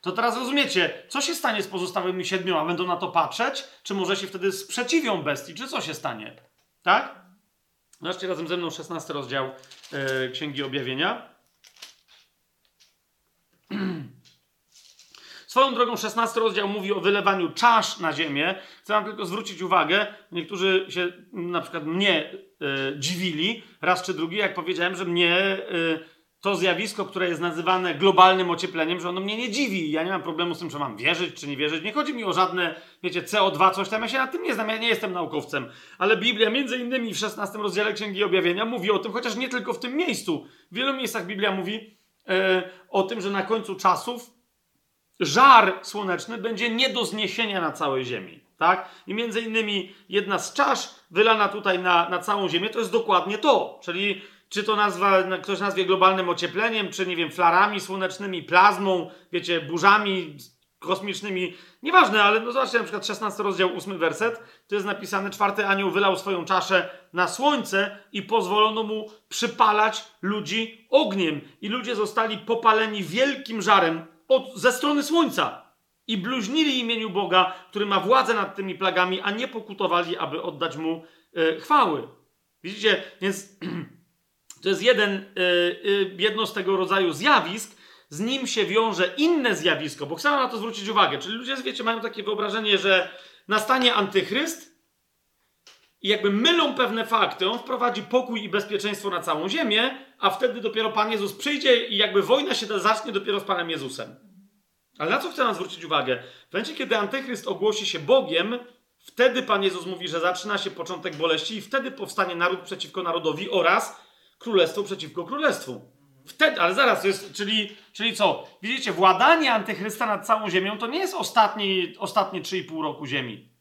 To teraz rozumiecie, co się stanie z pozostałymi siedmioma? Będą na to patrzeć? Czy może się wtedy sprzeciwią bestii? Czy co się stanie? Tak? Zobaczcie razem ze mną 16 rozdział yy, Księgi Objawienia. Swoją drogą 16 rozdział mówi o wylewaniu czasz na ziemię. Chcę wam tylko zwrócić uwagę, niektórzy się na przykład mnie y, dziwili raz czy drugi, jak powiedziałem, że mnie y, to zjawisko, które jest nazywane globalnym ociepleniem, że ono mnie nie dziwi. Ja nie mam problemu z tym, że mam wierzyć czy nie wierzyć. Nie chodzi mi o żadne, wiecie, CO2, coś tam. Ja się nad tym nie znam, ja nie jestem naukowcem. Ale Biblia, między innymi w 16 rozdziale Księgi Objawienia, mówi o tym, chociaż nie tylko w tym miejscu. W wielu miejscach Biblia mówi e, o tym, że na końcu czasów żar słoneczny będzie nie do zniesienia na całej Ziemi. Tak? I między innymi jedna z czasz wylana tutaj na, na całą Ziemię to jest dokładnie to. Czyli czy to nazwa, ktoś nazwie globalnym ociepleniem, czy nie wiem, flarami słonecznymi, plazmą, wiecie, burzami kosmicznymi. Nieważne, ale no zobaczcie na przykład 16 rozdział, 8 werset. To jest napisane, czwarty anioł wylał swoją czaszę na słońce i pozwolono mu przypalać ludzi ogniem. I ludzie zostali popaleni wielkim żarem od, ze strony słońca. I bluźnili imieniu Boga, który ma władzę nad tymi plagami, a nie pokutowali, aby oddać mu e, chwały. Widzicie? Więc To jest jeden, yy, jedno z tego rodzaju zjawisk. Z nim się wiąże inne zjawisko, bo chcę na to zwrócić uwagę. Czyli ludzie, wiecie, mają takie wyobrażenie, że nastanie antychryst i jakby mylą pewne fakty. On wprowadzi pokój i bezpieczeństwo na całą ziemię, a wtedy dopiero Pan Jezus przyjdzie i jakby wojna się zacznie dopiero z Panem Jezusem. Ale na co chcę nam zwrócić uwagę? W momencie, kiedy Antychryst ogłosi się Bogiem, wtedy Pan Jezus mówi, że zaczyna się początek boleści i wtedy powstanie naród przeciwko narodowi oraz królestwo przeciwko królestwu. Wtedy, ale zaraz, jest, czyli, czyli co? Widzicie, władanie Antychrysta nad całą ziemią to nie jest ostatni, ostatnie 3,5 roku ziemi.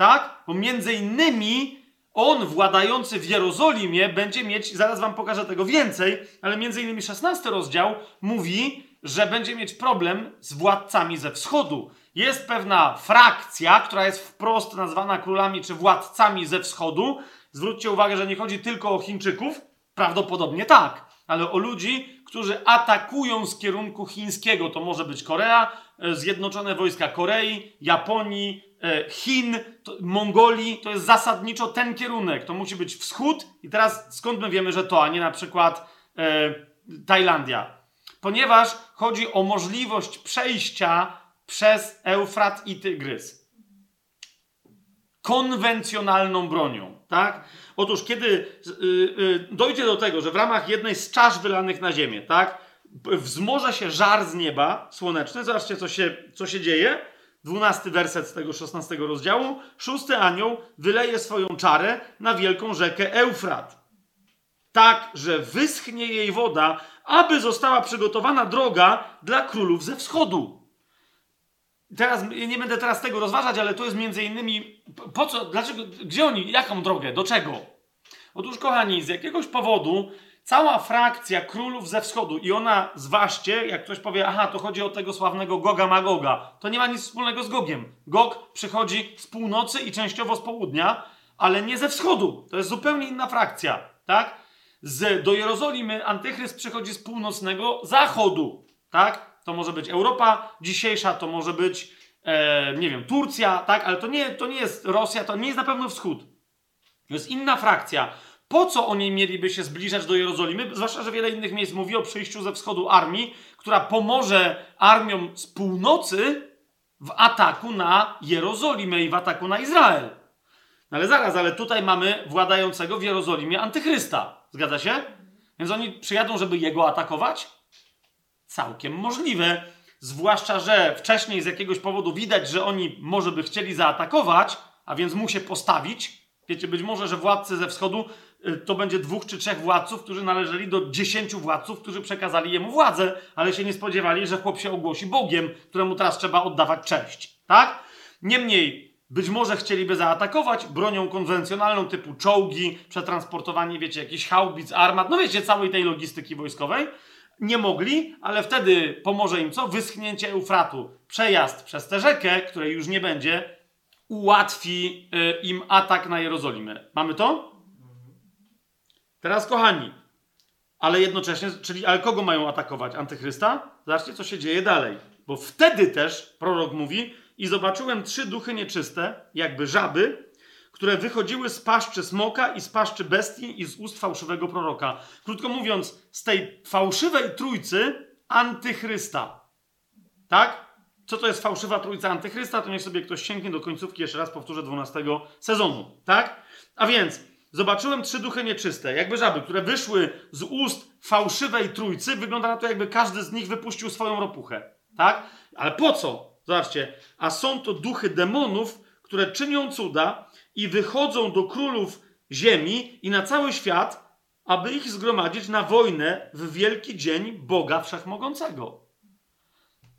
Tak? Bo między innymi on, władający w Jerozolimie, będzie mieć, zaraz wam pokażę tego więcej, ale między innymi 16 rozdział mówi, że będzie mieć problem z władcami ze wschodu. Jest pewna frakcja, która jest wprost nazwana królami czy władcami ze wschodu. Zwróćcie uwagę, że nie chodzi tylko o Chińczyków, prawdopodobnie tak, ale o ludzi, którzy atakują z kierunku chińskiego. To może być Korea, Zjednoczone Wojska Korei, Japonii, e, Chin, Mongolii. To jest zasadniczo ten kierunek. To musi być wschód. I teraz skąd my wiemy, że to, a nie na przykład e, Tajlandia? Ponieważ chodzi o możliwość przejścia przez Eufrat i Tygrys konwencjonalną bronią, tak? Otóż kiedy y, y, dojdzie do tego, że w ramach jednej z czasz wylanych na ziemię, tak, wzmoże się żar z nieba słoneczny, zobaczcie, co się, co się dzieje. Dwunasty werset z tego szesnastego rozdziału. Szósty anioł wyleje swoją czarę na wielką rzekę Eufrat. Tak, że wyschnie jej woda, aby została przygotowana droga dla królów ze wschodu. Teraz nie będę teraz tego rozważać, ale to jest między innymi po co, dlaczego, gdzie oni, jaką drogę, do czego? Otóż, kochani, z jakiegoś powodu cała frakcja królów ze wschodu i ona, zważcie, jak ktoś powie, aha, to chodzi o tego sławnego Goga Magoga, to nie ma nic wspólnego z Gogiem. Gog przychodzi z północy i częściowo z południa, ale nie ze wschodu. To jest zupełnie inna frakcja, tak? Z, do Jerozolimy Antychryst przychodzi z północnego zachodu, tak? To może być Europa dzisiejsza, to może być, e, nie wiem, Turcja, tak? Ale to nie, to nie jest Rosja, to nie jest na pewno wschód. To jest inna frakcja. Po co oni mieliby się zbliżać do Jerozolimy? Zwłaszcza, że wiele innych miejsc mówi o przyjściu ze wschodu armii, która pomoże armiom z północy w ataku na Jerozolimę i w ataku na Izrael. No ale zaraz, ale tutaj mamy władającego w Jerozolimie antychrysta. Zgadza się? Więc oni przyjadą, żeby jego atakować? Całkiem możliwe. Zwłaszcza, że wcześniej z jakiegoś powodu widać, że oni może by chcieli zaatakować, a więc mu się postawić. Wiecie, być może, że władcy ze wschodu to będzie dwóch czy trzech władców, którzy należeli do dziesięciu władców, którzy przekazali jemu władzę, ale się nie spodziewali, że chłop się ogłosi Bogiem, któremu teraz trzeba oddawać cześć. Tak? Niemniej, być może chcieliby zaatakować bronią konwencjonalną typu czołgi, przetransportowanie, wiecie, jakichś haubic, armat, no wiecie, całej tej logistyki wojskowej. Nie mogli, ale wtedy pomoże im co? Wyschnięcie Eufratu. Przejazd przez tę rzekę, której już nie będzie, ułatwi y, im atak na Jerozolimę. Mamy to? Teraz, kochani, ale jednocześnie, czyli ale kogo mają atakować? Antychrysta? Zobaczcie, co się dzieje dalej. Bo wtedy też prorok mówi: I zobaczyłem trzy duchy nieczyste, jakby żaby, które wychodziły z paszczy smoka i z paszczy bestii i z ust fałszywego proroka. Krótko mówiąc, z tej fałszywej trójcy antychrysta. Tak? Co to jest fałszywa trójca antychrysta? To niech sobie ktoś sięgnie do końcówki, jeszcze raz powtórzę, 12 sezonu. Tak? A więc zobaczyłem trzy duchy nieczyste, jakby żaby, które wyszły z ust fałszywej trójcy. Wygląda na to, jakby każdy z nich wypuścił swoją ropuchę. Tak? Ale po co? Zobaczcie. A są to duchy demonów, które czynią cuda i wychodzą do królów ziemi i na cały świat, aby ich zgromadzić na wojnę w wielki dzień Boga Wszechmogącego.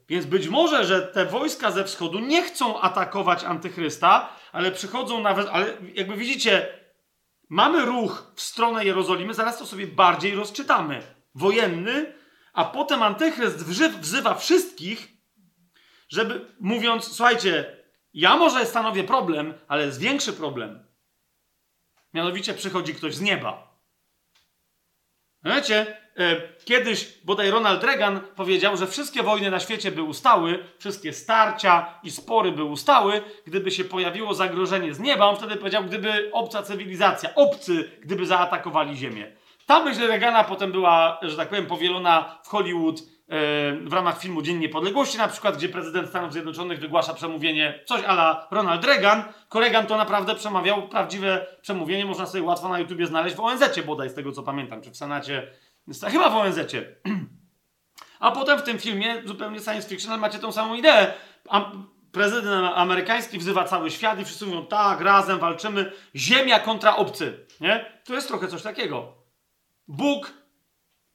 Więc być może, że te wojska ze wschodu nie chcą atakować antychrysta, ale przychodzą nawet, ale jakby widzicie, mamy ruch w stronę Jerozolimy, zaraz to sobie bardziej rozczytamy. Wojenny, a potem antychryst wzywa wszystkich, żeby mówiąc, słuchajcie, ja może stanowię problem, ale jest większy problem. Mianowicie przychodzi ktoś z nieba. Wiecie, e, kiedyś bodaj Ronald Reagan powiedział, że wszystkie wojny na świecie by ustały, wszystkie starcia i spory by ustały, gdyby się pojawiło zagrożenie z nieba. On wtedy powiedział, gdyby obca cywilizacja, obcy, gdyby zaatakowali Ziemię. Ta myśl Reagana potem była, że tak powiem, powielona w Hollywood w ramach filmu Dzień Niepodległości, na przykład, gdzie prezydent Stanów Zjednoczonych wygłasza przemówienie, coś ala Ronald Reagan. Reagan to naprawdę przemawiał prawdziwe przemówienie, można sobie łatwo na YouTubie znaleźć w ONZ-cie bodaj, z tego co pamiętam, czy w Senacie, chyba w ONZ-cie. A potem w tym filmie, zupełnie science fiction, macie tą samą ideę. prezydent amerykański wzywa cały świat i wszyscy mówią, tak, razem walczymy, ziemia kontra obcy, nie? To jest trochę coś takiego. Bóg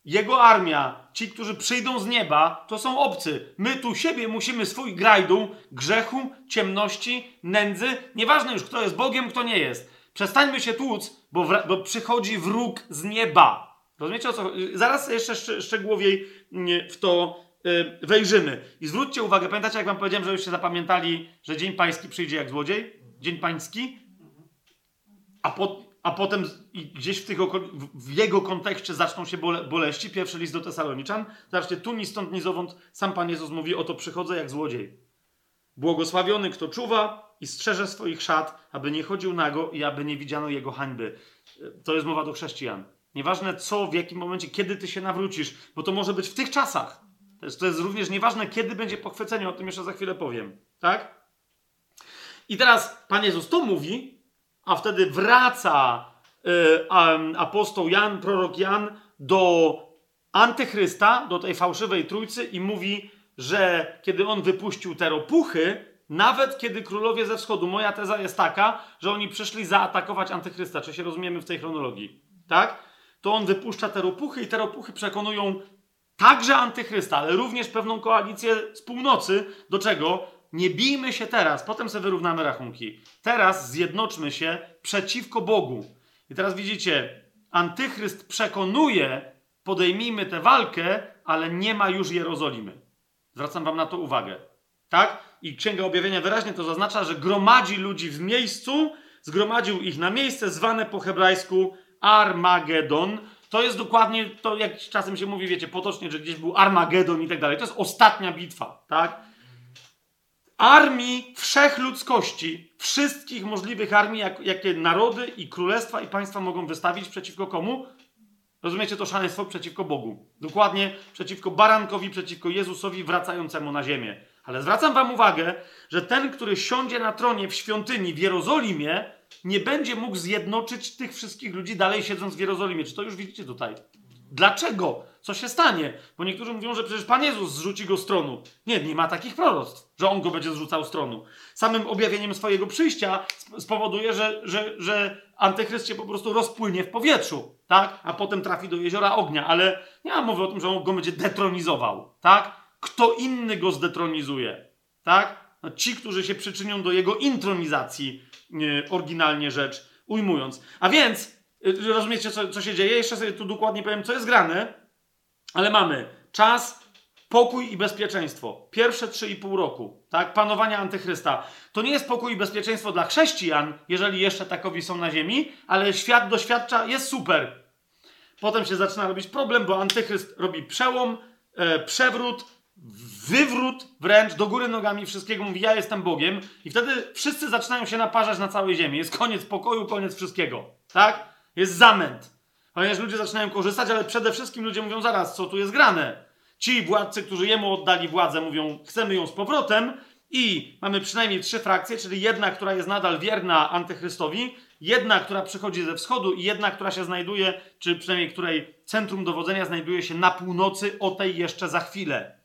jego armia, ci, którzy przyjdą z nieba, to są obcy. My tu siebie musimy swój grajdu grzechu, ciemności, nędzy, nieważne już kto jest Bogiem, kto nie jest. Przestańmy się tłuc, bo, bo przychodzi wróg z nieba. Rozumiecie o co? Zaraz jeszcze szcz szczegółowiej mm, w to yy, wejrzymy. I zwróćcie uwagę, pamiętacie jak wam powiedziałem, że już się zapamiętali, że Dzień Pański przyjdzie jak złodziej? Dzień Pański? A po, a potem gdzieś w, tych w jego kontekście zaczną się bole boleści. Pierwszy list do Tesaloniczan. Zobaczcie, tu ni stąd, ni zowąd sam Pan Jezus mówi, oto przychodzę jak złodziej. Błogosławiony, kto czuwa i strzeże swoich szat, aby nie chodził nago i aby nie widziano jego hańby. To jest mowa do chrześcijan. Nieważne co, w jakim momencie, kiedy ty się nawrócisz, bo to może być w tych czasach. To jest, to jest również nieważne, kiedy będzie pochwycenie, o tym jeszcze za chwilę powiem. Tak? I teraz Pan Jezus to mówi, a wtedy wraca y, apostoł Jan, prorok Jan do antychrysta, do tej fałszywej trójcy i mówi, że kiedy on wypuścił te ropuchy, nawet kiedy królowie ze wschodu, moja teza jest taka, że oni przyszli zaatakować antychrysta, czy się rozumiemy w tej chronologii, tak? To on wypuszcza te ropuchy i te ropuchy przekonują także antychrysta, ale również pewną koalicję z północy. Do czego? Nie bijmy się teraz, potem sobie wyrównamy rachunki. Teraz zjednoczmy się przeciwko Bogu. I teraz widzicie, antychryst przekonuje, podejmijmy tę walkę, ale nie ma już Jerozolimy. Zwracam wam na to uwagę. Tak? I Księga Objawienia wyraźnie to zaznacza, że gromadzi ludzi w miejscu, zgromadził ich na miejsce zwane po hebrajsku Armagedon. To jest dokładnie to, jak czasem się mówi, wiecie, potocznie, że gdzieś był Armagedon i tak dalej. To jest ostatnia bitwa, tak? Armii wszechludzkości, wszystkich możliwych armii, jak, jakie narody i królestwa i państwa mogą wystawić przeciwko komu? Rozumiecie to szaleństwo przeciwko Bogu. Dokładnie przeciwko barankowi, przeciwko Jezusowi wracającemu na ziemię. Ale zwracam wam uwagę, że ten, który siądzie na tronie w świątyni w Jerozolimie, nie będzie mógł zjednoczyć tych wszystkich ludzi dalej siedząc w Jerozolimie. Czy to już widzicie tutaj? Dlaczego? Co się stanie? Bo niektórzy mówią, że przecież Pan Jezus zrzuci go z tronu. Nie, nie ma takich proroctw, że On go będzie zrzucał z tronu. Samym objawieniem swojego przyjścia spowoduje, że, że, że antychryst się po prostu rozpłynie w powietrzu, tak? A potem trafi do jeziora ognia, ale nie ma mowy o tym, że On go będzie detronizował, tak? Kto inny go zdetronizuje, tak? No, ci, którzy się przyczynią do jego intronizacji, oryginalnie rzecz ujmując. A więc rozumiecie, co, co się dzieje? Jeszcze sobie tu dokładnie powiem, co jest grane, ale mamy czas, pokój i bezpieczeństwo. Pierwsze 3,5 roku, tak? Panowania antychrysta. To nie jest pokój i bezpieczeństwo dla chrześcijan, jeżeli jeszcze takowi są na ziemi, ale świat doświadcza, jest super. Potem się zaczyna robić problem, bo antychryst robi przełom, e, przewrót, wywrót wręcz do góry nogami wszystkiego, mówi ja jestem Bogiem i wtedy wszyscy zaczynają się naparzać na całej ziemi. Jest koniec pokoju, koniec wszystkiego. Tak? Jest zamęt. Ponieważ ludzie zaczynają korzystać, ale przede wszystkim ludzie mówią zaraz, co tu jest grane. Ci władcy, którzy jemu oddali władzę, mówią, chcemy ją z powrotem i mamy przynajmniej trzy frakcje, czyli jedna, która jest nadal wierna antychrystowi, jedna, która przychodzi ze wschodu i jedna, która się znajduje, czy przynajmniej której centrum dowodzenia znajduje się na północy, o tej jeszcze za chwilę.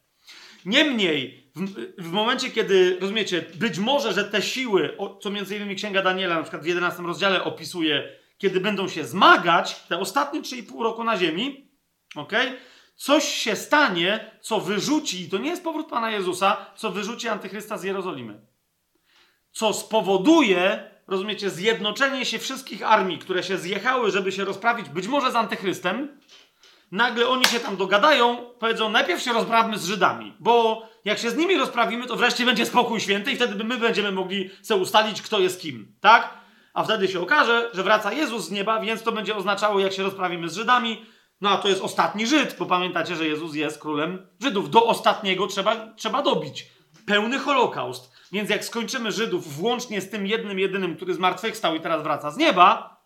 Niemniej, w, w, momencie, kiedy, rozumiecie, być może, że te siły, o, co między innymi Księga Daniela na przykład w 11 rozdziale opisuje, kiedy będą się zmagać, te ostatnie 3,5 roku na ziemi, ok? Coś się stanie, co wyrzuci, i to nie jest powrót Pana Jezusa, co wyrzuci Antychrysta z Jerozolimy. Co spowoduje, rozumiecie, zjednoczenie się wszystkich armii, które się zjechały, żeby się rozprawić być może z Antychrystem. Nagle oni się tam dogadają, powiedzą, najpierw się rozprawmy z Żydami, bo jak się z nimi rozprawimy, to wreszcie będzie spokój święty i wtedy my będziemy mogli sobie ustalić, kto jest kim, tak? A wtedy się okaże, że wraca Jezus z nieba, więc to będzie oznaczało, jak się rozprawimy z Żydami. No a to jest ostatni Żyd, bo pamiętacie, że Jezus jest królem Żydów. Do ostatniego trzeba, trzeba dobić. Pełny Holokaust. Więc jak skończymy Żydów włącznie z tym jednym, jedynym, który zmartwychwstał i teraz wraca z nieba,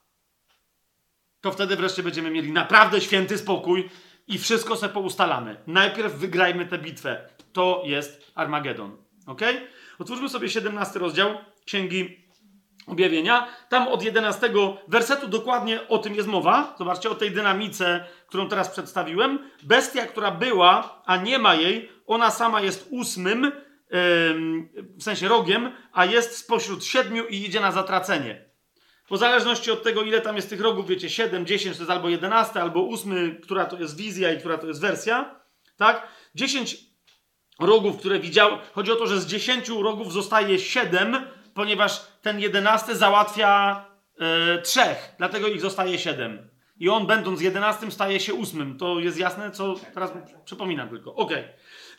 to wtedy wreszcie będziemy mieli naprawdę święty spokój, i wszystko se poustalamy. Najpierw wygrajmy tę bitwę. To jest Armagedon. Ok? Otwórzmy sobie 17 rozdział Księgi Objawienia. Tam od 11 wersetu dokładnie o tym jest mowa. Zobaczcie, o tej dynamice, którą teraz przedstawiłem. Bestia, która była, a nie ma jej, ona sama jest ósmym, w sensie rogiem, a jest spośród siedmiu i idzie na zatracenie. Po zależności od tego, ile tam jest tych rogów, wiecie, 7, 10 to jest albo 11, albo 8, która to jest wizja i która to jest wersja, tak? 10 rogów, które widział. Chodzi o to, że z 10 rogów zostaje 7, ponieważ ten 11 załatwia e, trzech, dlatego ich zostaje 7. I on, będąc 11, staje się 8. To jest jasne, co teraz przypominam tylko. Ok.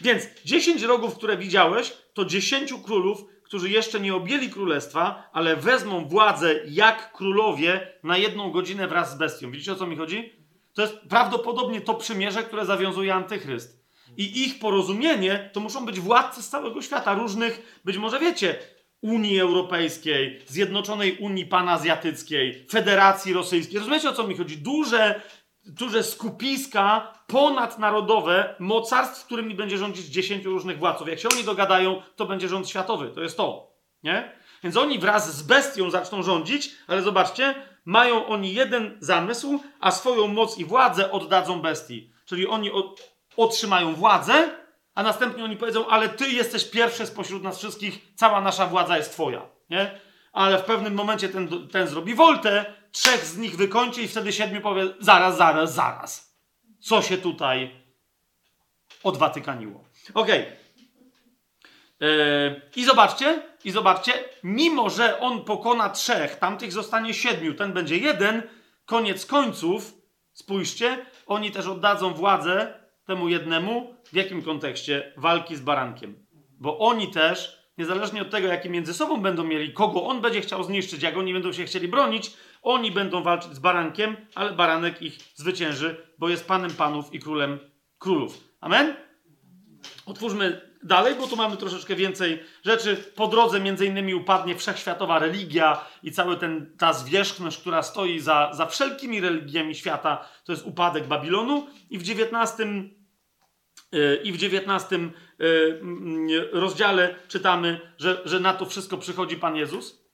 Więc 10 rogów, które widziałeś, to 10 królów, którzy jeszcze nie objęli królestwa, ale wezmą władzę jak królowie na jedną godzinę wraz z bestią. Widzicie o co mi chodzi? To jest prawdopodobnie to przymierze, które zawiązuje Antychryst. I ich porozumienie to muszą być władcy z całego świata, różnych, być może wiecie, Unii Europejskiej, Zjednoczonej Unii Panazjatyckiej, Federacji Rosyjskiej. Rozumiecie o co mi chodzi? Duże, duże skupiska ponadnarodowe mocarstw, którymi będzie rządzić 10 różnych władców. Jak się oni dogadają, to będzie rząd światowy. To jest to. Nie? Więc oni wraz z bestią zaczną rządzić, ale zobaczcie, mają oni jeden zamysł, a swoją moc i władzę oddadzą bestii. Czyli oni otrzymają władzę, a następnie oni powiedzą, ale ty jesteś pierwszy spośród nas wszystkich, cała nasza władza jest twoja. Nie? Ale w pewnym momencie ten, ten zrobi woltę, trzech z nich wykończy i wtedy siedmiu powie, zaraz, zaraz, zaraz. Co się tutaj odwatykaniło. Okej. Yy, I zobaczcie, i zobaczcie, mimo że on pokona trzech, tamtych zostanie siedmiu, ten będzie jeden, koniec końców, spójrzcie, oni też oddadzą władzę temu jednemu, w jakim kontekście? Walki z barankiem. Bo oni też, niezależnie od tego, jakie między sobą będą mieli, kogo on będzie chciał zniszczyć, jak oni będą się chcieli bronić, oni będą walczyć z barankiem, ale baranek ich zwycięży, bo jest panem panów i królem królów. Amen? Otwórzmy dalej, bo tu mamy troszeczkę więcej rzeczy. Po drodze między innymi upadnie wszechświatowa religia i cała ta zwierzchność, która stoi za, za wszelkimi religiami świata, to jest upadek Babilonu. I w XIX, i w XIX yy, rozdziale czytamy, że, że na to wszystko przychodzi Pan Jezus.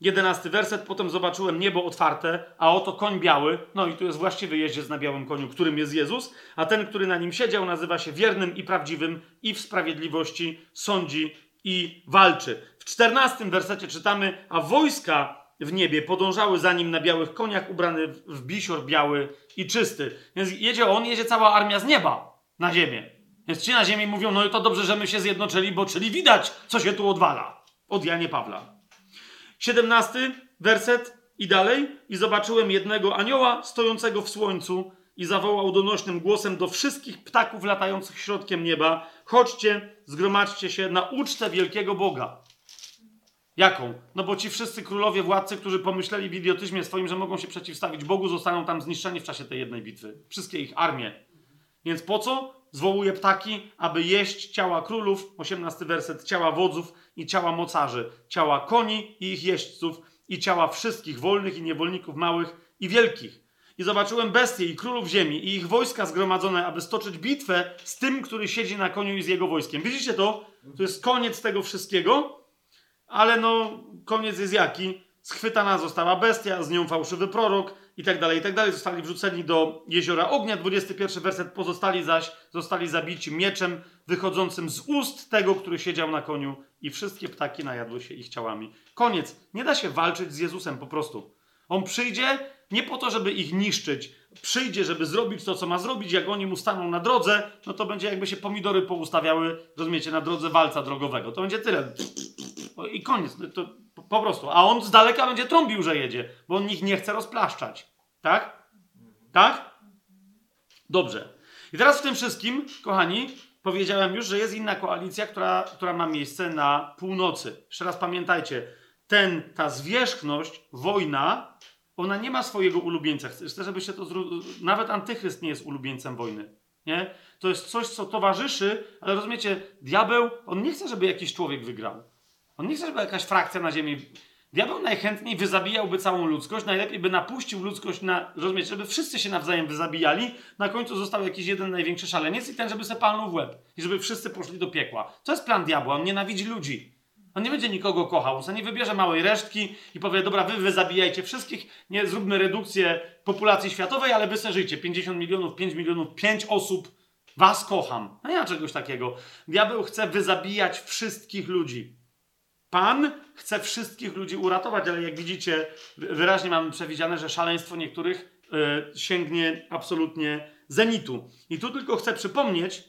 Jedenasty werset, potem zobaczyłem niebo otwarte, a oto koń biały, no i tu jest właściwy jeździec na białym koniu, którym jest Jezus, a ten, który na nim siedział, nazywa się wiernym i prawdziwym i w sprawiedliwości sądzi i walczy. W czternastym wersecie czytamy, a wojska w niebie podążały za nim na białych koniach, ubrany w bisior biały i czysty. Więc jedzie on, jedzie cała armia z nieba na ziemię. Więc ci na ziemi mówią, no i to dobrze, że my się zjednoczyli, bo czyli widać, co się tu odwala. Od Janie Pawla. 17 werset i dalej. I zobaczyłem jednego anioła stojącego w słońcu i zawołał donośnym głosem do wszystkich ptaków latających środkiem nieba: Chodźcie, zgromadźcie się na ucztę wielkiego Boga. Jaką? No bo ci wszyscy królowie, władcy, którzy pomyśleli w idiotyzmie swoim, że mogą się przeciwstawić Bogu, zostaną tam zniszczeni w czasie tej jednej bitwy. Wszystkie ich armie. Więc po co? Zwołuje ptaki, aby jeść ciała królów, 18 werset, ciała wodzów i ciała mocarzy, ciała koni i ich jeźdźców i ciała wszystkich wolnych i niewolników małych i wielkich. I zobaczyłem bestie i królów ziemi i ich wojska zgromadzone, aby stoczyć bitwę z tym, który siedzi na koniu i z jego wojskiem. Widzicie to? To jest koniec tego wszystkiego, ale no, koniec jest jaki? Schwytana została bestia, z nią fałszywy prorok i tak dalej, i tak dalej. Zostali wrzuceni do jeziora ognia. 21 werset. Pozostali zaś zostali zabici mieczem wychodzącym z ust tego, który siedział na koniu i wszystkie ptaki najadły się ich ciałami. Koniec. Nie da się walczyć z Jezusem po prostu. On przyjdzie nie po to, żeby ich niszczyć. Przyjdzie, żeby zrobić to, co ma zrobić. Jak oni mu staną na drodze, no to będzie jakby się pomidory poustawiały, rozumiecie, na drodze walca drogowego. To będzie tyle. I koniec. To po prostu. A on z daleka będzie trąbił, że jedzie, bo on ich nie chce rozplaszczać. Tak? Tak? Dobrze. I teraz w tym wszystkim, kochani, powiedziałem już, że jest inna koalicja, która, która ma miejsce na północy. Jeszcze raz pamiętajcie, ten, ta zwierzchność, wojna, ona nie ma swojego ulubieńca. Chcę, żebyście to zru... Nawet antychryst nie jest ulubieńcem wojny. Nie? To jest coś, co towarzyszy, ale rozumiecie, diabeł, on nie chce, żeby jakiś człowiek wygrał. On nie chce, żeby jakaś frakcja na ziemi Diabeł najchętniej wyzabijałby całą ludzkość, najlepiej by napuścił ludzkość na, rozumiecie, żeby wszyscy się nawzajem wyzabijali, na końcu został jakiś jeden największy szaleniec i ten, żeby se palnął w łeb. I żeby wszyscy poszli do piekła. To jest plan diabła, on nienawidzi ludzi. On nie będzie nikogo kochał, on nie wybierze małej resztki i powie, dobra, wy wyzabijajcie wszystkich, nie zróbmy redukcję populacji światowej, ale wy se żyjcie. 50 milionów, 5 milionów, 5 osób, was kocham. No ma czegoś takiego. Diabeł chce wyzabijać wszystkich ludzi. Pan chce wszystkich ludzi uratować, ale jak widzicie, wyraźnie mamy przewidziane, że szaleństwo niektórych e, sięgnie absolutnie zenitu. I tu tylko chcę przypomnieć,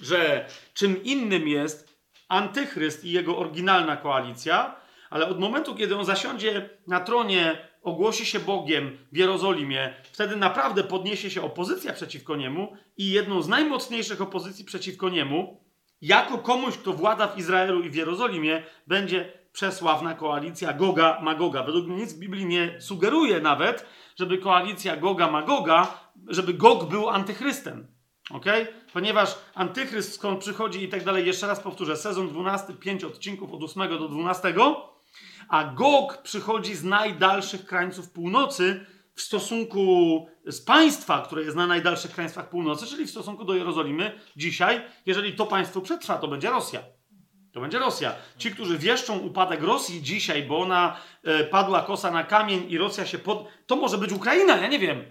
że czym innym jest antychryst i jego oryginalna koalicja, ale od momentu, kiedy on zasiądzie na tronie, ogłosi się Bogiem w Jerozolimie, wtedy naprawdę podniesie się opozycja przeciwko niemu i jedną z najmocniejszych opozycji przeciwko niemu, jako komuś, kto włada w Izraelu i w Jerozolimie, będzie przesławna koalicja Goga Magoga. Według mnie nic w Biblii nie sugeruje nawet, żeby koalicja Goga Magoga, żeby Gog był antychrystem. Ok? Ponieważ antychryst skąd przychodzi i tak dalej, jeszcze raz powtórzę, sezon 12, 5 odcinków od 8 do 12, a Gog przychodzi z najdalszych krańców północy w stosunku z państwa, które jest na najdalszych krańcach północy, czyli w stosunku do Jerozolimy dzisiaj, jeżeli to państwo przetrwa, to będzie Rosja. To będzie Rosja. Ci, którzy wieszczą upadek Rosji dzisiaj, bo ona e, padła kosa na kamień i Rosja się pod... To może być Ukraina, ja nie wiem.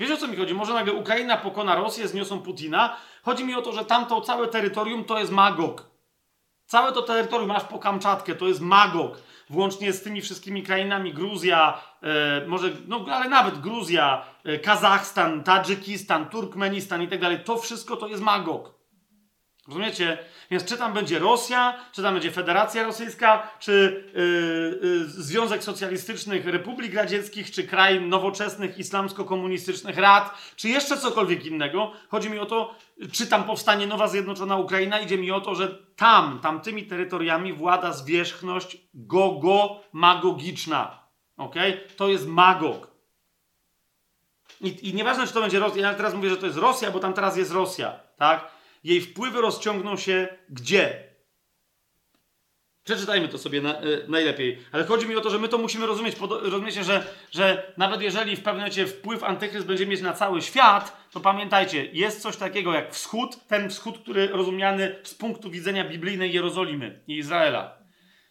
Wiesz o co mi chodzi? Może nagle Ukraina pokona Rosję, zniosą Putina. Chodzi mi o to, że tamto całe terytorium to jest Magog. Całe to terytorium, aż po Kamczatkę, to jest Magog. Włącznie z tymi wszystkimi krainami, Gruzja, e, może, no ale nawet Gruzja, e, Kazachstan, Tadżykistan, Turkmenistan i tak dalej. To wszystko to jest Magog. Rozumiecie? Więc czy tam będzie Rosja, czy tam będzie Federacja Rosyjska, czy yy, yy, Związek Socjalistycznych Republik Radzieckich, czy kraj nowoczesnych islamsko-komunistycznych rad, czy jeszcze cokolwiek innego. Chodzi mi o to, czy tam powstanie nowa zjednoczona Ukraina. Idzie mi o to, że tam, tamtymi terytoriami włada zwierzchność gogo-magogiczna. Ok? To jest magog. I, I nieważne, czy to będzie Rosja. Ja teraz mówię, że to jest Rosja, bo tam teraz jest Rosja. Tak? Jej wpływy rozciągną się gdzie? Przeczytajmy to sobie na, y, najlepiej. Ale chodzi mi o to, że my to musimy rozumieć. Rozumiecie, że, że nawet jeżeli w pewnym momencie wpływ antychryst będzie mieć na cały świat, to pamiętajcie, jest coś takiego jak wschód, ten wschód, który rozumiany z punktu widzenia biblijnej Jerozolimy i Izraela.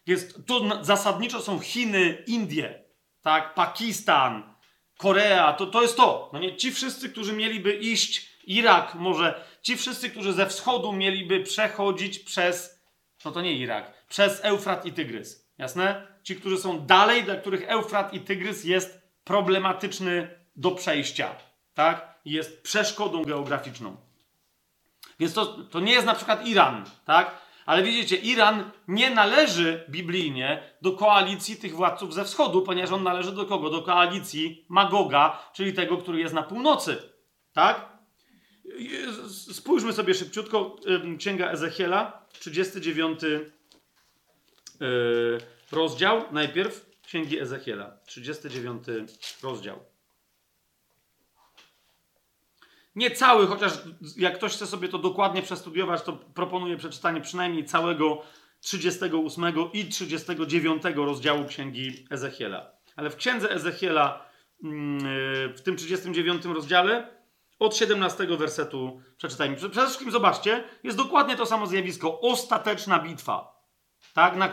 Jest, to zasadniczo są Chiny, Indie, tak, Pakistan, Korea, to, to jest to. No nie, ci wszyscy, którzy mieliby iść, Irak może, ci wszyscy, którzy ze wschodu mieliby przechodzić przez, no to nie Irak, przez Eufrat i Tygrys. Jasne? Ci, którzy są dalej, dla których Eufrat i Tygrys jest problematyczny do przejścia. Tak? Jest przeszkodą geograficzną. Więc to, to nie jest na przykład Iran, tak? Ale widzicie, Iran nie należy biblijnie do koalicji tych władców ze wschodu, ponieważ on należy do kogo? Do koalicji Magoga, czyli tego, który jest na północy. Tak? Spójrzmy sobie szybciutko. Księga Ezechiela, 39 e, rozdział. Najpierw Księgi Ezechiela, 39 rozdział. Nie cały, chociaż jak ktoś chce sobie to dokładnie przestudiować, to proponuję przeczytanie przynajmniej całego 38 i 39 rozdziału Księgi Ezechiela. Ale w Księdze Ezechiela, mm, e, w tym 39 rozdziale, od 17 wersetu przeczytajmy. Przede wszystkim zobaczcie, jest dokładnie to samo zjawisko. Ostateczna bitwa. Tak? Na,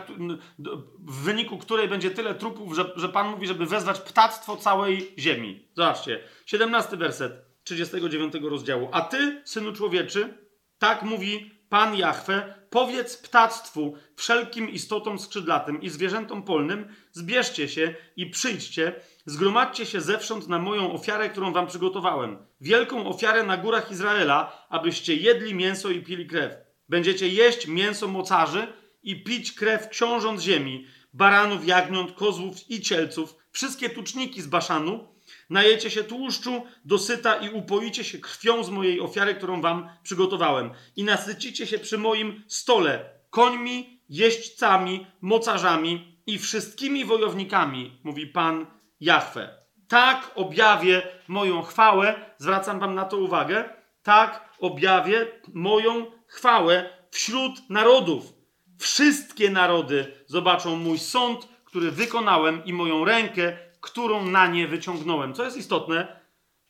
w wyniku której będzie tyle trupów, że, że Pan mówi, żeby wezwać ptactwo całej ziemi. Zobaczcie. 17 werset 39 rozdziału. A ty, synu człowieczy, tak mówi Pan Jahwe, powiedz ptactwu, wszelkim istotom skrzydlatym i zwierzętom polnym, zbierzcie się i przyjdźcie, zgromadźcie się zewsząd na moją ofiarę, którą wam przygotowałem. Wielką ofiarę na górach Izraela, abyście jedli mięso i pili krew. Będziecie jeść mięso mocarzy i pić krew książąt ziemi, baranów, jagniąt, kozłów i cielców, wszystkie tuczniki z Baszanu, Najecie się tłuszczu dosyta i upoicie się krwią z mojej ofiary, którą wam przygotowałem. I nasycicie się przy moim stole końmi, jeźdźcami, mocarzami i wszystkimi wojownikami, mówi Pan Jahwe. Tak objawię moją chwałę, zwracam wam na to uwagę, tak objawię moją chwałę wśród narodów. Wszystkie narody zobaczą mój sąd, który wykonałem i moją rękę, którą na nie wyciągnąłem. Co jest istotne,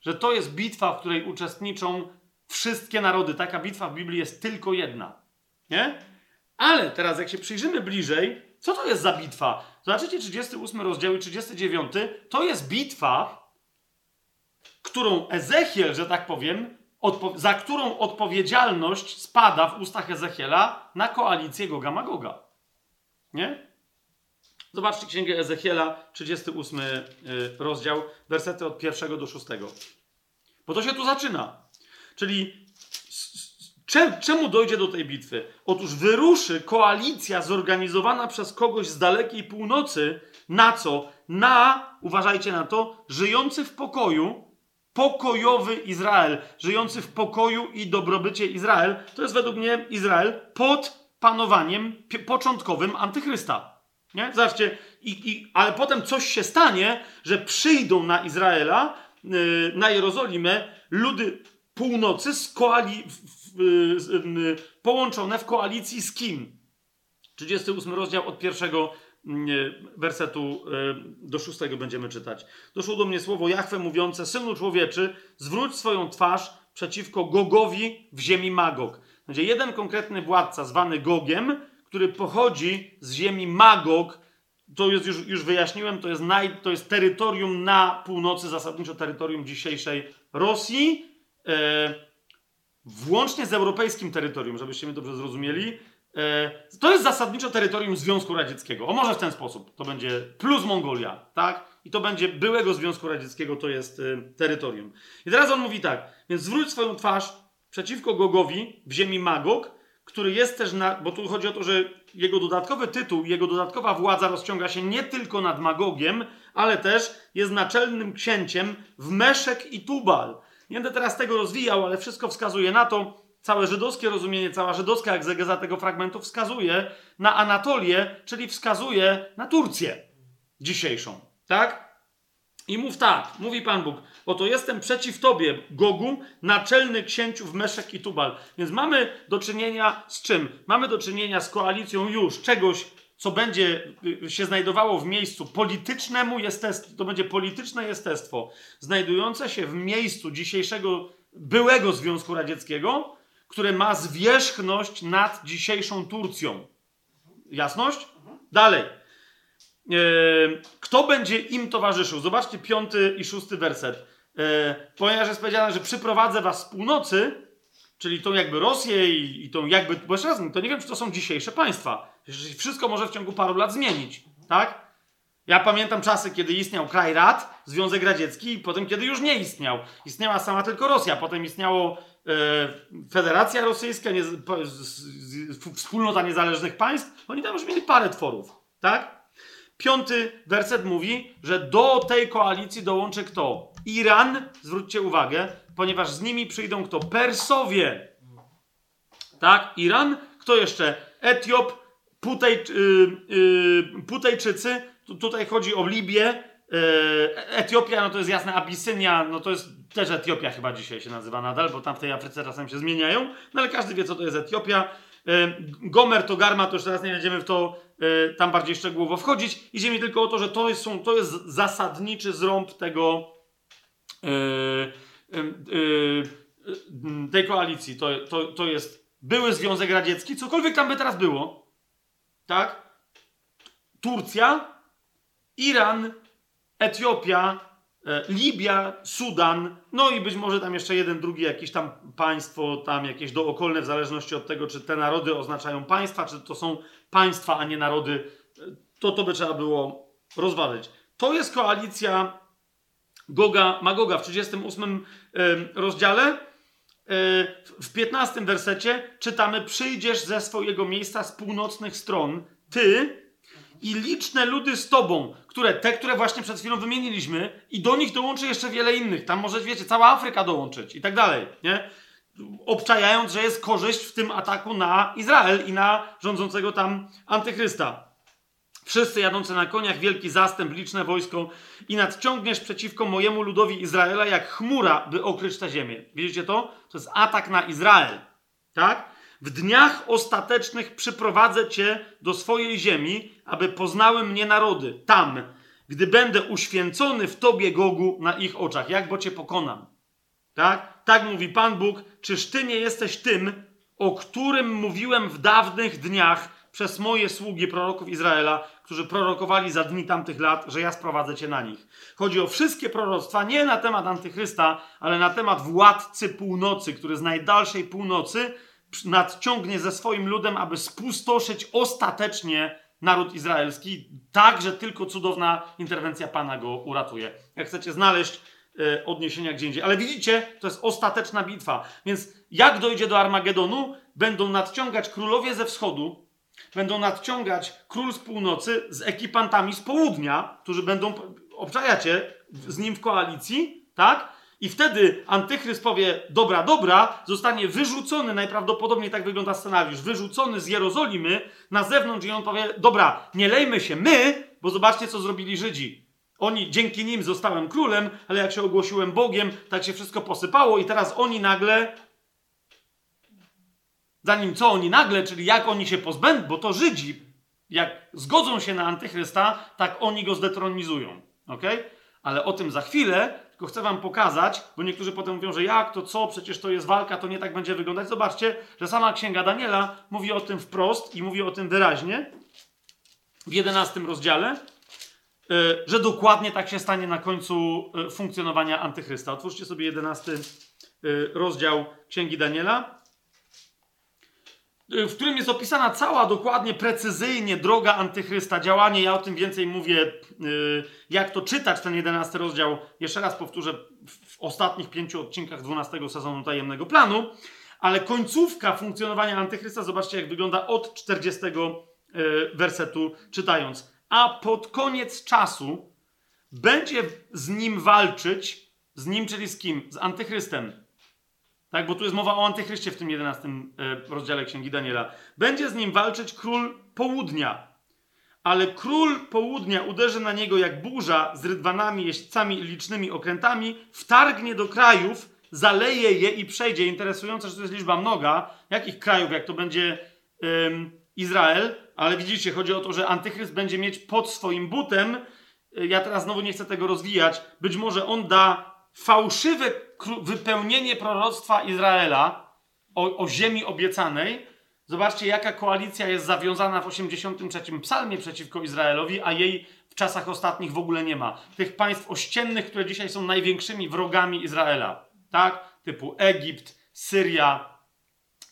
że to jest bitwa, w której uczestniczą wszystkie narody. Taka bitwa w Biblii jest tylko jedna. Nie? Ale teraz, jak się przyjrzymy bliżej, co to jest za bitwa? Zobaczycie 38 rozdział i 39. To jest bitwa, którą Ezechiel, że tak powiem, za którą odpowiedzialność spada w ustach Ezechiela na koalicję Goga Magoga. Nie? Zobaczcie Księgę Ezechiela, 38 y, rozdział, wersety od pierwszego do szóstego. Bo to się tu zaczyna. Czyli czemu dojdzie do tej bitwy? Otóż wyruszy koalicja zorganizowana przez kogoś z dalekiej północy na co? Na, uważajcie na to, żyjący w pokoju, pokojowy Izrael, żyjący w pokoju i dobrobycie Izrael, to jest według mnie Izrael pod panowaniem początkowym antychrysta. Nie? Zobaczcie, i, i, ale potem coś się stanie, że przyjdą na Izraela, yy, na Jerozolimę, ludy północy z koali, w, w, y, z, y, połączone w koalicji z kim? 38 rozdział od pierwszego wersetu y, do szóstego będziemy czytać. Doszło do mnie słowo Jachwę mówiące, Synu człowieczy, zwróć swoją twarz przeciwko Gogowi w ziemi Magog. Będzie jeden konkretny władca zwany Gogiem, który pochodzi z ziemi Magog. To jest już, już wyjaśniłem, to jest, naj, to jest terytorium na północy, zasadniczo terytorium dzisiejszej Rosji. E, włącznie z europejskim terytorium, żebyście mnie dobrze zrozumieli. E, To jest zasadniczo terytorium Związku Radzieckiego. O może w ten sposób. To będzie plus Mongolia, tak? I to będzie byłego Związku Radzieckiego, to jest e, terytorium. I teraz on mówi tak, więc zwróć swoją twarz przeciwko Gogowi w ziemi Magog, który jest też na, bo tu chodzi o to, że jego dodatkowy tytuł, jego dodatkowa władza rozciąga się nie tylko nad Magogiem, ale też jest naczelnym księciem w Meszek i Tubal. Nie będę teraz tego rozwijał, ale wszystko wskazuje na to, całe żydowskie rozumienie, cała żydowska egzegeza tego fragmentu wskazuje na Anatolię, czyli wskazuje na Turcję dzisiejszą. Tak? I mów tak, mówi Pan Bóg, oto jestem przeciw Tobie, Gogu, naczelny księciu w Meszek i Tubal. Więc mamy do czynienia z czym? Mamy do czynienia z koalicją już czegoś, co będzie y, się znajdowało w miejscu politycznemu jestestwu, to będzie polityczne jestestwo, znajdujące się w miejscu dzisiejszego byłego Związku Radzieckiego, które ma zwierzchność nad dzisiejszą Turcją. Jasność? Dalej. E, kto będzie im towarzyszył? Zobaczcie piąty i szósty werset. E, ponieważ jest powiedziane, że przyprowadzę was z północy, czyli tą jakby Rosję i, i tą jakby, bo jeszcze raz, to nie wiem, czy to są dzisiejsze państwa. Wszystko może w ciągu paru lat zmienić, tak? Ja pamiętam czasy, kiedy istniał kraj Rad, Związek Radziecki i potem, kiedy już nie istniał. Istniała sama tylko Rosja, potem istniało e, Federacja Rosyjska, nie, po- z, z, Wspólnota Niezależnych Państw. Oni tam już mieli parę tworów, tak? Piąty werset mówi, że do tej koalicji dołączy kto? Iran, zwróćcie uwagę, ponieważ z nimi przyjdą kto? Persowie. Tak? Iran. Kto jeszcze? Etiop, Putej, y, y, Putejczycy. Tu, tutaj chodzi o Libię. Y, Etiopia, no to jest jasne, Abisynia, no to jest też Etiopia chyba dzisiaj się nazywa nadal, bo tam w tej Afryce czasem się zmieniają. No ale każdy wie, co to jest Etiopia. Y, Gomer to Garma, to już teraz nie będziemy w to tam bardziej szczegółowo wchodzić. Idzie mi tylko o to, że to jest, są, to jest zasadniczy zrąb tego y, y, y, y, tej koalicji. To, to, to jest były Związek Radziecki, cokolwiek tam by teraz było. Tak? Turcja, Iran, Etiopia, Libia, Sudan, no i być może tam jeszcze jeden, drugi jakieś tam państwo, tam jakieś dookolne, w zależności od tego, czy te narody oznaczają państwa, czy to są państwa, a nie narody, e, to to by trzeba było rozważyć. To jest koalicja Goga, Magoga w 38 em, rozdziale. E, W 15 wersecie czytamy: Przyjdziesz ze swojego miejsca z północnych stron, ty i liczne ludy z tobą, które te, które właśnie przed chwilą wymieniliśmy, i do nich dołączy jeszcze wiele innych. Tam może, wiecie, cała Afryka dołączyć i tak dalej, nie? Obczajając, że jest korzyść w tym ataku na Izrael i na rządzącego tam antychrysta. Wszyscy jadący na koniach, wielki zastęp, liczne wojsko i nadciągniesz przeciwko mojemu ludowi Izraela jak chmura, by okryć tę ziemię. Widzicie to? To jest atak na Izrael. Tak? W dniach ostatecznych przyprowadzę cię do swojej ziemi, aby poznały mnie narody. Tam, gdy będę uświęcony w tobie, Gogu, na ich oczach. Jak bo cię pokonam. Tak? Tak mówi Pan Bóg. Czyż ty nie jesteś tym, o którym mówiłem w dawnych dniach przez moje sługi proroków Izraela, którzy prorokowali za dni tamtych lat, że ja sprowadzę cię na nich. Chodzi o wszystkie proroctwa, nie na temat antychrysta, ale na temat władcy północy, który z najdalszej północy nadciągnie ze swoim ludem, aby spustoszyć ostatecznie naród izraelski, tak, że tylko cudowna interwencja Pana go uratuje. Jak chcecie znaleźć e, odniesienia gdzie indziej. Ale widzicie, to jest ostateczna bitwa. Więc jak dojdzie do Armagedonu, będą nadciągać królowie ze wschodu, będą nadciągać król z północy z ekipantami z południa, którzy będą, obczajacie, z nim w koalicji, tak? I wtedy antychryst powie, dobra, dobra, zostanie wyrzucony, najprawdopodobniej tak wygląda scenariusz, wyrzucony z Jerozolimy na zewnątrz i on powie, dobra, nie lejmy się my, bo zobaczcie, co zrobili Żydzi. Oni, dzięki nim zostałem królem, ale jak się ogłosiłem Bogiem, tak się wszystko posypało i teraz oni nagle Zanim co oni nagle, czyli jak oni się pozbędą, bo to Żydzi, jak zgodzą się na antychrysta, tak oni go zdetronizują. ok? Ale o tym za chwilę, tylko chcę wam pokazać, bo niektórzy potem mówią, że jak, to co, przecież to jest walka, to nie tak będzie wyglądać. Zobaczcie, że sama księga Daniela mówi o tym wprost i mówi o tym wyraźnie w 11 rozdziale, y, że dokładnie tak się stanie na końcu y, funkcjonowania antychrysta. Otwórzcie sobie 11 y, rozdział księgi Daniela w którym jest opisana cała dokładnie, precyzyjnie droga antychrysta, działanie. Ja o tym więcej mówię, y, jak to czytać, ten jedenasty rozdział. Jeszcze raz powtórzę, w ostatnich pięciu odcinkach 12 sezonu Tajemnego Planu. Ale końcówka funkcjonowania antychrysta, zobaczcie jak wygląda od 40 y, wersetu czytając. A pod koniec czasu będzie z nim walczyć, z nim, czyli z kim? Z antychrystem tak, bo tu jest mowa o antychryście w tym 11 e, rozdziale Księgi Daniela. Będzie z nim walczyć król południa. Ale król południa uderzy na niego jak burza z rydwanami, jeźdźcami i licznymi okrętami, wtargnie do krajów, zaleje je i przejdzie. Interesujące, że to jest liczba mnoga. Jakich krajów, jak to będzie ym, Izrael? Ale widzicie, chodzi o to, że antychryst będzie mieć pod swoim butem. E, ja teraz znowu nie chcę tego rozwijać. Być może on da fałszywe wypełnienie proroctwa Izraela o, o ziemi obiecanej. Zobaczcie, jaka koalicja jest zawiązana w 83 psalmie przeciwko Izraelowi, a jej w czasach ostatnich w ogóle nie ma. Tych państw ościennych, które dzisiaj są największymi wrogami Izraela. Tak? Typu Egipt, Syria,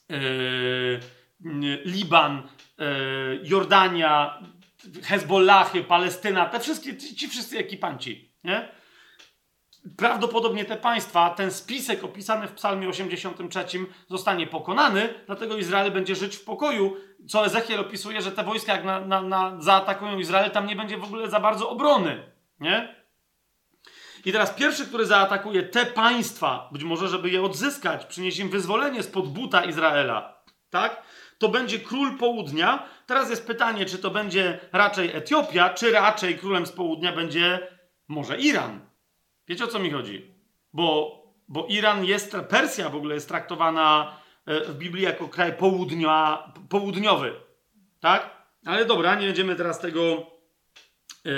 yy, Liban, yy, Jordania, Hezbollahy, Palestyna, te wszystkie, ci wszyscy ekipanci. Nie? Prawdopodobnie te państwa, ten spisek opisany w Psalmie 83 zostanie pokonany, dlatego Izrael będzie żyć w pokoju. Co Ezechiel opisuje, że te wojska, jak na, na, na zaatakują Izrael, tam nie będzie w ogóle za bardzo obrony. Nie? I teraz pierwszy, który zaatakuje te państwa, być może, żeby je odzyskać, przynieść im wyzwolenie spod buta Izraela, tak? To będzie król południa. Teraz jest pytanie, czy to będzie raczej Etiopia, czy raczej królem z południa będzie może Iran. Wiecie o co mi chodzi? Bo, bo Iran jest, Persja w ogóle jest traktowana e, w Biblii jako kraj południa, południowy. Tak? Ale dobra, nie będziemy teraz tego yy,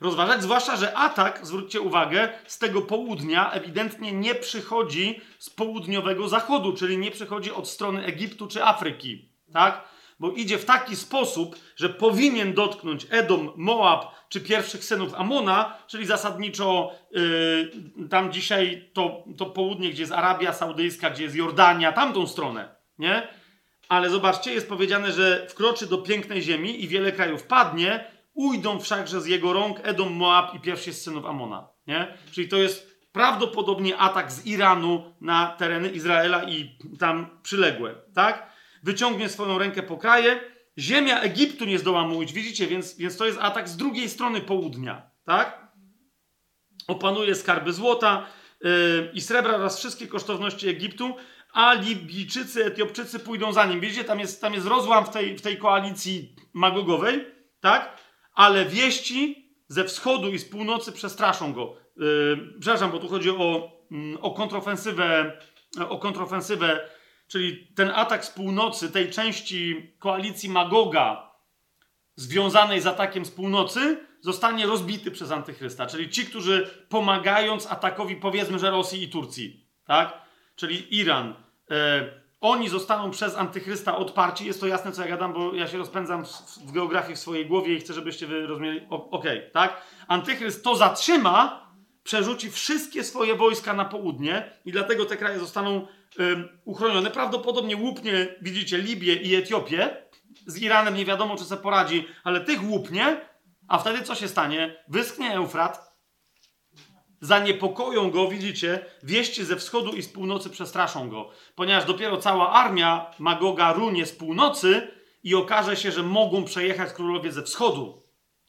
rozważać. Zwłaszcza, że atak, zwróćcie uwagę, z tego południa ewidentnie nie przychodzi z południowego zachodu, czyli nie przychodzi od strony Egiptu czy Afryki. Tak? Bo idzie w taki sposób, że powinien dotknąć Edom, Moab czy pierwszych synów Amona, czyli zasadniczo yy, tam dzisiaj to, to południe, gdzie jest Arabia Saudyjska, gdzie jest Jordania, tamtą stronę, nie? Ale zobaczcie, jest powiedziane, że wkroczy do pięknej ziemi i wiele krajów padnie, ujdą wszakże z jego rąk Edom, Moab i pierwsi z synów Amona, nie? Czyli to jest prawdopodobnie atak z Iranu na tereny Izraela i tam przyległe, tak? Wyciągnie swoją rękę po kraje. Ziemia Egiptu nie zdoła mu widzicie, więc, więc to jest atak z drugiej strony południa, tak? Opanuje skarby złota yy, i srebra oraz wszystkie kosztowności Egiptu, a Libijczycy, Etiopczycy pójdą za nim. Widzicie, tam jest, tam jest rozłam w tej, w tej koalicji magogowej, tak? Ale wieści ze wschodu i z północy przestraszą go. Yy, przepraszam, bo tu chodzi o, yy, o kontrofensywę, o kontrofensywę czyli ten atak z północy, tej części koalicji Magoga związanej z atakiem z północy, zostanie rozbity przez Antychrysta. Czyli ci, którzy pomagając atakowi, powiedzmy, że Rosji i Turcji, tak? Czyli Iran, e, oni zostaną przez Antychrysta odparci. Jest to jasne, co ja gadam, bo ja się rozpędzam w, w geografii w swojej głowie i chcę, żebyście wy rozumieli. Okej, tak? Antychryst to zatrzyma, przerzuci wszystkie swoje wojska na południe i dlatego te kraje zostaną uchronione. Prawdopodobnie łupnie, widzicie, Libię i Etiopię. Z Iranem nie wiadomo, czy se poradzi, ale tych łupnie, a wtedy co się stanie? Wyschnie Eufrat, zaniepokoją go, widzicie, wieści ze wschodu i z północy przestraszą go, ponieważ dopiero cała armia Magoga runie z północy i okaże się, że mogą przejechać królowie ze wschodu.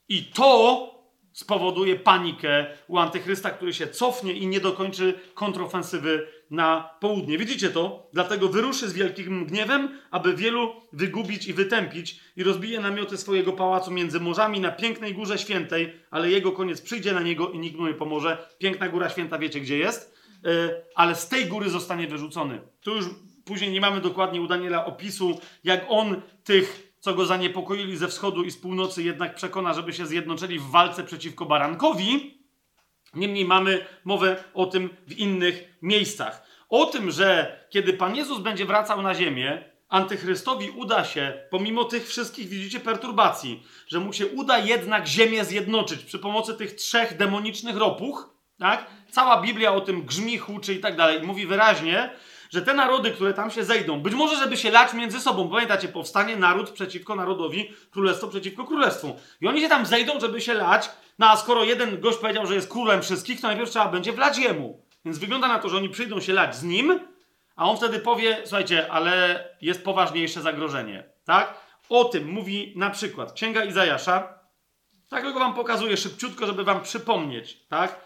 I to spowoduje panikę u antychrysta, który się cofnie i nie dokończy kontrofensywy na południe. Widzicie to? Dlatego wyruszy z wielkim gniewem, aby wielu wygubić i wytępić i rozbije namioty swojego pałacu między morzami na pięknej górze świętej, ale jego koniec przyjdzie na niego i nikt mu nie pomoże. Piękna góra święta wiecie gdzie jest, Yy, ale z tej góry zostanie wyrzucony. Tu już później nie mamy dokładnie u Daniela opisu, jak on tych co go zaniepokoili ze wschodu i z północy, jednak przekona, żeby się zjednoczyli w walce przeciwko barankowi. Niemniej mamy mowę o tym w innych miejscach. O tym, że kiedy Pan Jezus będzie wracał na ziemię, Antychrystowi uda się, pomimo tych wszystkich, widzicie, perturbacji, że mu się uda jednak ziemię zjednoczyć przy pomocy tych trzech demonicznych ropuch, tak? Cała Biblia o tym grzmi, huczy i tak dalej. Mówi wyraźnie, że te narody, które tam się zejdą, być może, żeby się lać między sobą. Pamiętacie, powstanie naród przeciwko narodowi, królestwo przeciwko królestwu. I oni się tam zejdą, żeby się lać. No a skoro jeden gość powiedział, że jest królem wszystkich, to najpierw trzeba będzie wlać jemu. Więc wygląda na to, że oni przyjdą się lać z nim, a on wtedy powie, słuchajcie, ale jest poważniejsze zagrożenie. Tak? O tym mówi na przykład Księga Izajasza. Tak tylko wam pokazuję szybciutko, żeby wam przypomnieć, tak?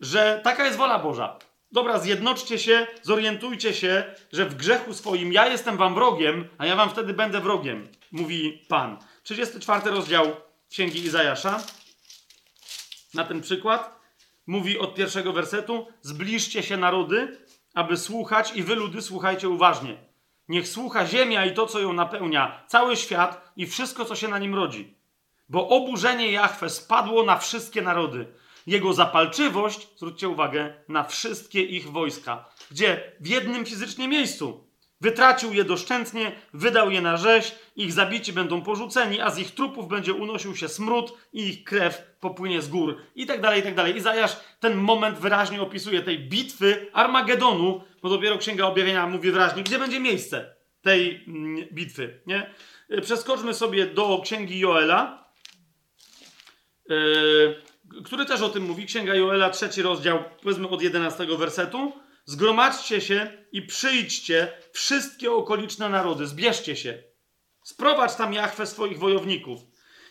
Że taka jest wola Boża. Dobra, zjednoczcie się, zorientujcie się, że w grzechu swoim ja jestem wam wrogiem, a ja wam wtedy będę wrogiem, mówi Pan. 34 rozdział Księgi Izajasza. Na ten przykład mówi od pierwszego wersetu: Zbliżcie się narody, aby słuchać, i wy ludy słuchajcie uważnie. Niech słucha ziemia i to, co ją napełnia, cały świat i wszystko, co się na nim rodzi. Bo oburzenie Jahwe spadło na wszystkie narody. Jego zapalczywość, zwróćcie uwagę, na wszystkie ich wojska. Gdzie? W jednym fizycznie miejscu. Wytracił je doszczętnie, wydał je na rzeź, ich zabici będą porzuceni, a z ich trupów będzie unosił się smród i ich krew popłynie z gór. I tak dalej, i tak dalej. Izajasz ten moment wyraźnie opisuje tej bitwy Armagedonu, bo dopiero Księga Objawienia mówi wyraźnie, gdzie będzie miejsce tej mm, bitwy. Nie? Przeskoczmy sobie do Księgi Joela. Yy, który też o tym mówi. Księga Joela, trzeci rozdział, powiedzmy od 11 wersetu. Zgromadźcie się i przyjdźcie wszystkie okoliczne narody, zbierzcie się. Sprowadź tam Jachwę swoich wojowników.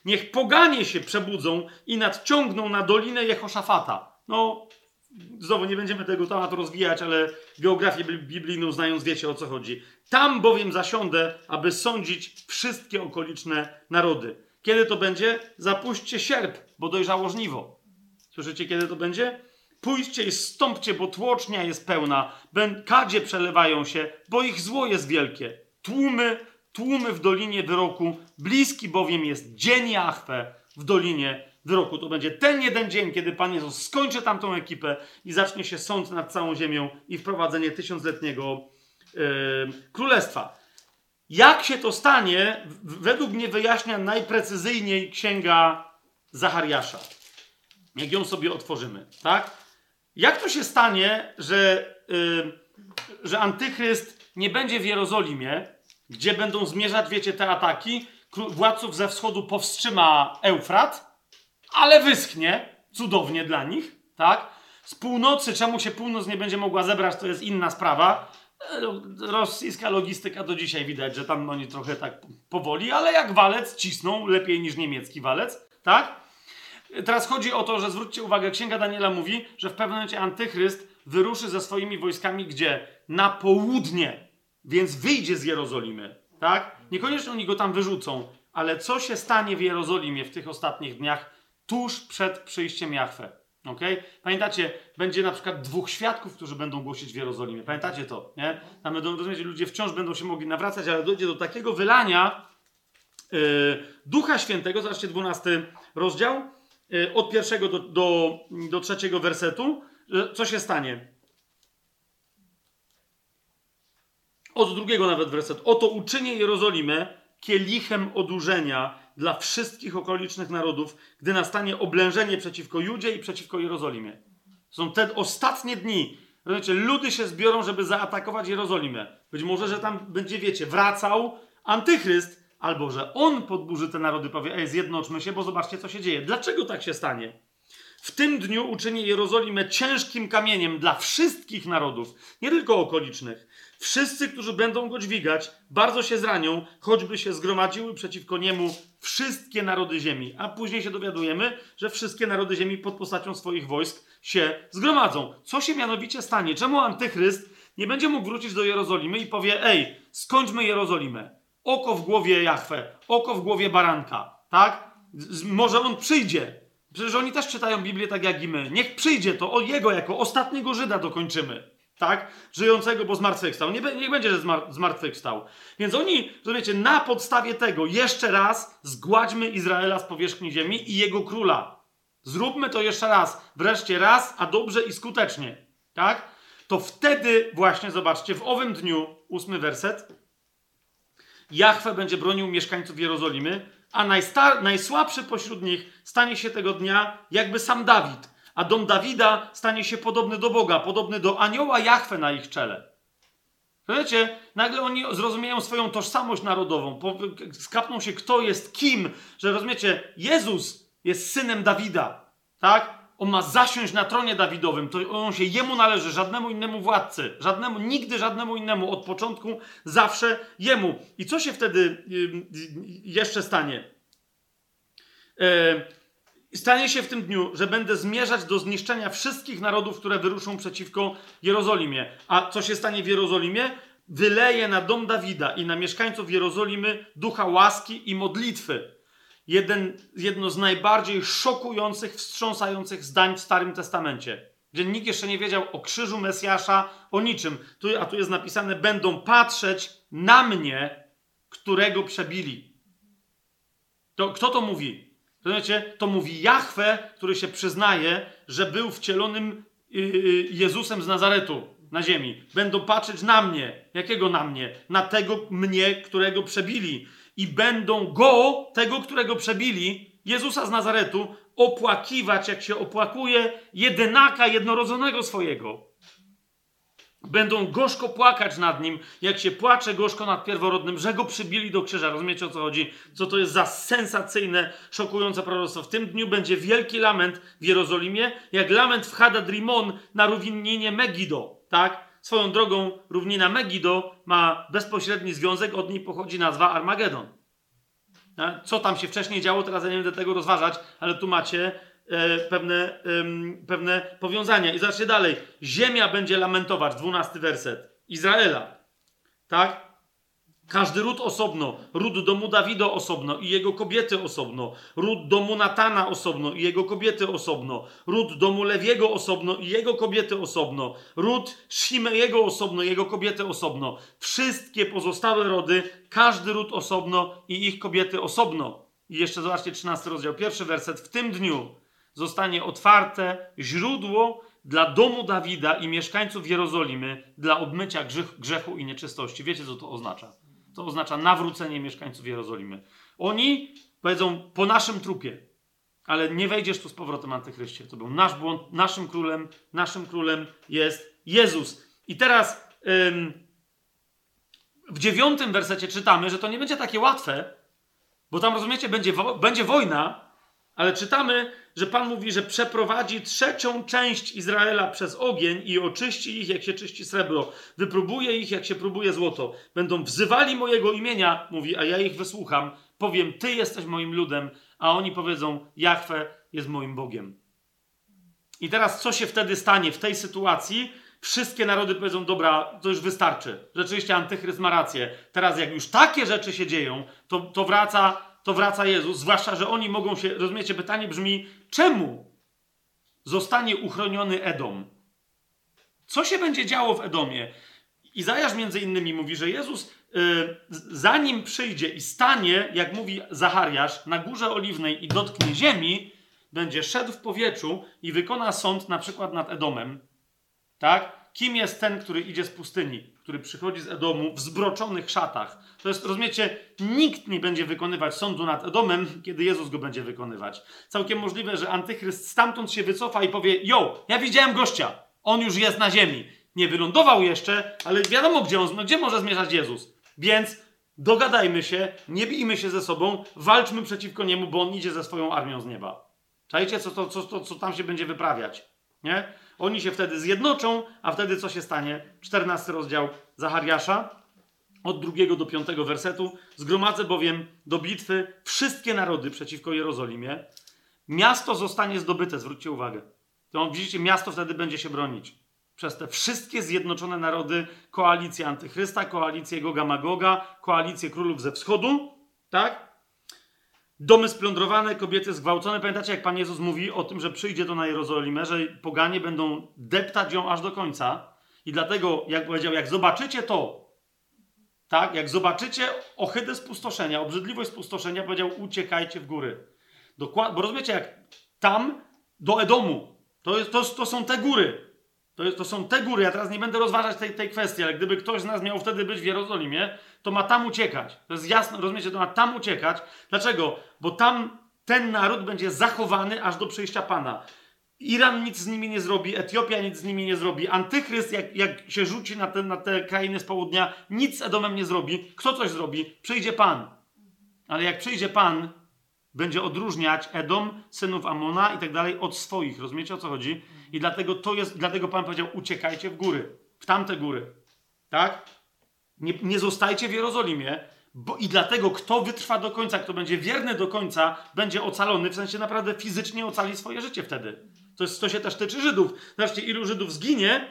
Niech poganie się przebudzą i nadciągną na dolinę Jehoszafata. No, znowu nie będziemy tego tematu rozwijać, ale geografię biblijną znając wiecie o co chodzi. Tam bowiem zasiądę, aby sądzić wszystkie okoliczne narody. Kiedy to będzie? Zapuśćcie sierp, bo dojrzało żniwo. Słyszycie, kiedy to będzie? Pójdźcie i stąpcie, bo tłocznia jest pełna. Kadzie przelewają się, bo ich zło jest wielkie. Tłumy, tłumy w dolinie wyroku. Bliski bowiem jest dzień Jachwę w dolinie wyroku. To będzie ten jeden dzień, kiedy Pan Jezus skończy tamtą ekipę i zacznie się sąd nad całą ziemią i wprowadzenie tysiącletniego yy, królestwa. Jak się to stanie, według mnie wyjaśnia najprecyzyjniej księga Zachariasza. Jak ją sobie otworzymy, tak? Jak to się stanie, że, yy, że antychryst nie będzie w Jerozolimie, gdzie będą zmierzać, wiecie, te ataki, władców ze wschodu powstrzyma Eufrat, ale wyschnie, cudownie dla nich, tak? Z północy, czemu się północ nie będzie mogła zebrać, to jest inna sprawa. Rosyjska logistyka do dzisiaj widać, że tam oni trochę tak powoli, ale jak walec cisną, lepiej niż niemiecki walec, tak? Teraz chodzi o to, że zwróćcie uwagę, Księga Daniela mówi, że w pewnym momencie antychryst wyruszy ze swoimi wojskami gdzie? Na południe, więc wyjdzie z Jerozolimy, tak? Niekoniecznie oni go tam wyrzucą, ale co się stanie w Jerozolimie w tych ostatnich dniach, tuż przed przyjściem Jachwę? Pamiętacie, będzie na przykład dwóch świadków, którzy będą głosić w Jerozolimie. Pamiętacie to, nie? Tam będą, ludzie wciąż będą się mogli nawracać, ale dojdzie do takiego wylania yy, Ducha Świętego, zobaczcie 12 rozdział, yy, od pierwszego do, do, do trzeciego wersetu. Co się stanie? Od drugiego nawet wersetu. Oto uczynię Jerozolimę kielichem odurzenia dla wszystkich okolicznych narodów, gdy nastanie oblężenie przeciwko Judzie i przeciwko Jerozolimie. Są te ostatnie dni. Rozumiecie, ludy się zbiorą, żeby zaatakować Jerozolimę. Być może, że tam będzie, wiecie, wracał antychryst, albo że on podburzy te narody, powie, ej, zjednoczmy się, bo zobaczcie, co się dzieje. Dlaczego tak się stanie? W tym dniu uczyni Jerozolimę ciężkim kamieniem dla wszystkich narodów, nie tylko okolicznych. Wszyscy, którzy będą go dźwigać, bardzo się zranią, choćby się zgromadziły przeciwko niemu wszystkie narody ziemi. A później się dowiadujemy, że wszystkie narody ziemi pod postacią swoich wojsk się zgromadzą. Co się mianowicie stanie? Czemu antychryst nie będzie mógł wrócić do Jerozolimy i powie: Ej, skończmy Jerozolimę. Oko w głowie Jachwę, oko w głowie baranka, tak? Z- może on przyjdzie. Przecież oni też czytają Biblię tak jak i my. Niech przyjdzie to, o jego jako ostatniego Żyda dokończymy. Tak? Żyjącego, bo zmartwychwstał. Nie, niech będzie, że zmar- zmartwychwstał. Więc oni, rozumiecie, na podstawie tego jeszcze raz zgładźmy Izraela z powierzchni ziemi i jego króla. Zróbmy to jeszcze raz. Wreszcie raz, a dobrze i skutecznie. Tak? To wtedy właśnie, zobaczcie, w owym dniu, ósmy werset, Jachwę będzie bronił mieszkańców Jerozolimy, a najsłabszy pośród nich stanie się tego dnia jakby sam Dawid, a dom Dawida stanie się podobny do Boga, podobny do anioła Jachwę na ich czele. Wiecie, nagle oni zrozumieją swoją tożsamość narodową, skapną się, kto jest kim, że rozumiecie, Jezus jest synem Dawida, tak? On ma zasiąść na tronie Dawidowym, to on się jemu należy, żadnemu innemu władcy, żadnemu, nigdy żadnemu innemu, od początku zawsze jemu. I co się wtedy jeszcze stanie? E, Stanie się w tym dniu, że będę zmierzać do zniszczenia wszystkich narodów, które wyruszą przeciwko Jerozolimie. A co się stanie w Jerozolimie? Wyleję na dom Dawida i na mieszkańców Jerozolimy ducha łaski i modlitwy. Jeden, jedno z najbardziej szokujących, wstrząsających zdań w Starym Testamencie. Gdzie nikt jeszcze nie wiedział o krzyżu Mesjasza, o niczym. Tu, a tu jest napisane: będą patrzeć na mnie, którego przebili. To, kto to mówi? Rozumiecie? To mówi Jahwe, który się przyznaje, że był wcielonym yy, yy, Jezusem z Nazaretu na ziemi. Będą patrzeć na mnie. Jakiego na mnie? Na tego mnie, którego przebili. I będą go, tego, którego przebili, Jezusa z Nazaretu, opłakiwać, jak się opłakuje jedynaka jednorodzonego swojego. Będą gorzko płakać nad nim, jak się płacze gorzko nad pierworodnym, że go przybili do krzyża. Rozumiecie o co chodzi? Co to jest za sensacyjne, szokujące proroctwo? W tym dniu będzie wielki lament w Jerozolimie, jak lament w Hadad Rimon na równinie Megido. Tak? Swoją drogą, równina Megido ma bezpośredni związek, od niej pochodzi nazwa Armagedon. A Co tam się wcześniej działo, teraz ja nie będę tego rozważać, ale tu macie pewne, em, pewne powiązania. I zobaczcie dalej. Ziemia będzie lamentować, dwunasty werset. Izraela. Tak? Każdy ród osobno, ród domu Dawida osobno i jego kobiety osobno, ród domu Natana osobno i jego kobiety osobno, ród domu Lewiego osobno i jego kobiety osobno, ród Shimejego osobno i jego kobiety osobno. Wszystkie pozostałe rody, każdy ród osobno i ich kobiety osobno. I jeszcze zobaczcie 13 rozdział, pierwszy werset. W tym dniu zostanie otwarte źródło dla domu Dawida i mieszkańców Jerozolimy dla obmycia grzech, grzechu i nieczystości. Wiecie, co to oznacza? To oznacza nawrócenie mieszkańców Jerozolimy. Oni powiedzą po naszym trupie, ale nie wejdziesz tu z powrotem antychryście. To był nasz błąd, naszym królem, naszym królem jest Jezus. I teraz ym, w dziewiątym wersecie czytamy, że to nie będzie takie łatwe, bo tam rozumiecie, będzie, wo- będzie wojna, ale czytamy, że Pan mówi, że przeprowadzi trzecią część Izraela przez ogień i oczyści ich, jak się czyści srebro. Wypróbuje ich, jak się próbuje złoto. Będą wzywali mojego imienia, mówi, a ja ich wysłucham. Powiem, Ty jesteś moim ludem, a oni powiedzą, Jahwe jest moim Bogiem. I teraz co się wtedy stanie w tej sytuacji? Wszystkie narody powiedzą, dobra, to już wystarczy. Rzeczywiście antychryst ma rację. Teraz jak już takie rzeczy się dzieją, to, to, wraca, to wraca Jezus. Zwłaszcza, że oni mogą się, rozumiecie, pytanie brzmi, czemu? zostanie uchroniony Edom. Co się będzie działo w Edomie? Izajasz między innymi mówi, że Jezus y, zanim przyjdzie i stanie, jak mówi Zachariasz, na górze oliwnej i dotknie ziemi, będzie szedł w powietrzu i wykona sąd na przykład nad Edomem. Tak? Kim jest ten, który idzie z pustyni, który przychodzi z Edomu w zbroczonych szatach? To jest, rozumiecie, nikt nie będzie wykonywać sądu nad Edomem, kiedy Jezus go będzie wykonywać. Całkiem możliwe, że antychryst stamtąd się wycofa i powie: Jo, ja widziałem gościa, on już jest na ziemi. Nie wylądował jeszcze, ale wiadomo, gdzie, on, no, gdzie może zmierzać Jezus. Więc dogadajmy się, nie bijmy się ze sobą, walczmy przeciwko niemu, bo on idzie ze swoją armią z nieba. Czajcie, co, co, to, co tam się będzie wyprawiać. Nie? Oni się wtedy zjednoczą, a wtedy co się stanie? 14 rozdział Zachariasza, od drugiego do piątego wersetu. Zgromadzę bowiem do bitwy wszystkie narody przeciwko Jerozolimie. Miasto zostanie zdobyte, zwróćcie uwagę. To widzicie, miasto wtedy będzie się bronić. Przez te wszystkie zjednoczone narody, koalicję antychrysta, koalicję Goga Magoga, koalicję królów ze wschodu, tak? Domy splądrowane, kobiety zgwałcone. Pamiętacie, jak Pan Jezus mówi o tym, że przyjdzie to na Jerozolimę, że poganie będą deptać ją aż do końca. I dlatego, jak powiedział, jak zobaczycie to, tak, jak zobaczycie ohydę spustoszenia, obrzydliwość spustoszenia, powiedział, uciekajcie w góry. Dokładnie, bo rozumiecie, jak tam do Edomu, to, jest, to, to są te góry. To, jest, to są te góry. Ja teraz nie będę rozważać tej, tej kwestii, ale gdyby ktoś z nas miał wtedy być w Jerozolimie, to ma tam uciekać. To jest jasne, rozumiecie, to ma tam uciekać. Dlaczego? Bo tam ten naród będzie zachowany aż do przyjścia Pana. Iran nic z nimi nie zrobi, Etiopia nic z nimi nie zrobi, Antychryst, jak, jak się rzuci na te, na te krainy z południa, nic z Edomem nie zrobi. Kto coś zrobi? Przyjdzie Pan. Ale jak przyjdzie Pan, będzie odróżniać Edom, synów Amona i tak dalej od swoich. Rozumiecie o co chodzi? I dlatego to jest, dlatego Pan powiedział: uciekajcie w góry, w tamte góry. Tak? Nie, nie zostajcie w Jerozolimie, bo i dlatego kto wytrwa do końca, kto będzie wierny do końca, będzie ocalony, w sensie naprawdę fizycznie ocali swoje życie wtedy. To, jest, to się też tyczy Żydów. Zobaczcie, ilu Żydów zginie.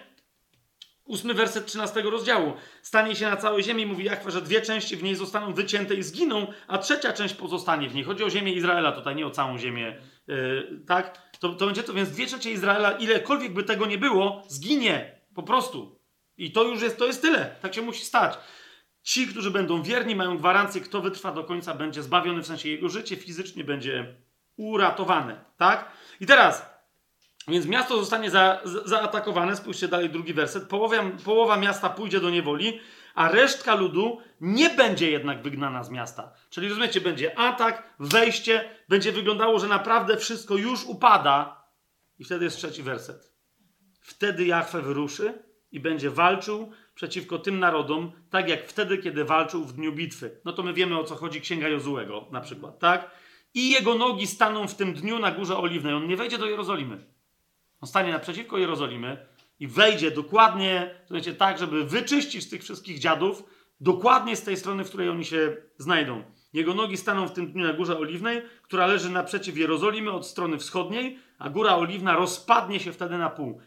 Ósmy werset 13 rozdziału. Stanie się na całej ziemi, mówi Jachwa, że dwie części w niej zostaną wycięte i zginą, a trzecia część pozostanie w niej. Chodzi o ziemię Izraela tutaj, nie o całą ziemię. Yy, tak? To, to będzie to, więc dwie trzecie Izraela, ilekolwiek by tego nie było, zginie. Po prostu. I to już jest, to jest tyle. Tak się musi stać. Ci, którzy będą wierni, mają gwarancję, kto wytrwa do końca, będzie zbawiony, w sensie jego życie fizycznie będzie uratowane. Tak? I teraz, więc miasto zostanie za, za, zaatakowane. Spójrzcie dalej, drugi werset. Połowa, połowa miasta pójdzie do niewoli, a resztka ludu nie będzie jednak wygnana z miasta. Czyli rozumiecie, będzie atak, wejście, będzie wyglądało, że naprawdę wszystko już upada. I wtedy jest trzeci werset. Wtedy Jachwę wyruszy i będzie walczył przeciwko tym narodom, tak jak wtedy, kiedy walczył w dniu bitwy. No to my wiemy o co chodzi Księga Jozułego na przykład, tak? I jego nogi staną w tym dniu na Górze Oliwnej. On nie wejdzie do Jerozolimy. On stanie naprzeciwko Jerozolimy i wejdzie dokładnie, słuchajcie, tak, żeby wyczyścić tych wszystkich dziadów, dokładnie z tej strony, w której oni się znajdą. Jego nogi staną w tym dniu na Górze Oliwnej, która leży naprzeciw Jerozolimy od strony wschodniej, a Góra Oliwna rozpadnie się wtedy na pół.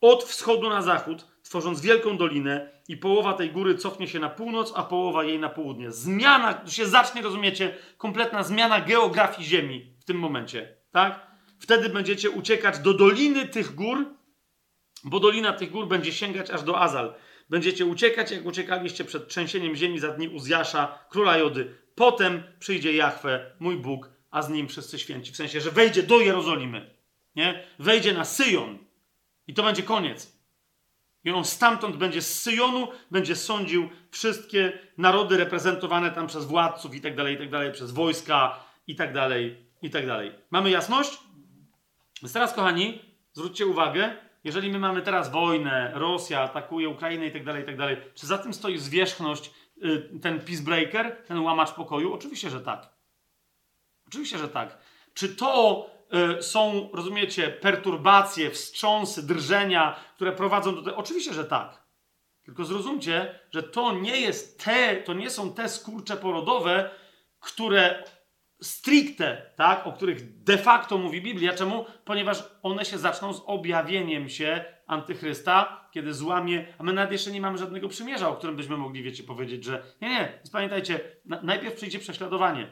Od wschodu na zachód, tworząc wielką dolinę i połowa tej góry cofnie się na północ, a połowa jej na południe. Zmiana, się zacznie, rozumiecie, kompletna zmiana geografii Ziemi w tym momencie, tak? Wtedy będziecie uciekać do doliny tych gór, bo dolina tych gór będzie sięgać aż do Azal. Będziecie uciekać, jak uciekaliście przed trzęsieniem ziemi za dni Uzjasza, króla Jody. Potem przyjdzie Jahwe, mój Bóg, a z nim wszyscy święci. W sensie, że wejdzie do Jerozolimy. Nie? Wejdzie na Syjon. I to będzie koniec. I on stamtąd będzie z Syjonu, będzie sądził wszystkie narody reprezentowane tam przez władców i tak dalej, i tak dalej, przez wojska i tak dalej, i tak dalej. Mamy jasność? Więc teraz, kochani, zwróćcie uwagę, jeżeli my mamy teraz wojnę, Rosja atakuje Ukrainę i tak dalej, i tak dalej, czy za tym stoi zwierzchność, y, ten peacebreaker, ten łamacz pokoju? Oczywiście, że tak. Oczywiście, że tak. Czy to y, są, rozumiecie, perturbacje, wstrząsy, drżenia, które prowadzą do tego? Oczywiście, że tak. Tylko zrozumcie, że to nie jest te, to nie są te skurcze porodowe, które stricte, tak, o których de facto mówi Biblia. Czemu? Ponieważ one się zaczną z objawieniem się antychrysta, kiedy złamie, a my nawet jeszcze nie mamy żadnego przymierza, o którym byśmy mogli, wiecie, powiedzieć, że nie, nie, więc pamiętajcie, na, najpierw przyjdzie prześladowanie.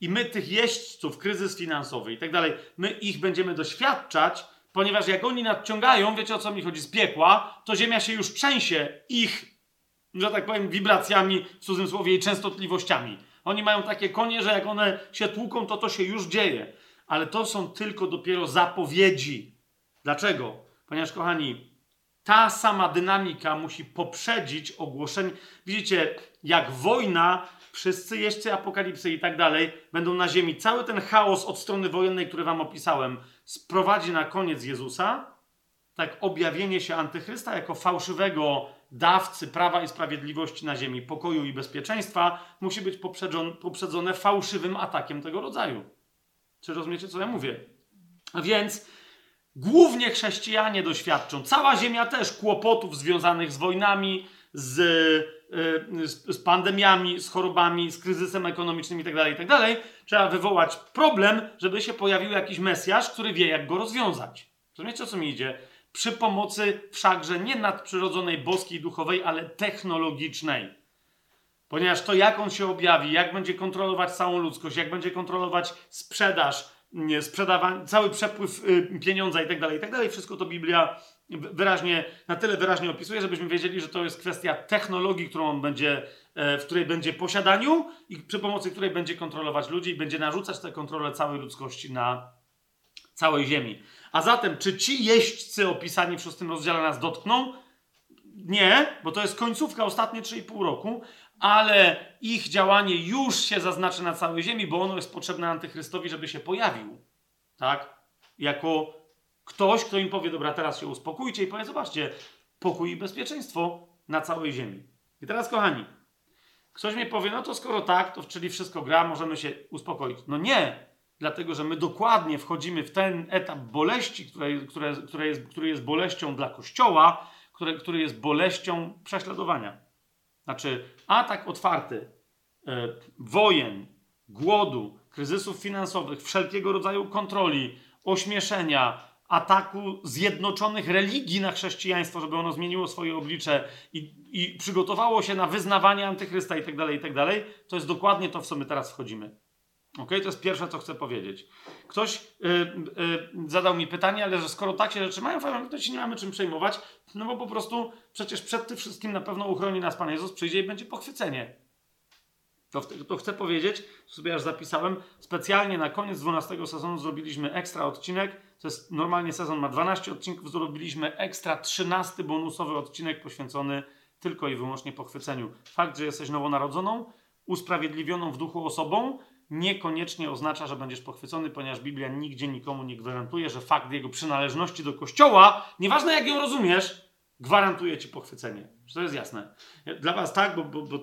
I my tych jeźdźców, kryzys finansowy i tak dalej, my ich będziemy doświadczać, Ponieważ jak oni nadciągają, wiecie o co mi chodzi, z piekła, to ziemia się już trzęsie ich, że tak powiem, wibracjami, w cudzym słowie, i częstotliwościami. Oni mają takie konie, że jak one się tłuką, to to się już dzieje. Ale to są tylko dopiero zapowiedzi. Dlaczego? Ponieważ, kochani, ta sama dynamika musi poprzedzić ogłoszenie. Widzicie, jak wojna, wszyscy jeźdźcy apokalipsy i tak dalej będą na ziemi. Cały ten chaos od strony wojennej, który wam opisałem, sprowadzi na koniec Jezusa. Tak, objawienie się antychrysta jako fałszywego dawcy prawa i sprawiedliwości na ziemi, pokoju i bezpieczeństwa, musi być poprzedzone, fałszywym atakiem tego rodzaju. Czy rozumiecie, co ja mówię? A więc głównie chrześcijanie doświadczą, cała ziemia też kłopotów związanych z wojnami, z, y, z, pandemiami, z chorobami, z kryzysem ekonomicznym itd., itd. Trzeba wywołać problem, żeby się pojawił jakiś Mesjasz, który wie, jak go rozwiązać. Rozumiecie, o co mi idzie? Przy pomocy wszakże nie nadprzyrodzonej, boskiej, duchowej, ale technologicznej. Ponieważ to, jak on się objawi, jak będzie kontrolować całą ludzkość, jak będzie kontrolować sprzedaż, nie, sprzedawanie, cały przepływ y, pieniądza i tak dalej, i tak wszystko to Biblia wyraźnie, na tyle wyraźnie opisuje, żebyśmy wiedzieli, że to jest kwestia technologii, którą on będzie, e, w której będzie posiadaniu i przy pomocy której będzie kontrolować ludzi i będzie narzucać tę kontrolę całej ludzkości na całej ziemi. A zatem, czy ci jeźdźcy opisani w szóstym rozdziale nas dotkną? Nie, bo to jest końcówka, ostatnie 3,5 roku, ale ich działanie już się zaznaczy na całej ziemi, bo ono jest potrzebne antychrystowi, żeby się pojawił. Tak? Jako ktoś, kto im powie, dobra, teraz się uspokójcie i powie, zobaczcie, pokój i bezpieczeństwo na całej ziemi. I teraz, kochani, ktoś mi powie, no to skoro tak, to czyli wszystko gra, możemy się uspokoić. No nie, dlatego że my dokładnie wchodzimy w ten etap boleści, które, które, które jest, który jest boleścią dla Kościoła, który, który jest boleścią prześladowania. Znaczy, atak otwarty e, wojen, głodu, kryzysów finansowych, wszelkiego rodzaju kontroli, ośmieszenia, ataku zjednoczonych religii na chrześcijaństwo, żeby ono zmieniło swoje oblicze i, i przygotowało się na wyznawanie antychrysta i tak dalej, i tak to jest dokładnie to, w co my teraz wchodzimy. Ok, to jest pierwsze, co chcę powiedzieć. Ktoś y, y, zadał mi pytanie, ale że skoro tak się rzeczy mają, to się nie mamy czym przejmować, no bo po prostu przecież przed tym wszystkim na pewno uchroni nas Pan Jezus, przyjdzie i będzie pochwycenie. To, to chcę powiedzieć, sobie aż zapisałem, specjalnie na koniec 12 sezonu zrobiliśmy ekstra odcinek, to jest normalnie sezon ma 12 odcinków, zrobiliśmy ekstra 13 bonusowy odcinek poświęcony tylko i wyłącznie pochwyceniu. Fakt, że jesteś nowonarodzoną, usprawiedliwioną w duchu osobą, niekoniecznie oznacza, że będziesz pochwycony, ponieważ Biblia nigdzie nikomu nie gwarantuje, że fakt jego przynależności do kościoła, nieważne jak ją rozumiesz, gwarantuje ci pochwycenie. To jest jasne? Dla was tak, bo, bo, bo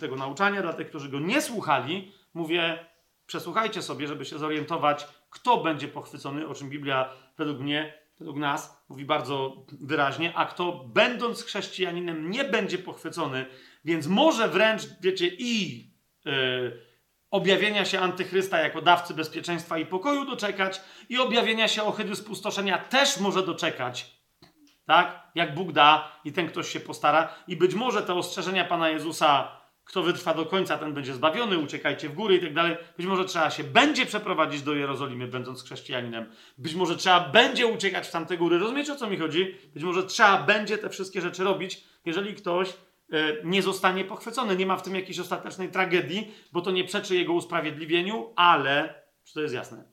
tego nauczania, dla tych, którzy go nie słuchali, mówię, przesłuchajcie sobie, żeby się zorientować, kto będzie pochwycony, o czym Biblia według mnie, według nas mówi bardzo wyraźnie, a kto będąc chrześcijaninem nie będzie pochwycony, więc może wręcz, wiecie, i... Yy, objawienia się antychrysta jako dawcy bezpieczeństwa i pokoju doczekać i objawienia się ohydy spustoszenia też może doczekać. Tak? Jak Bóg da i ten ktoś się postara. I być może te ostrzeżenia Pana Jezusa, kto wytrwa do końca, ten będzie zbawiony, uciekajcie w góry i tak dalej. Być może trzeba się będzie przeprowadzić do Jerozolimy, będąc chrześcijaninem. Być może trzeba będzie uciekać w tamte góry. Rozumiecie, o co mi chodzi? Być może trzeba będzie te wszystkie rzeczy robić, jeżeli ktoś nie zostanie pochwycony. Nie ma w tym jakiejś ostatecznej tragedii, bo to nie przeczy jego usprawiedliwieniu, ale, czy to jest jasne?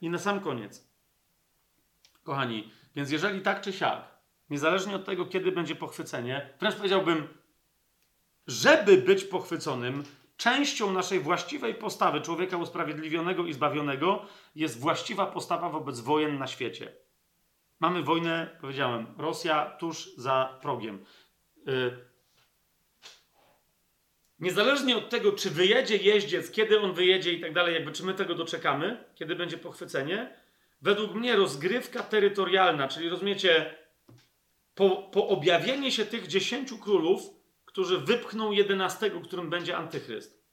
I na sam koniec. Kochani, więc jeżeli tak czy siak, niezależnie od tego, kiedy będzie pochwycenie, wręcz powiedziałbym, żeby być pochwyconym, częścią naszej właściwej postawy człowieka usprawiedliwionego i zbawionego jest właściwa postawa wobec wojen na świecie. Mamy wojnę, powiedziałem, Rosja tuż za progiem. Y, niezależnie od tego, czy wyjedzie jeździec, kiedy on wyjedzie i tak dalej, jakby czy my tego doczekamy, kiedy będzie pochwycenie, według mnie rozgrywka terytorialna, czyli rozumiecie, po, po objawienie się tych dziesięciu królów, którzy wypchną jedenastego, którym będzie antychryst,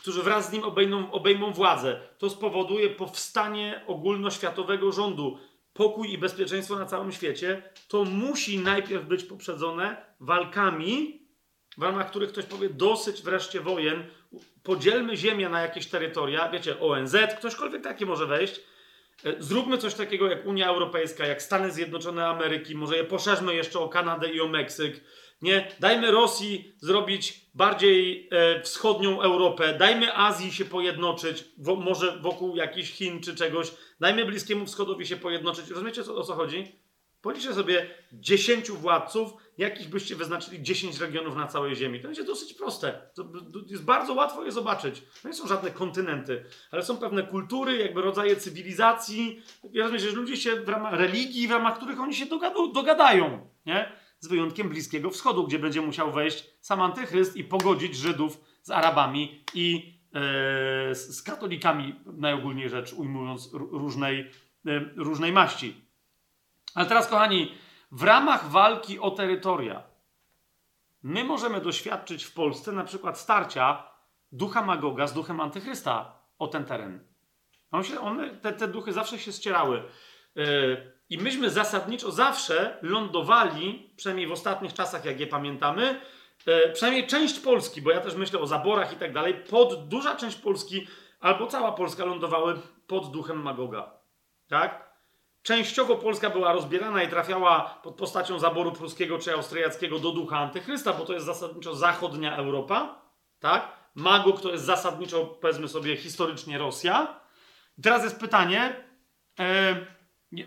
którzy wraz z nim obejmą, obejmą władzę, to spowoduje powstanie ogólnoświatowego rządu, pokój i bezpieczeństwo na całym świecie, to musi najpierw być poprzedzone walkami, w ramach których ktoś powie dosyć wreszcie wojen, podzielmy ziemię na jakieś terytoria, wiecie, ONZ, ktośkolwiek taki może wejść E, Zróbmy coś takiego jak Unia Europejska, jak Stany Zjednoczone Ameryki, może je poszerzmy jeszcze o Kanadę i o Meksyk. Nie, dajmy Rosji zrobić bardziej e, wschodnią Europę, dajmy Azji się pojednoczyć, wo, może wokół jakichś Chin czy czegoś, dajmy Bliskiemu Wschodowi się pojednoczyć. Rozumiecie o co chodzi? Policzcie sobie 10 władców, jakich byście wyznaczyli 10 regionów na całej Ziemi. To będzie dosyć proste. To jest bardzo łatwo je zobaczyć. To nie są żadne kontynenty, ale są pewne kultury, jakby rodzaje cywilizacji. Ja rozumiem, że ludzie się w ramach religii, w ramach których oni się dogadają. Nie? Z wyjątkiem Bliskiego Wschodu, gdzie będzie musiał wejść sam antychryst i pogodzić Żydów z Arabami i e, z, katolikami, najogólniej rzecz ujmując, różnej, e, różnej maści. Ale teraz, kochani, w ramach walki o terytoria, my możemy doświadczyć w Polsce na przykład starcia ducha Magoga z duchem Antychrysta o ten teren. On się, one, te, te duchy zawsze się ścierały. Yy, I myśmy zasadniczo zawsze lądowali, przynajmniej w ostatnich czasach, jak je pamiętamy, yy, przynajmniej część Polski, bo ja też myślę o zaborach i tak dalej, pod duża część Polski albo cała Polska lądowały pod duchem Magoga. Tak? Częściowo Polska była rozbierana i trafiała pod postacią zaboru pruskiego czy austriackiego do ducha antychrysta, bo to jest zasadniczo zachodnia Europa, tak? Magog to jest zasadniczo, powiedzmy sobie, historycznie Rosja. I teraz jest pytanie, e,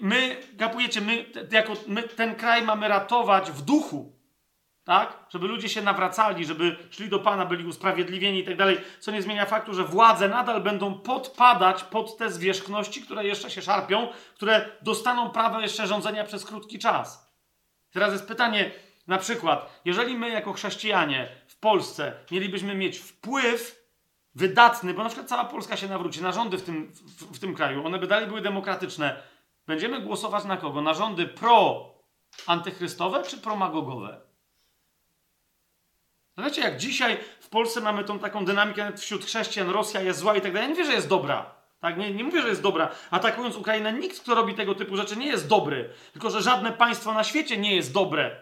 my, kapujecie, my, jako, my ten kraj mamy ratować w duchu, tak? Żeby ludzie się nawracali, żeby szli do Pana, byli usprawiedliwieni i tak dalej, co nie zmienia faktu, że władze nadal będą podpadać pod te zwierzchności, które jeszcze się szarpią, które dostaną prawo jeszcze rządzenia przez krótki czas. Teraz jest pytanie, na przykład, jeżeli my jako chrześcijanie w Polsce mielibyśmy mieć wpływ wydatny, bo na przykład cała Polska się nawróci na rządy w tym, w, w tym kraju, one by dalej były demokratyczne, będziemy głosować na kogo? Na rządy pro-antychrystowe czy pro-magogowe? No Wiecie, jak dzisiaj w Polsce mamy tą taką dynamikę wśród chrześcijan, Rosja jest zła i tak dalej. Ja nie mówię, że jest dobra. Tak? Nie, nie mówię, że jest dobra. Atakując Ukrainę, nikt, kto robi tego typu rzeczy, nie jest dobry. Tylko, że żadne państwo na świecie nie jest dobre.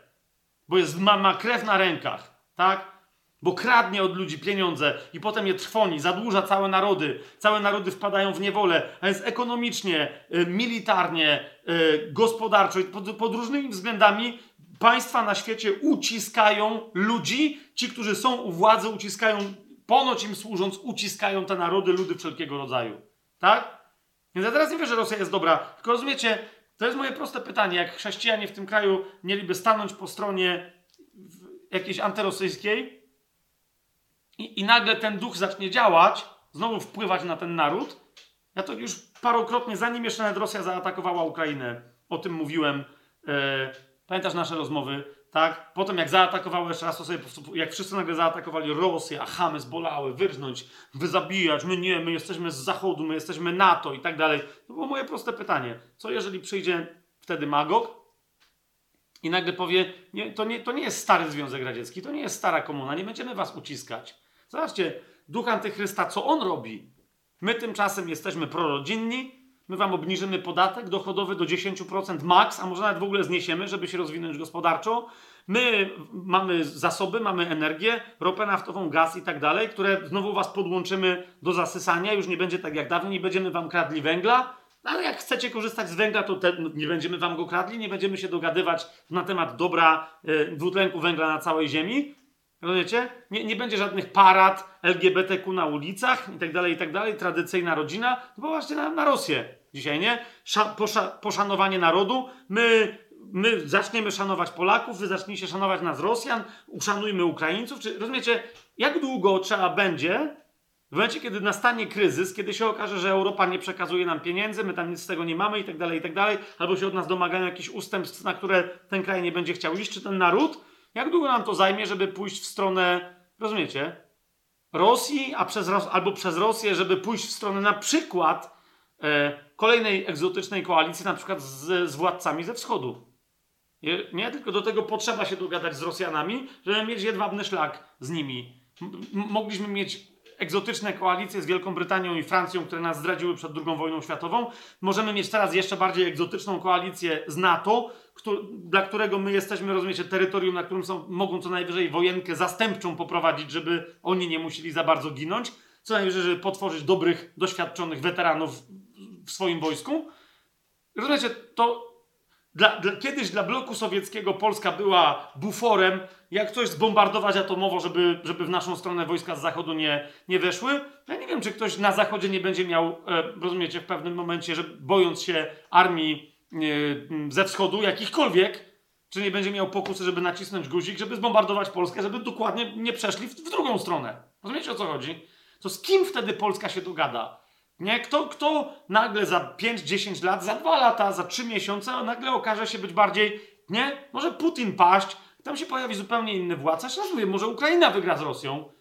Bo jest, ma, ma krew na rękach. Tak? Bo kradnie od ludzi pieniądze i potem je trwoni, zadłuża całe narody. Całe narody wpadają w niewolę, a więc ekonomicznie, y, militarnie, y, gospodarczo i pod, pod różnymi względami państwa na świecie uciskają ludzi, ci, którzy są u władzy, uciskają, ponoć im służąc, uciskają te narody, ludy wszelkiego rodzaju. Tak? Więc ja teraz nie wiem, że Rosja jest dobra, tylko rozumiecie, to jest moje proste pytanie, jak chrześcijanie w tym kraju mieliby stanąć po stronie jakiejś antyrosyjskiej i, i nagle ten duch zacznie działać, znowu wpływać na ten naród, ja to już parokrotnie, zanim jeszcze nawet Rosja zaatakowała Ukrainę, o tym mówiłem. E, pamiętasz nasze rozmowy, tak? Potem jak zaatakowały jeszcze raz, to sobie, jak wszyscy nagle zaatakowali Rosję, a chamy zbolały, wyrżnąć, wyzabijać, my nie, my jesteśmy z Zachodu, my jesteśmy NATO i tak dalej. To było moje proste pytanie. Co jeżeli przyjdzie wtedy Magog i nagle powie, nie, to, nie, to nie jest stary Związek Radziecki, to nie jest stara komuna, nie będziemy was uciskać. Zobaczcie, duch antychrysta, co on robi? My tymczasem jesteśmy prorodzinni, my wam obniżymy podatek dochodowy do 10% max, a może nawet w ogóle zniesiemy, żeby się rozwinąć gospodarczo. My mamy zasoby, mamy energię, ropę naftową, gaz i tak dalej, które znowu was podłączymy do zasysania, już nie będzie tak jak dawniej, nie będziemy wam kradli węgla, no ale jak chcecie korzystać z węgla, to te, no, nie będziemy wam go kradli, nie będziemy się dogadywać na temat dobra y, dwutlenku węgla na całej ziemi. Rozumiecie? Nie, nie będzie żadnych parad LGBTQ na ulicach i tak dalej, i tak dalej. Tradycyjna rodzina. To popatrzcie na, na Rosję dzisiaj, nie? Sza, posza, poszanowanie narodu. My, my zaczniemy szanować Polaków, wy zaczniecie szanować nas Rosjan, uszanujmy Ukraińców. Czy rozumiecie, jak długo trzeba będzie, w momencie, kiedy nastanie kryzys, kiedy się okaże, że Europa nie przekazuje nam pieniędzy, my tam nic z tego nie mamy i tak dalej, i tak dalej, albo się od nas domagają jakichś ustępstw, na które ten kraj nie będzie chciał iść, czy ten naród, jak długo nam to zajmie, żeby pójść w stronę, rozumiecie, Rosji, a przez, albo przez Rosję, żeby pójść w stronę na przykład e, kolejnej egzotycznej koalicji, na przykład z, z władcami ze wschodu. Nie, tylko do tego potrzeba się dogadać z Rosjanami, żeby mieć jedwabny szlak z nimi. M- mogliśmy mieć egzotyczne koalicje z Wielką Brytanią i Francją, które nas zdradziły przed II wojną światową. Możemy mieć teraz jeszcze bardziej egzotyczną koalicję z NATO, któ- dla którego my jesteśmy, rozumiecie, terytorium, na którym są, mogą co najwyżej wojenkę zastępczą poprowadzić, żeby oni nie musieli za bardzo ginąć. Co najwyżej, żeby potworzyć dobrych, doświadczonych weteranów w swoim wojsku. Rozumiecie, to dla, dla, kiedyś dla bloku sowieckiego Polska była buforem, jak coś zbombardować atomowo, żeby, żeby w naszą stronę wojska z zachodu nie, nie weszły. Ja nie wiem, czy ktoś na zachodzie nie będzie miał, e, rozumiecie, w pewnym momencie, że bojąc się armii e, ze wschodu, jakichkolwiek, czy nie będzie miał pokusy, żeby nacisnąć guzik, żeby zbombardować Polskę, żeby dokładnie nie przeszli w, w drugą stronę. Rozumiecie o co chodzi? To z kim wtedy Polska się dogada? Nie? Kto, kto nagle za 5-10 lat, za 2 lata, za 3 miesiące nagle okaże się być bardziej, nie? Może Putin paść, tam się pojawi zupełnie inny władca. Raz mówię, może Ukraina wygra z Rosją.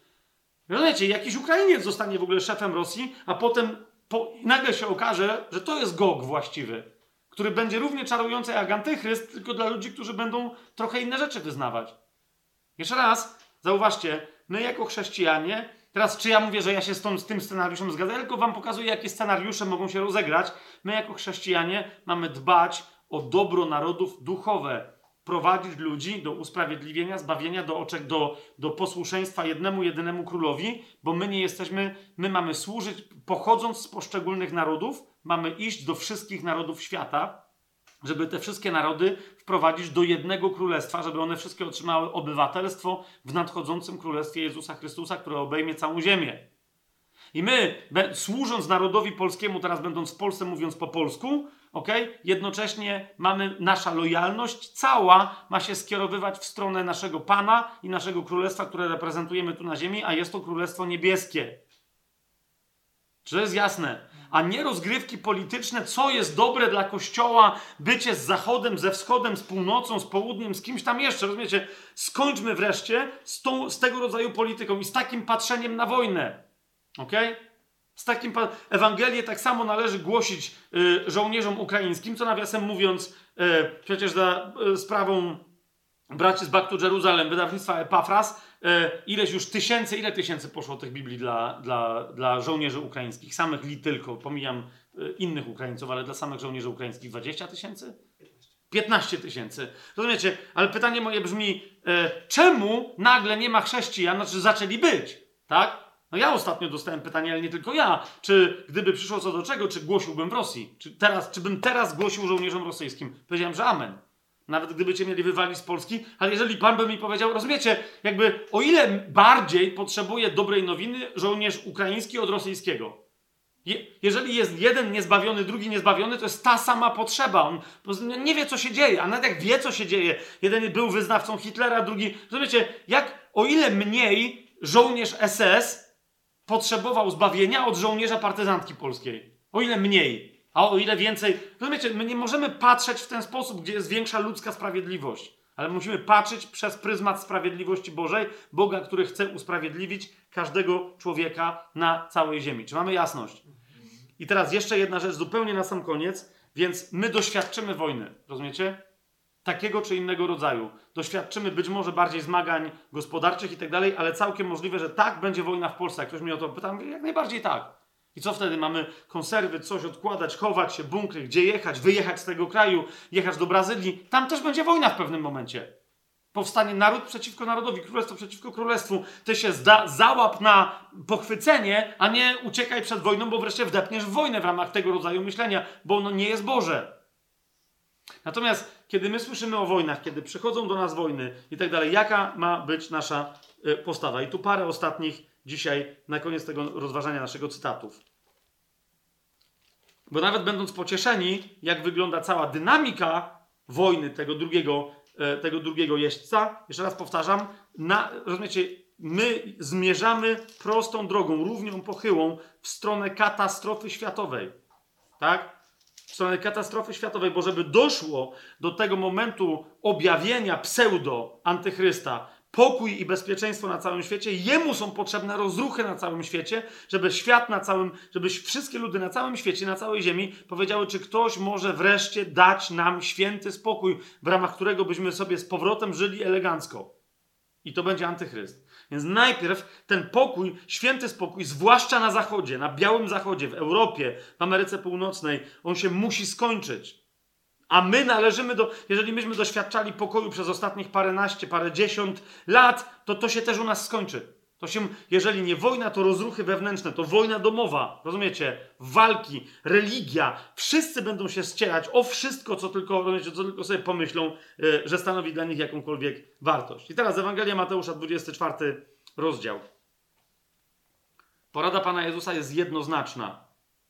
Rozumiecie, jakiś Ukrainiec zostanie w ogóle szefem Rosji, a potem po, nagle się okaże, że to jest Gog właściwy, który będzie równie czarujący jak antychryst, tylko dla ludzi, którzy będą trochę inne rzeczy wyznawać. Jeszcze raz, zauważcie, my jako chrześcijanie, teraz czy ja mówię, że ja się z, tą, z tym scenariuszem zgadzam, tylko wam pokazuję, jakie scenariusze mogą się rozegrać. My jako chrześcijanie mamy dbać o dobro narodów duchowe, prowadzić ludzi do usprawiedliwienia, zbawienia, do, oczek, do, do posłuszeństwa jednemu, jedynemu królowi, bo my nie jesteśmy, my mamy służyć, pochodząc z poszczególnych narodów, mamy iść do wszystkich narodów świata, żeby te wszystkie narody wprowadzić do jednego królestwa, żeby one wszystkie otrzymały obywatelstwo w nadchodzącym królestwie Jezusa Chrystusa, które obejmie całą ziemię. I my, służąc narodowi polskiemu, teraz będąc w Polsce, mówiąc po polsku, ok, jednocześnie mamy nasza lojalność cała ma się skierowywać w stronę naszego Pana i naszego królestwa, które reprezentujemy tu na ziemi, a jest to królestwo niebieskie. Czy to jest jasne? A nie rozgrywki polityczne, co jest dobre dla Kościoła, bycie z Zachodem, ze Wschodem, z północą, z południem, z kimś tam jeszcze. Rozumiecie? Skończmy wreszcie z, tą, z tego rodzaju polityką i z takim patrzeniem na wojnę. Ok? Z takim pa- Ewangelię tak samo należy głosić y, żołnierzom ukraińskim, co nawiasem mówiąc, y, przecież za y, sprawą braci z Back to Jerusalem, wydawnictwa Epafras, ileś już tysięcy, ile tysięcy poszło tych Biblii dla, dla, dla żołnierzy ukraińskich, samych li tylko, pomijam e, innych Ukraińców, ale dla samych żołnierzy ukraińskich 20 tysięcy? 15 tysięcy. Rozumiecie? Ale pytanie moje brzmi, e, czemu nagle nie ma chrześcijan, znaczy zaczęli być, tak? No ja ostatnio dostałem pytanie, ale nie tylko ja. Czy gdyby przyszło co do czego, czy głosiłbym w Rosji? Czy, teraz, czy bym teraz głosił żołnierzom rosyjskim? Powiedziałem, że amen. Nawet gdyby cię mieli wywalić z Polski, ale jeżeli Pan by mi powiedział, rozumiecie, jakby o ile bardziej potrzebuje dobrej nowiny żołnierz ukraiński od rosyjskiego. Je, jeżeli jest jeden niezbawiony, drugi niezbawiony, to jest ta sama potrzeba. On nie wie, co się dzieje, a nawet jak wie, co się dzieje, jeden był wyznawcą Hitlera, drugi. Rozumiecie, jak o ile mniej żołnierz SS potrzebował zbawienia od żołnierza partyzantki polskiej. O ile mniej. A o ile więcej. Rozumiecie, my nie możemy patrzeć w ten sposób, gdzie jest większa ludzka sprawiedliwość. Ale musimy patrzeć przez pryzmat sprawiedliwości Bożej, Boga, który chce usprawiedliwić każdego człowieka na całej ziemi. Czy mamy jasność? I teraz jeszcze jedna rzecz, zupełnie na sam koniec. Więc my doświadczymy wojny, rozumiecie? Takiego czy innego rodzaju. Doświadczymy być może bardziej zmagań gospodarczych i tak dalej, ale całkiem możliwe, że tak będzie wojna w Polsce. Jak ktoś mnie o to pyta, mówię, jak najbardziej tak. I co wtedy? Mamy konserwy, coś odkładać, chować się, bunkry, gdzie jechać, wyjechać z tego kraju, jechać do Brazylii. Tam też będzie wojna w pewnym momencie. Powstanie naród przeciwko narodowi, królestwo przeciwko królestwu. Ty się zda, załap na pochwycenie, a nie uciekaj przed wojną, bo wreszcie wdepniesz w wojnę w ramach tego rodzaju myślenia, bo ono nie jest Boże. Natomiast kiedy my słyszymy o wojnach, kiedy przychodzą do nas wojny i tak dalej, jaka ma być nasza y, postawa? I tu parę ostatnich dzisiaj, na koniec tego rozważania naszego cytatów. Bo nawet będąc pocieszeni, jak wygląda cała dynamika wojny tego drugiego, e, tego drugiego jeźdźca, jeszcze raz powtarzam, na, rozumiecie, my zmierzamy prostą drogą, równią pochyłą w stronę katastrofy światowej. Tak? W stronę katastrofy światowej, bo żeby doszło do tego momentu objawienia pseudo-antychrysta, pokój i bezpieczeństwo na całym świecie, jemu są potrzebne rozruchy na całym świecie, żeby świat na całym, żeby wszystkie ludy na całym świecie, na całej ziemi powiedziały, czy ktoś może wreszcie dać nam święty spokój, w ramach którego byśmy sobie z powrotem żyli elegancko. I to będzie antychryst. Więc najpierw ten pokój, święty spokój, zwłaszcza na zachodzie, na białym zachodzie, w Europie, w Ameryce Północnej, on się musi skończyć. A my należymy do, jeżeli myśmy doświadczali pokoju przez ostatnich paręnaście, parędziesiąt lat, to to się też u nas skończy. To się, jeżeli nie wojna, to rozruchy wewnętrzne, to wojna domowa, rozumiecie? Walki, religia, wszyscy będą się ścierać o wszystko, co tylko, rozumiecie, co tylko sobie pomyślą, y, że stanowi dla nich jakąkolwiek wartość. I teraz Ewangelia Mateusza, 24 rozdział. Porada Pana Jezusa jest jednoznaczna.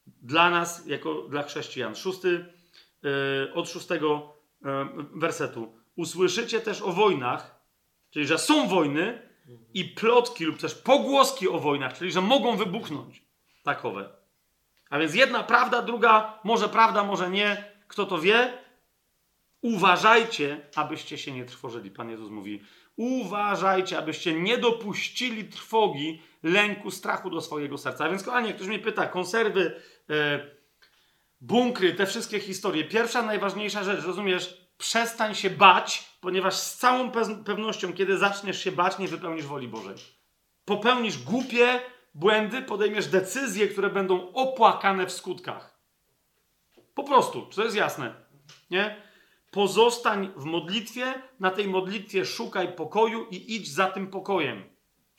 Dla nas, jako dla chrześcijan. Szósty, od szóstego yy, wersetu. Usłyszycie też o wojnach, czyli że są wojny i plotki lub też pogłoski o wojnach, czyli że mogą wybuchnąć takowe. A więc jedna prawda, druga może prawda, może nie. Kto to wie? Uważajcie, abyście się nie trwożyli. Pan Jezus mówi: Uważajcie, abyście nie dopuścili trwogi, lęku, strachu do swojego serca. A więc, kochanie, ktoś mnie pyta, konserwy, e, bunkry, te wszystkie historie. Pierwsza, najważniejsza rzecz, rozumiesz? Przestań się bać, ponieważ z całą pe- pewnością, kiedy zaczniesz się bać, nie wypełnisz woli Bożej. Popełnisz głupie błędy, podejmiesz decyzje, które będą opłakane w skutkach. Po prostu, to jest jasne? Nie? Pozostań w modlitwie, na tej modlitwie szukaj pokoju i idź za tym pokojem.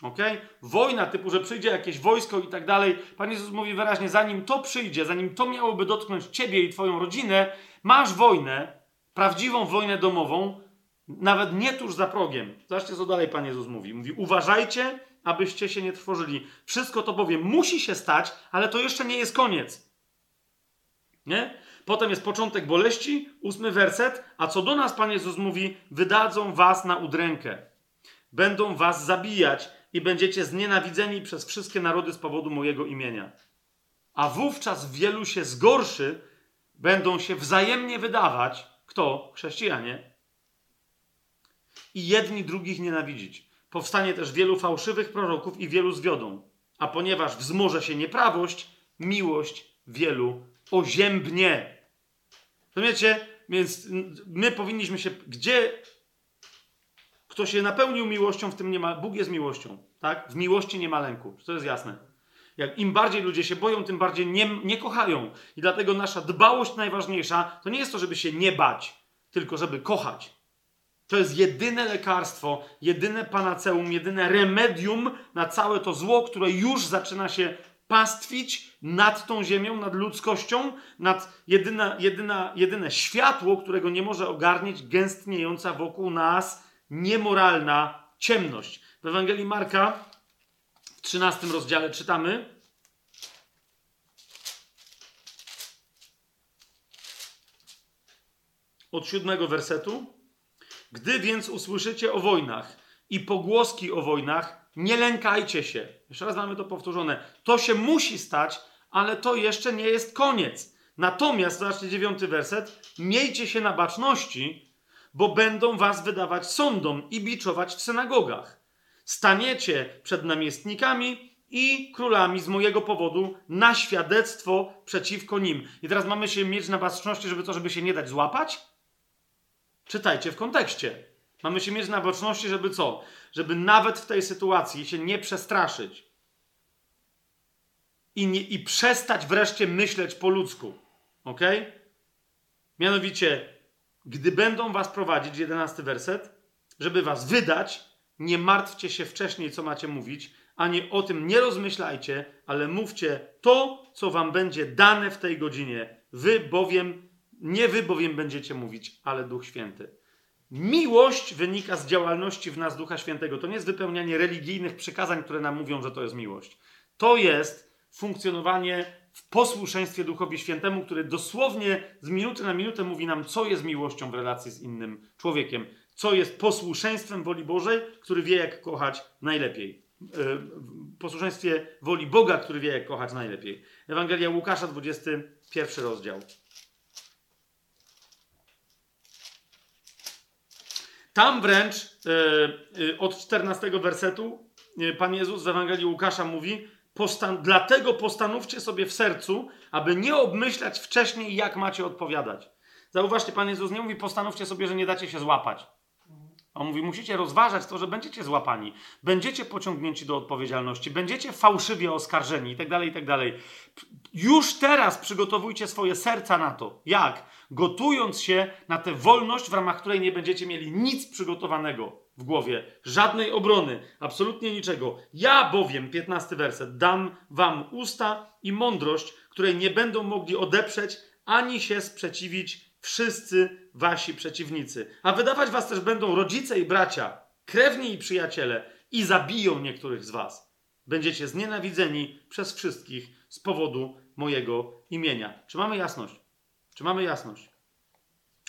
Ok? Wojna typu, że przyjdzie jakieś wojsko i tak dalej. Pan Jezus mówi wyraźnie, zanim to przyjdzie, zanim to miałoby dotknąć ciebie i twoją rodzinę, masz wojnę, prawdziwą wojnę domową, nawet nie tuż za progiem. Zobaczcie, co dalej Pan Jezus mówi. Mówi, uważajcie, abyście się nie trwożyli. Wszystko to bowiem musi się stać, ale to jeszcze nie jest koniec. Nie? Potem jest początek boleści, ósmy werset, a co do nas Pan Jezus mówi, wydadzą was na udrękę. Będą was zabijać i będziecie znienawidzeni przez wszystkie narody z powodu mojego imienia. A wówczas wielu się zgorszy, będą się wzajemnie wydawać, kto? Chrześcijanie. I jedni drugich nienawidzić. Powstanie też wielu fałszywych proroków i wielu zwiodą. A ponieważ wzmoże się nieprawość, miłość wielu oziębnie. Rozumiecie? Więc my powinniśmy się. Gdzie kto się napełnił miłością, w tym nie ma. Bóg jest miłością, tak? W miłości nie ma lęku. To jest jasne? Jak im bardziej ludzie się boją, tym bardziej nie, nie kochają. I dlatego nasza dbałość najważniejsza to nie jest to, żeby się nie bać, tylko żeby kochać. To jest jedyne lekarstwo, jedyne panaceum, jedyne remedium na całe to zło, które już zaczyna się pastwić nad tą ziemią, nad ludzkością, nad jedyna, jedyna, jedyne światło, którego nie może ogarnieć gęstniejąca wokół nas niemoralna ciemność. W Ewangelii Marka w 13 rozdziale czytamy. Od siódmego wersetu. Gdy więc usłyszycie o wojnach i pogłoski o wojnach, nie lękajcie się. Jeszcze raz mamy to powtórzone. To się musi stać, ale to jeszcze nie jest koniec. Natomiast, zobaczcie dziewiąty werset, miejcie się na baczności, bo będą was wydawać sądom i biczować w synagogach. Staniecie przed namiestnikami i królami z mojego powodu na świadectwo przeciwko nim. I teraz mamy się mieć na baczności, żeby to, żeby się nie dać złapać? Czytajcie w kontekście. Mamy się mieć na baczności, żeby co? Żeby nawet w tej sytuacji się nie przestraszyć. I, nie, i przestać wreszcie myśleć po ludzku. Ok? Mianowicie, gdy będą was prowadzić, jedenasty werset, żeby was wydać, nie martwcie się wcześniej, co macie mówić, ani o tym nie rozmyślajcie, ale mówcie to, co wam będzie dane w tej godzinie. Wy bowiem, nie wy bowiem będziecie mówić, ale Duch Święty. Miłość wynika z działalności w nas Ducha Świętego. To nie jest wypełnianie religijnych przykazań, które nam mówią, że to jest miłość. To jest funkcjonowanie w posłuszeństwie Duchowi Świętemu, który dosłownie z minuty na minutę mówi nam, co jest miłością w relacji z innym człowiekiem, co jest posłuszeństwem woli Bożej, który wie, jak kochać najlepiej. W posłuszeństwie woli Boga, który wie, jak kochać najlepiej. Ewangelia Łukasza, 21 rozdział. Tam wręcz yy, od 14 wersetu Pan Jezus w Ewangelii Łukasza mówi: postan Dlatego postanówcie sobie w sercu, aby nie obmyślać wcześniej, jak macie odpowiadać. Zauważcie, Pan Jezus nie mówi: Postanówcie sobie, że nie dacie się złapać. On mówi: Musicie rozważać to, że będziecie złapani, będziecie pociągnięci do odpowiedzialności, będziecie fałszywie oskarżeni itd. Tak itd. Tak Już teraz przygotowujcie swoje serca na to. Jak? Gotując się na tę wolność, w ramach której nie będziecie mieli nic przygotowanego. W głowie, żadnej obrony, absolutnie niczego. Ja bowiem, 15 werset, dam wam usta i mądrość, której nie będą mogli odeprzeć ani się sprzeciwić wszyscy wasi przeciwnicy. A wydawać was też będą rodzice i bracia, krewni i przyjaciele i zabiją niektórych z was. Będziecie znienawidzeni przez wszystkich z powodu mojego imienia. Czy mamy jasność? Czy mamy jasność?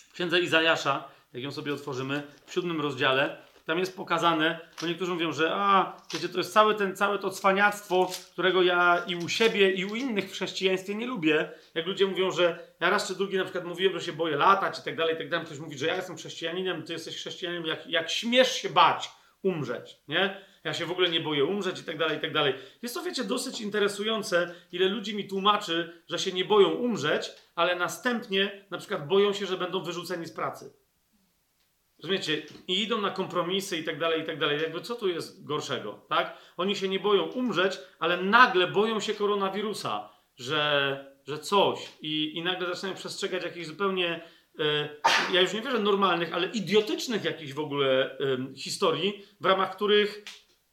W księdze Izajasza, jak ją sobie otworzymy, w siódmym rozdziale, tam jest pokazane, bo niektórzy mówią, że a, wiecie, to jest całe, ten, całe to cwaniactwo, którego ja i u siebie, i u innych w chrześcijaństwie nie lubię. Jak ludzie mówią, że ja raz czy drugi na przykład mówiłem, że się boję latać i tak dalej, i tak dalej. Ktoś mówi, że ja jestem chrześcijaninem, ty jesteś chrześcijaninem, jak, jak śmiesz się bać umrzeć, nie? Ja się w ogóle nie boję umrzeć i tak dalej, i tak dalej. Jest to, wiecie, dosyć interesujące, ile ludzi mi tłumaczy, że się nie boją umrzeć, ale następnie na przykład boją się, że będą wyrzuceni z pracy. Rozumiecie? I idą na kompromisy i tak dalej, i tak dalej. Jakby co tu jest gorszego, tak? Oni się nie boją umrzeć, ale nagle boją się koronawirusa, że, że coś. I, I nagle zaczynają przestrzegać jakichś zupełnie, e, ja już nie wierzę normalnych, ale idiotycznych jakichś w ogóle e, historii, w ramach których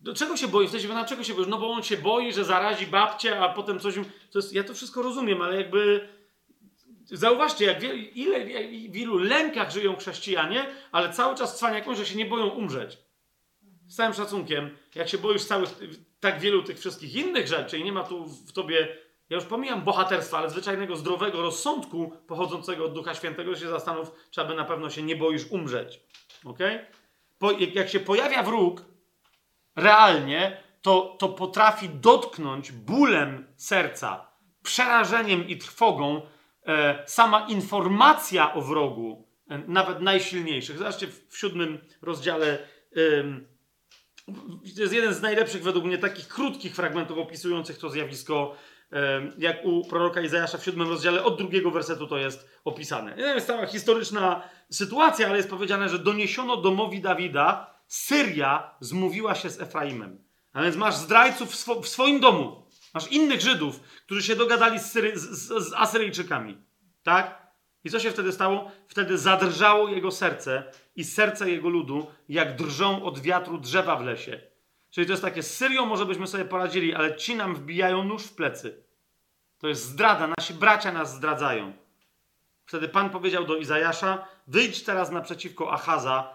do czego się boi? W sensie, na czego się boi? No bo on się boi, że zarazi babcię, a potem coś... To jest, ja to wszystko rozumiem, ale jakby... Zauważcie, jak ile, w ilu lękach żyją chrześcijanie, ale cały czas cwaniaką, że się nie boją umrzeć. Z całym szacunkiem, jak się boisz całych, tak wielu tych wszystkich innych rzeczy i nie ma tu w tobie, ja już pomijam bohaterstwa, ale zwyczajnego, zdrowego rozsądku pochodzącego od Ducha Świętego, się zastanów, czy aby na pewno się nie boisz umrzeć. Ok? Jak, się pojawia wróg, realnie, to, to potrafi dotknąć bólem serca, przerażeniem i trwogą sama informacja o wrogu, e, nawet najsilniejszych. Zobaczcie w, siódmym rozdziale. E, to jest jeden z najlepszych według mnie takich krótkich fragmentów opisujących to zjawisko, e, jak u proroka Izajasza w siódmym rozdziale, od drugiego wersetu to jest opisane. To jest cała historyczna sytuacja, ale jest powiedziane, że doniesiono domowi Dawida, Syria zmówiła się z Efraimem. A więc masz zdrajców w swoim domu. Masz innych Żydów, którzy się dogadali z, Syry z, z, Asyryjczykami. Tak? I co się wtedy stało? Wtedy zadrżało jego serce i serce jego ludu, jak drżą od wiatru drzewa w lesie. Czyli to jest takie, z Syrią może byśmy sobie poradzili, ale ci nam wbijają nóż w plecy. To jest zdrada, nasi bracia nas zdradzają. Wtedy Pan powiedział do Izajasza, wyjdź teraz naprzeciwko Achaza,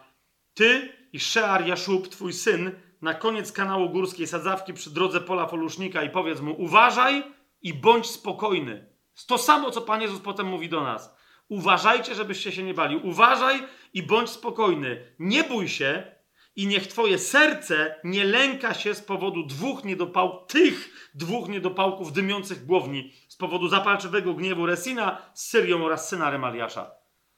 ty i Shear Jaszub, twój syn, na koniec kanału górskiej sadzawki przy drodze pola folusznika i powiedz mu, uważaj i bądź spokojny. To samo, co Pan Jezus potem mówi do nas. Uważajcie, żebyście się nie bali. Uważaj i bądź spokojny. Nie bój się i niech twoje serce nie lęka się z powodu dwóch niedopałków, tych dwóch niedopałków dymiących głowni, z powodu zapalczywego gniewu Resina z Syrią oraz syna Remaliasza.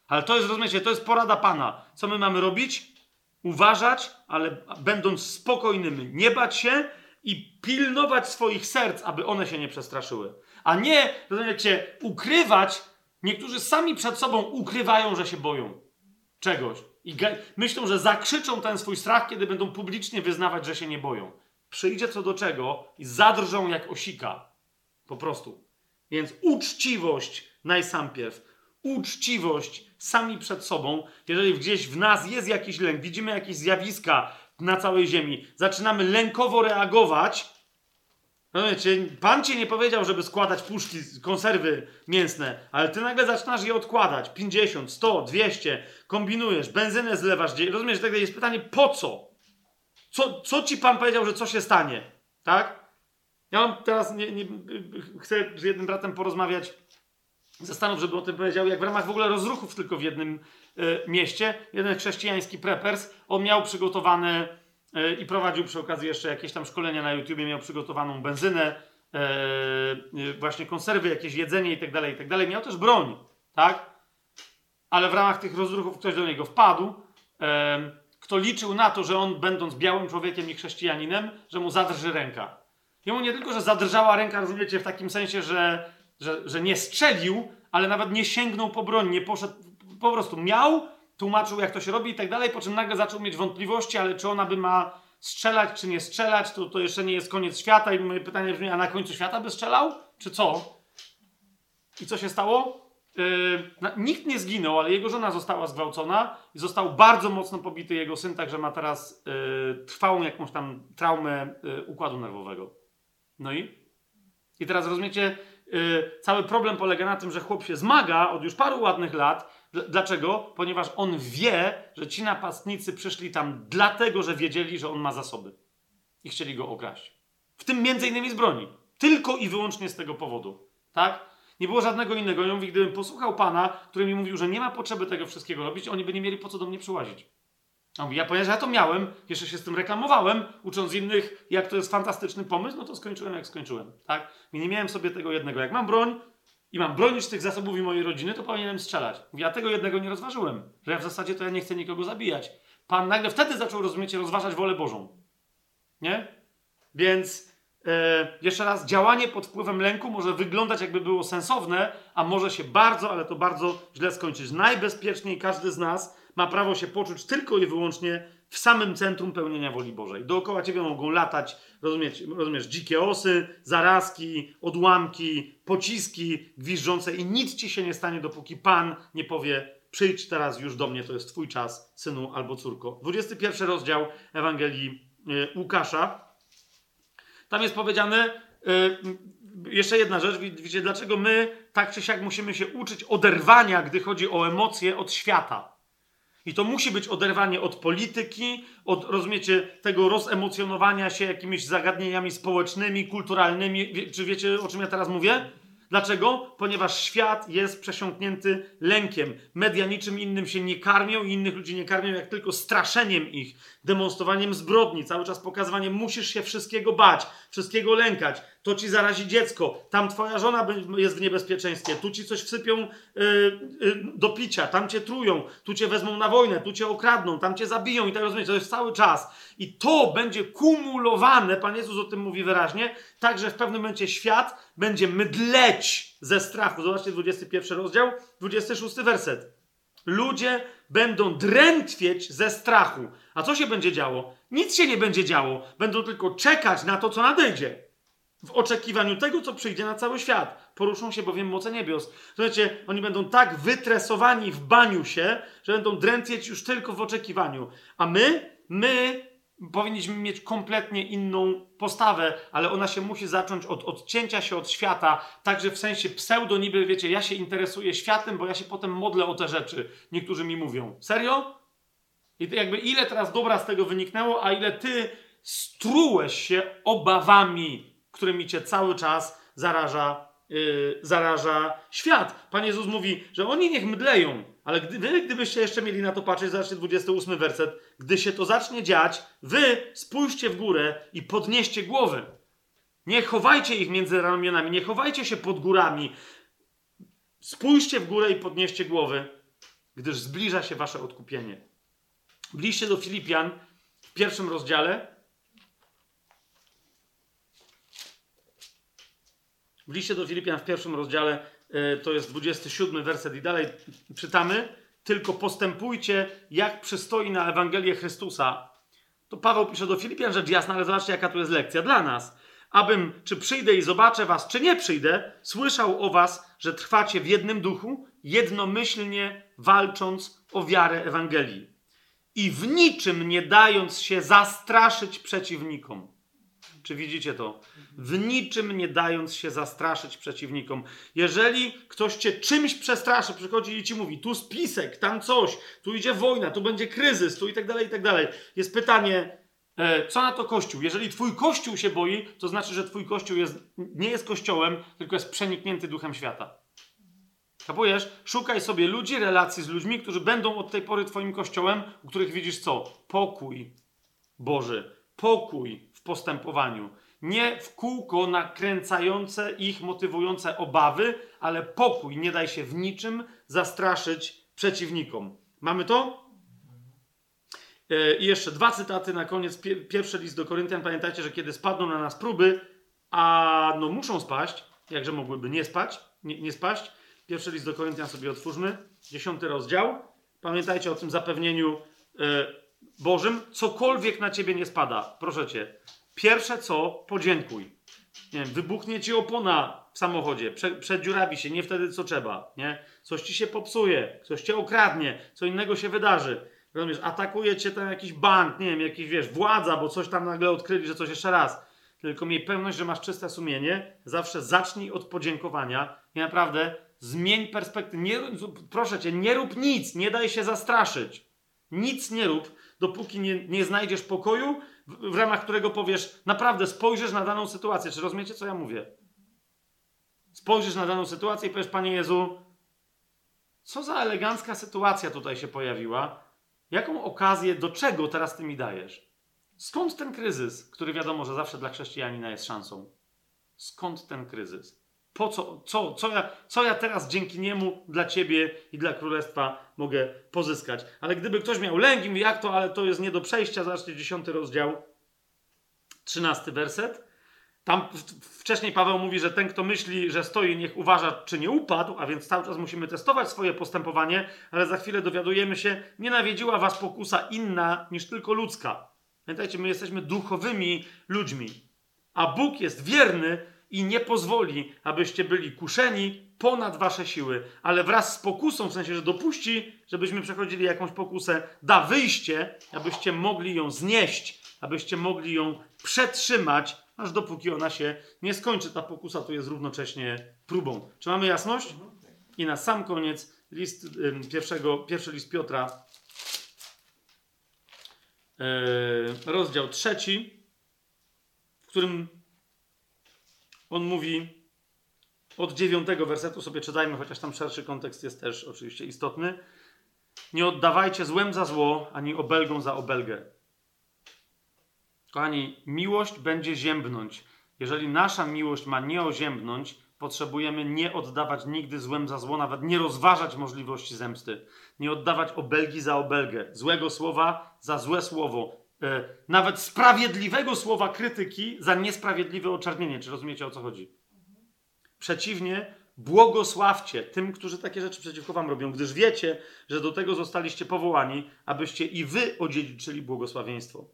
Ale to jest, rozumiecie, to jest porada Pana. Co my mamy robić? Uważać, ale będąc spokojnymi, nie bać się i pilnować swoich serc, aby one się nie przestraszyły. A nie, rozumiecie, ukrywać. Niektórzy sami przed sobą ukrywają, że się boją czegoś. I myślą, że zakrzyczą ten swój strach, kiedy będą publicznie wyznawać, że się nie boją. Przyjdzie co do czego i zadrżą jak osika. Po prostu. Więc uczciwość najsampierw. Uczciwość sami przed sobą. Jeżeli gdzieś w nas jest jakiś lęk, widzimy jakieś zjawiska na całej ziemi, zaczynamy lękowo reagować, no wiecie, pan ci nie powiedział, żeby składać puszki, konserwy mięsne, ale ty nagle zaczynasz je odkładać. 50, 100, 200, kombinujesz, benzynę zlewasz. Rozumiesz, tak jest pytanie, po co? co? Co ci pan powiedział, że co się stanie? Tak? Ja mam teraz, nie, nie, chcę z jednym bratem porozmawiać, zastanów, żeby o tym powiedział, jak w ramach w ogóle rozruchów tylko w jednym y, mieście, jeden chrześcijański preppers, on miał przygotowane y, i prowadził przy okazji jeszcze jakieś tam szkolenia na YouTubie, miał przygotowaną benzynę, y, właśnie konserwy, jakieś jedzenie i tak dalej, i tak. Miał też broń, tak? Ale w ramach tych rozruchów ktoś do niego wpadł, kto liczył na to, że on będąc białym człowiekiem i chrześcijaninem, że mu zadrży ręka. Jemu nie tylko, że zadrżała ręka, rozumiecie, w takim sensie, że że, że nie strzelił, ale nawet nie sięgnął po broń, nie poszedł, po prostu miał, tłumaczył jak to się robi i tak dalej, po czym nagle zaczął mieć wątpliwości, ale czy ona by ma strzelać, czy nie strzelać, to, to jeszcze nie jest koniec świata i moje pytanie brzmi, a na końcu świata by strzelał? Czy co? I co się stało? Yy, nikt nie zginął, ale jego żona została zgwałcona i został bardzo mocno pobity jego syn, także ma teraz yy, trwałą jakąś tam traumę yy, układu nerwowego. No i? I teraz rozumiecie, yy, cały problem polega na tym, że chłop się zmaga od już paru ładnych lat. Dl- Dlaczego? Ponieważ on wie, że ci napastnicy przyszli tam dlatego, że wiedzieli, że on ma zasoby i chcieli go okraść. W tym między innymi z broni. Tylko i wyłącznie z tego powodu. Tak? Nie było żadnego innego. Ja mówi, gdybym posłuchał pana, który mi mówił, że nie ma potrzeby tego wszystkiego robić, oni by nie mieli po co do mnie przyłazić. A mówi, ja ponieważ ja to miałem, jeszcze się z tym reklamowałem, ucząc innych, jak to jest fantastyczny pomysł, no to skończyłem jak skończyłem. Tak? I nie miałem sobie tego jednego. Jak mam broń i mam bronić tych zasobów i mojej rodziny, to powinienem strzelać. Mówi, ja tego jednego nie rozważyłem. Że ja w zasadzie to ja nie chcę nikogo zabijać. Pan nagle wtedy zaczął, rozumiecie, rozważać wolę Bożą. Nie? Więc e, jeszcze raz, działanie pod wpływem lęku może wyglądać jakby było sensowne, a może się bardzo, ale to bardzo źle skończyć. Najbezpieczniej każdy z nas ma prawo się poczuć tylko i wyłącznie w samym centrum pełnienia woli Bożej. Dookoła ciebie mogą latać, rozumiesz, rozumiesz dzikie osy, zarazki, odłamki, pociski gwiżdżące i nic ci się nie stanie, dopóki Pan nie powie przyjdź teraz już do mnie, to jest twój czas, synu albo córko. 21 rozdział Ewangelii e, Łukasza. Tam jest powiedziane, y, jeszcze jedna rzecz, wi- widzicie, dlaczego my tak czy siak musimy się uczyć oderwania, gdy chodzi o emocje od świata. I to musi być oderwanie od polityki, od, rozumiecie, tego rozemocjonowania się jakimiś zagadnieniami społecznymi, kulturalnymi. Czy wiecie, o czym ja teraz mówię? Dlaczego? Ponieważ świat jest przesiąknięty lękiem. Media niczym innym się nie karmią i innych ludzi nie karmią, jak tylko straszeniem ich, demonstrowaniem zbrodni, cały czas pokazywaniem, musisz się wszystkiego bać, wszystkiego lękać. To ci zarazi dziecko, tam twoja żona jest w niebezpieczeństwie, tu ci coś wsypią y, y, do picia, tam cię trują, tu cię wezmą na wojnę, tu cię okradną, tam cię zabiją i tak rozumiecie, to jest cały czas. I to będzie kumulowane, Pan Jezus o tym mówi wyraźnie, tak, że w pewnym momencie świat będzie mydleć ze strachu. Zobaczcie 21 rozdział, 26 werset. Ludzie będą drętwieć ze strachu. A co się będzie działo? Nic się nie będzie działo. Będą tylko czekać na to, co nadejdzie. W oczekiwaniu tego, co przyjdzie na cały świat. Poruszą się bowiem moce niebios. Słuchajcie, oni będą tak wytresowani w baniu się, że będą drętwieć już tylko w oczekiwaniu. A my, my powinniśmy mieć kompletnie inną postawę, ale ona się musi zacząć od odcięcia się od świata, także w sensie pseudo niby, wiecie, ja się interesuję światem, bo ja się potem modlę o te rzeczy. Niektórzy mi mówią. Serio? I jakby ile teraz dobra z tego wyniknęło, a ile ty strułeś się obawami, którymi cię cały czas zaraża, yy, zaraża świat. Pan Jezus mówi, że oni niech mdleją, ale gdy, wy, gdybyście jeszcze mieli na to patrzeć, zobaczcie 28 werset, gdy się to zacznie dziać, wy spójrzcie w górę i podnieście głowy. Nie chowajcie ich między ramionami, nie chowajcie się pod górami. Spójrzcie w górę i podnieście głowy, gdyż zbliża się wasze odkupienie. W do Filipian w pierwszym rozdziale w liście do Filipian w pierwszym rozdziale e, to jest 27 werset i dalej czytamy tylko postępujcie jak przystoi na Ewangelię Chrystusa. To Paweł pisze do Filipian rzecz jasna, ale zobaczcie jaka tu jest lekcja dla nas. Abym, czy przyjdę i zobaczę was, czy nie przyjdę, słyszał o was, że trwacie w jednym duchu, jednomyślnie walcząc o wiarę Ewangelii i w niczym nie dając się zastraszyć przeciwnikom. Czy widzicie to? W niczym nie dając się zastraszyć przeciwnikom. Jeżeli ktoś cię czymś przestraszy, przychodzi i ci mówi, tu spisek, tam coś, tu idzie wojna, tu będzie kryzys, tu i tak dalej, i tak dalej. Jest pytanie, e, co na to Kościół? Jeżeli twój Kościół się boi, to znaczy, że twój Kościół jest, nie jest Kościołem, tylko jest przeniknięty duchem świata. Kapujesz? Szukaj sobie ludzi, relacji z ludźmi, którzy będą od tej pory twoim kościołem, u których widzisz co? Pokój Boży, pokój postępowaniu. Nie w kółko nakręcające ich, motywujące obawy, ale pokój. Nie daj się w niczym zastraszyć przeciwnikom. Mamy to? E, I jeszcze dwa cytaty na koniec. Pie- Pierwszy list do Koryntian. Pamiętajcie, że kiedy spadną na nas próby, a no muszą spaść, jakże mogłyby nie spać, nie, nie spaść. Pierwszy list do Koryntian sobie otwórzmy. Dziesiąty rozdział. Pamiętajcie o tym zapewnieniu e, Bożym. Cokolwiek na ciebie nie spada, proszę cię. Pierwsze co, podziękuj. Nie wiem, wybuchnie ci opona w samochodzie, prze, przedziurawi się, nie wtedy co trzeba, nie? Coś ci się popsuje, coś cię okradnie, co innego się wydarzy. Rozumiesz, atakuje cię tam jakiś bank, nie wiem, jakiś, wiesz, władza, bo coś tam nagle odkryli, że coś jeszcze raz. Tylko miej pewność, że masz czyste sumienie. Zawsze zacznij od podziękowania i naprawdę zmień perspektywę. Nie, proszę cię, nie rób nic, nie daj się zastraszyć. Nic nie rób, dopóki nie, nie znajdziesz pokoju, w, ramach którego powiesz, naprawdę spojrzysz na daną sytuację. Czy rozumiecie, co ja mówię? Spojrzysz na daną sytuację i powiesz, Panie Jezu, co za elegancka sytuacja tutaj się pojawiła? Jaką okazję, do czego teraz Ty mi dajesz? Skąd ten kryzys, który wiadomo, że zawsze dla chrześcijanina jest szansą? Skąd ten kryzys? Po co, co, co, ja, co ja teraz dzięki niemu dla ciebie i dla królestwa mogę pozyskać? Ale gdyby ktoś miał lęk mówi, jak to, ale to jest nie do przejścia, zobaczcie, dziesiąty rozdział, trzynasty werset. Tam wcześniej Paweł mówi, że ten, kto myśli, że stoi, niech uważa, czy nie upadł, a więc cały czas musimy testować swoje postępowanie, ale za chwilę dowiadujemy się, nie nawiedziła was pokusa inna niż tylko ludzka. Pamiętajcie, my jesteśmy duchowymi ludźmi, a Bóg jest wierny i nie pozwoli, abyście byli kuszeni ponad wasze siły, ale wraz z pokusą, w sensie, że dopuści, żebyśmy przechodzili jakąś pokusę, da wyjście, abyście mogli ją znieść, abyście mogli ją przetrzymać, aż dopóki ona się nie skończy. Ta pokusa to jest równocześnie próbą. Czy mamy jasność? I na sam koniec list pierwszego, pierwszy list Piotra, yy, rozdział trzeci, w którym on mówi od dziewiątego wersetu sobie czytajmy, chociaż tam szerszy kontekst jest też oczywiście istotny. Nie oddawajcie złem za zło, ani obelgą za obelgę. Kochani, miłość będzie ziębnąć. Jeżeli nasza miłość ma nie oziębnąć, potrzebujemy nie oddawać nigdy złem za zło, nawet nie rozważać możliwości zemsty. Nie oddawać obelgi za obelgę, złego słowa za złe słowo, nawet sprawiedliwego słowa krytyki za niesprawiedliwe oczernienie. Czy rozumiecie o co chodzi? Przeciwnie, błogosławcie tym, którzy takie rzeczy przeciwko wam robią, gdyż wiecie, że do tego zostaliście powołani, abyście i wy odziedziczyli błogosławieństwo.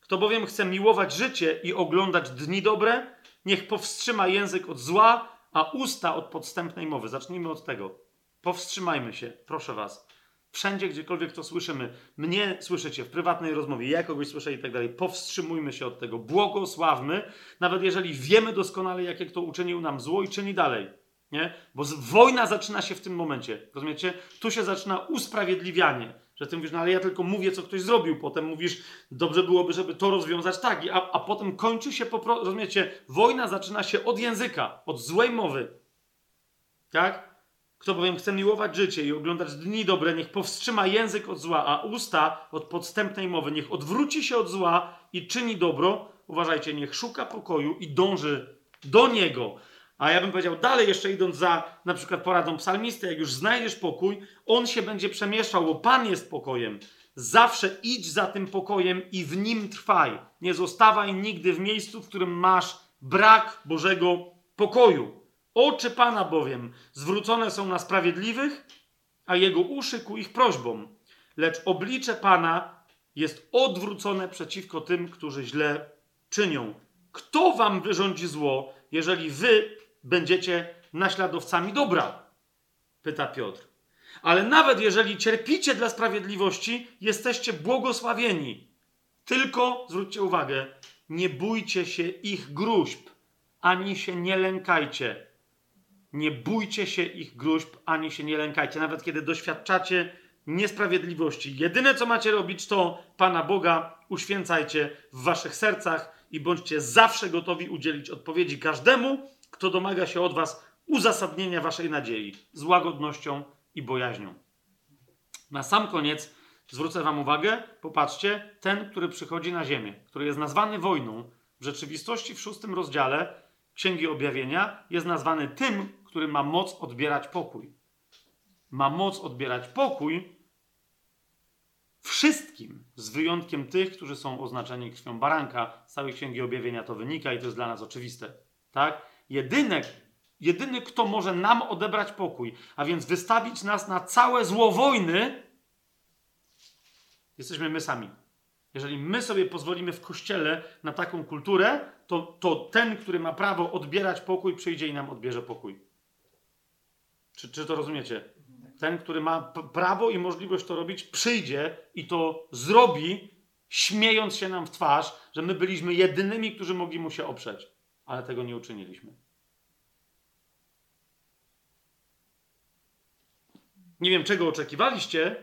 Kto bowiem chce miłować życie i oglądać dni dobre, niech powstrzyma język od zła, a usta od podstępnej mowy. Zacznijmy od tego. Powstrzymajmy się, proszę was. Wszędzie, gdziekolwiek to słyszymy, mnie słyszycie w prywatnej rozmowie, ja kogoś słyszę i tak dalej. Powstrzymujmy się od tego. Błogosławmy, nawet jeżeli wiemy doskonale, jakie kto uczynił nam zło i czyni dalej. Nie? Bo wojna zaczyna się w tym momencie. Rozumiecie? Tu się zaczyna usprawiedliwianie. Że ty mówisz, no ale ja tylko mówię, co ktoś zrobił. Potem mówisz, dobrze byłoby, żeby to rozwiązać tak. A, a potem kończy się po rozumiecie? Wojna zaczyna się od języka, od złej mowy. Tak? Kto bowiem chce miłować życie i oglądać dni dobre, niech powstrzyma język od zła, a usta od podstępnej mowy. Niech odwróci się od zła i czyni dobro. Uważajcie, niech szuka pokoju i dąży do niego. A ja bym powiedział dalej, jeszcze idąc za na przykład poradą psalmisty, jak już znajdziesz pokój, on się będzie przemieszczał, bo Pan jest pokojem. Zawsze idź za tym pokojem i w nim trwaj. Nie zostawaj nigdy w miejscu, w którym masz brak Bożego pokoju. Oczy Pana bowiem zwrócone są na sprawiedliwych, a jego uszy ku ich prośbom. Lecz oblicze Pana jest odwrócone przeciwko tym, którzy źle czynią. Kto wam wyrządzi zło, jeżeli wy będziecie naśladowcami dobra? Pyta Piotr. Ale nawet jeżeli cierpicie dla sprawiedliwości, jesteście błogosławieni. Tylko, zwróćcie uwagę, nie bójcie się ich gruźb, ani się nie lękajcie. Nie bójcie się ich gruźb, ani się nie lękajcie. Nawet kiedy doświadczacie niesprawiedliwości. Jedyne, co macie robić, to Pana Boga uświęcajcie w waszych sercach i bądźcie zawsze gotowi udzielić odpowiedzi każdemu, kto domaga się od was uzasadnienia waszej nadziei z łagodnością i bojaźnią. Na sam koniec zwrócę wam uwagę, popatrzcie, ten, który przychodzi na ziemię, który jest nazwany wojną, w rzeczywistości w szóstym rozdziale Księgi Objawienia jest nazwany tym, który ma moc odbierać pokój. Ma moc odbierać pokój wszystkim, z wyjątkiem tych, którzy są oznaczeni krwią baranka. Z całej Księgi Objawienia to wynika i to jest dla nas oczywiste. Tak? Jedyny, jedyny, kto może nam odebrać pokój, a więc wystawić nas na całe zło wojny, jesteśmy my sami. Jeżeli my sobie pozwolimy w kościele na taką kulturę, to, to ten, który ma prawo odbierać pokój, przyjdzie i nam odbierze pokój. Czy, czy to rozumiecie? Ten, który ma prawo i możliwość to robić, przyjdzie i to zrobi, śmiejąc się nam w twarz, że my byliśmy jedynymi, którzy mogli mu się oprzeć, ale tego nie uczyniliśmy. Nie wiem, czego oczekiwaliście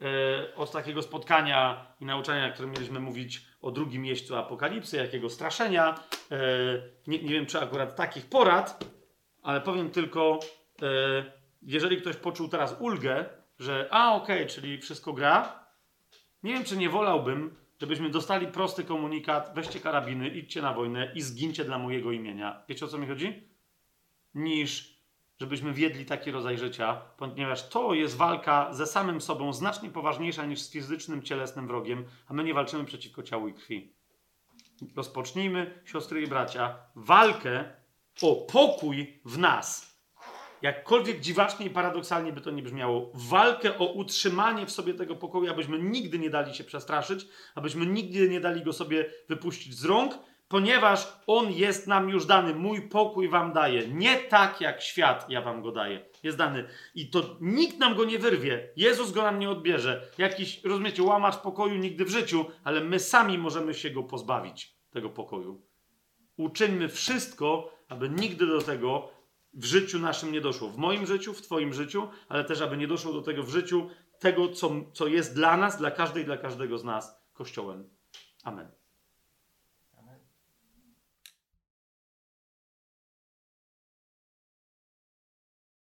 e, od takiego spotkania i nauczania, które mieliśmy mówić o drugim miejscu apokalipsy, jakiego straszenia. E, nie, nie wiem, czy akurat takich porad, ale powiem tylko, jeżeli ktoś poczuł teraz ulgę, że a okej, czyli wszystko gra, nie wiem, czy nie wolałbym, żebyśmy dostali prosty komunikat, weźcie karabiny, idźcie na wojnę i zgincie dla mojego imienia. Wiecie o co mi chodzi? Niż żebyśmy wiedli taki rodzaj życia, ponieważ to jest walka ze samym sobą znacznie poważniejsza niż z fizycznym, cielesnym wrogiem, a my nie walczymy przeciwko ciału i krwi. Rozpocznijmy, siostry i bracia, walkę o pokój w nas. Jakkolwiek dziwacznie i paradoksalnie by to nie brzmiało, walkę o utrzymanie w sobie tego pokoju, abyśmy nigdy nie dali się przestraszyć, abyśmy nigdy nie dali go sobie wypuścić z rąk, ponieważ on jest nam już dany. Mój pokój wam daję. Nie tak jak świat ja wam go daję. Jest dany. I to nikt nam go nie wyrwie. Jezus go nam nie odbierze. Jakiś, rozumiecie, łamacz pokoju nigdy w życiu, ale my sami możemy się go pozbawić, tego pokoju. Uczyńmy wszystko, aby nigdy do tego w życiu naszym nie doszło. W moim życiu, w Twoim życiu, ale też, aby nie doszło do tego w życiu tego, co, co jest dla nas, dla każdej, dla każdego z nas Kościołem. Amen.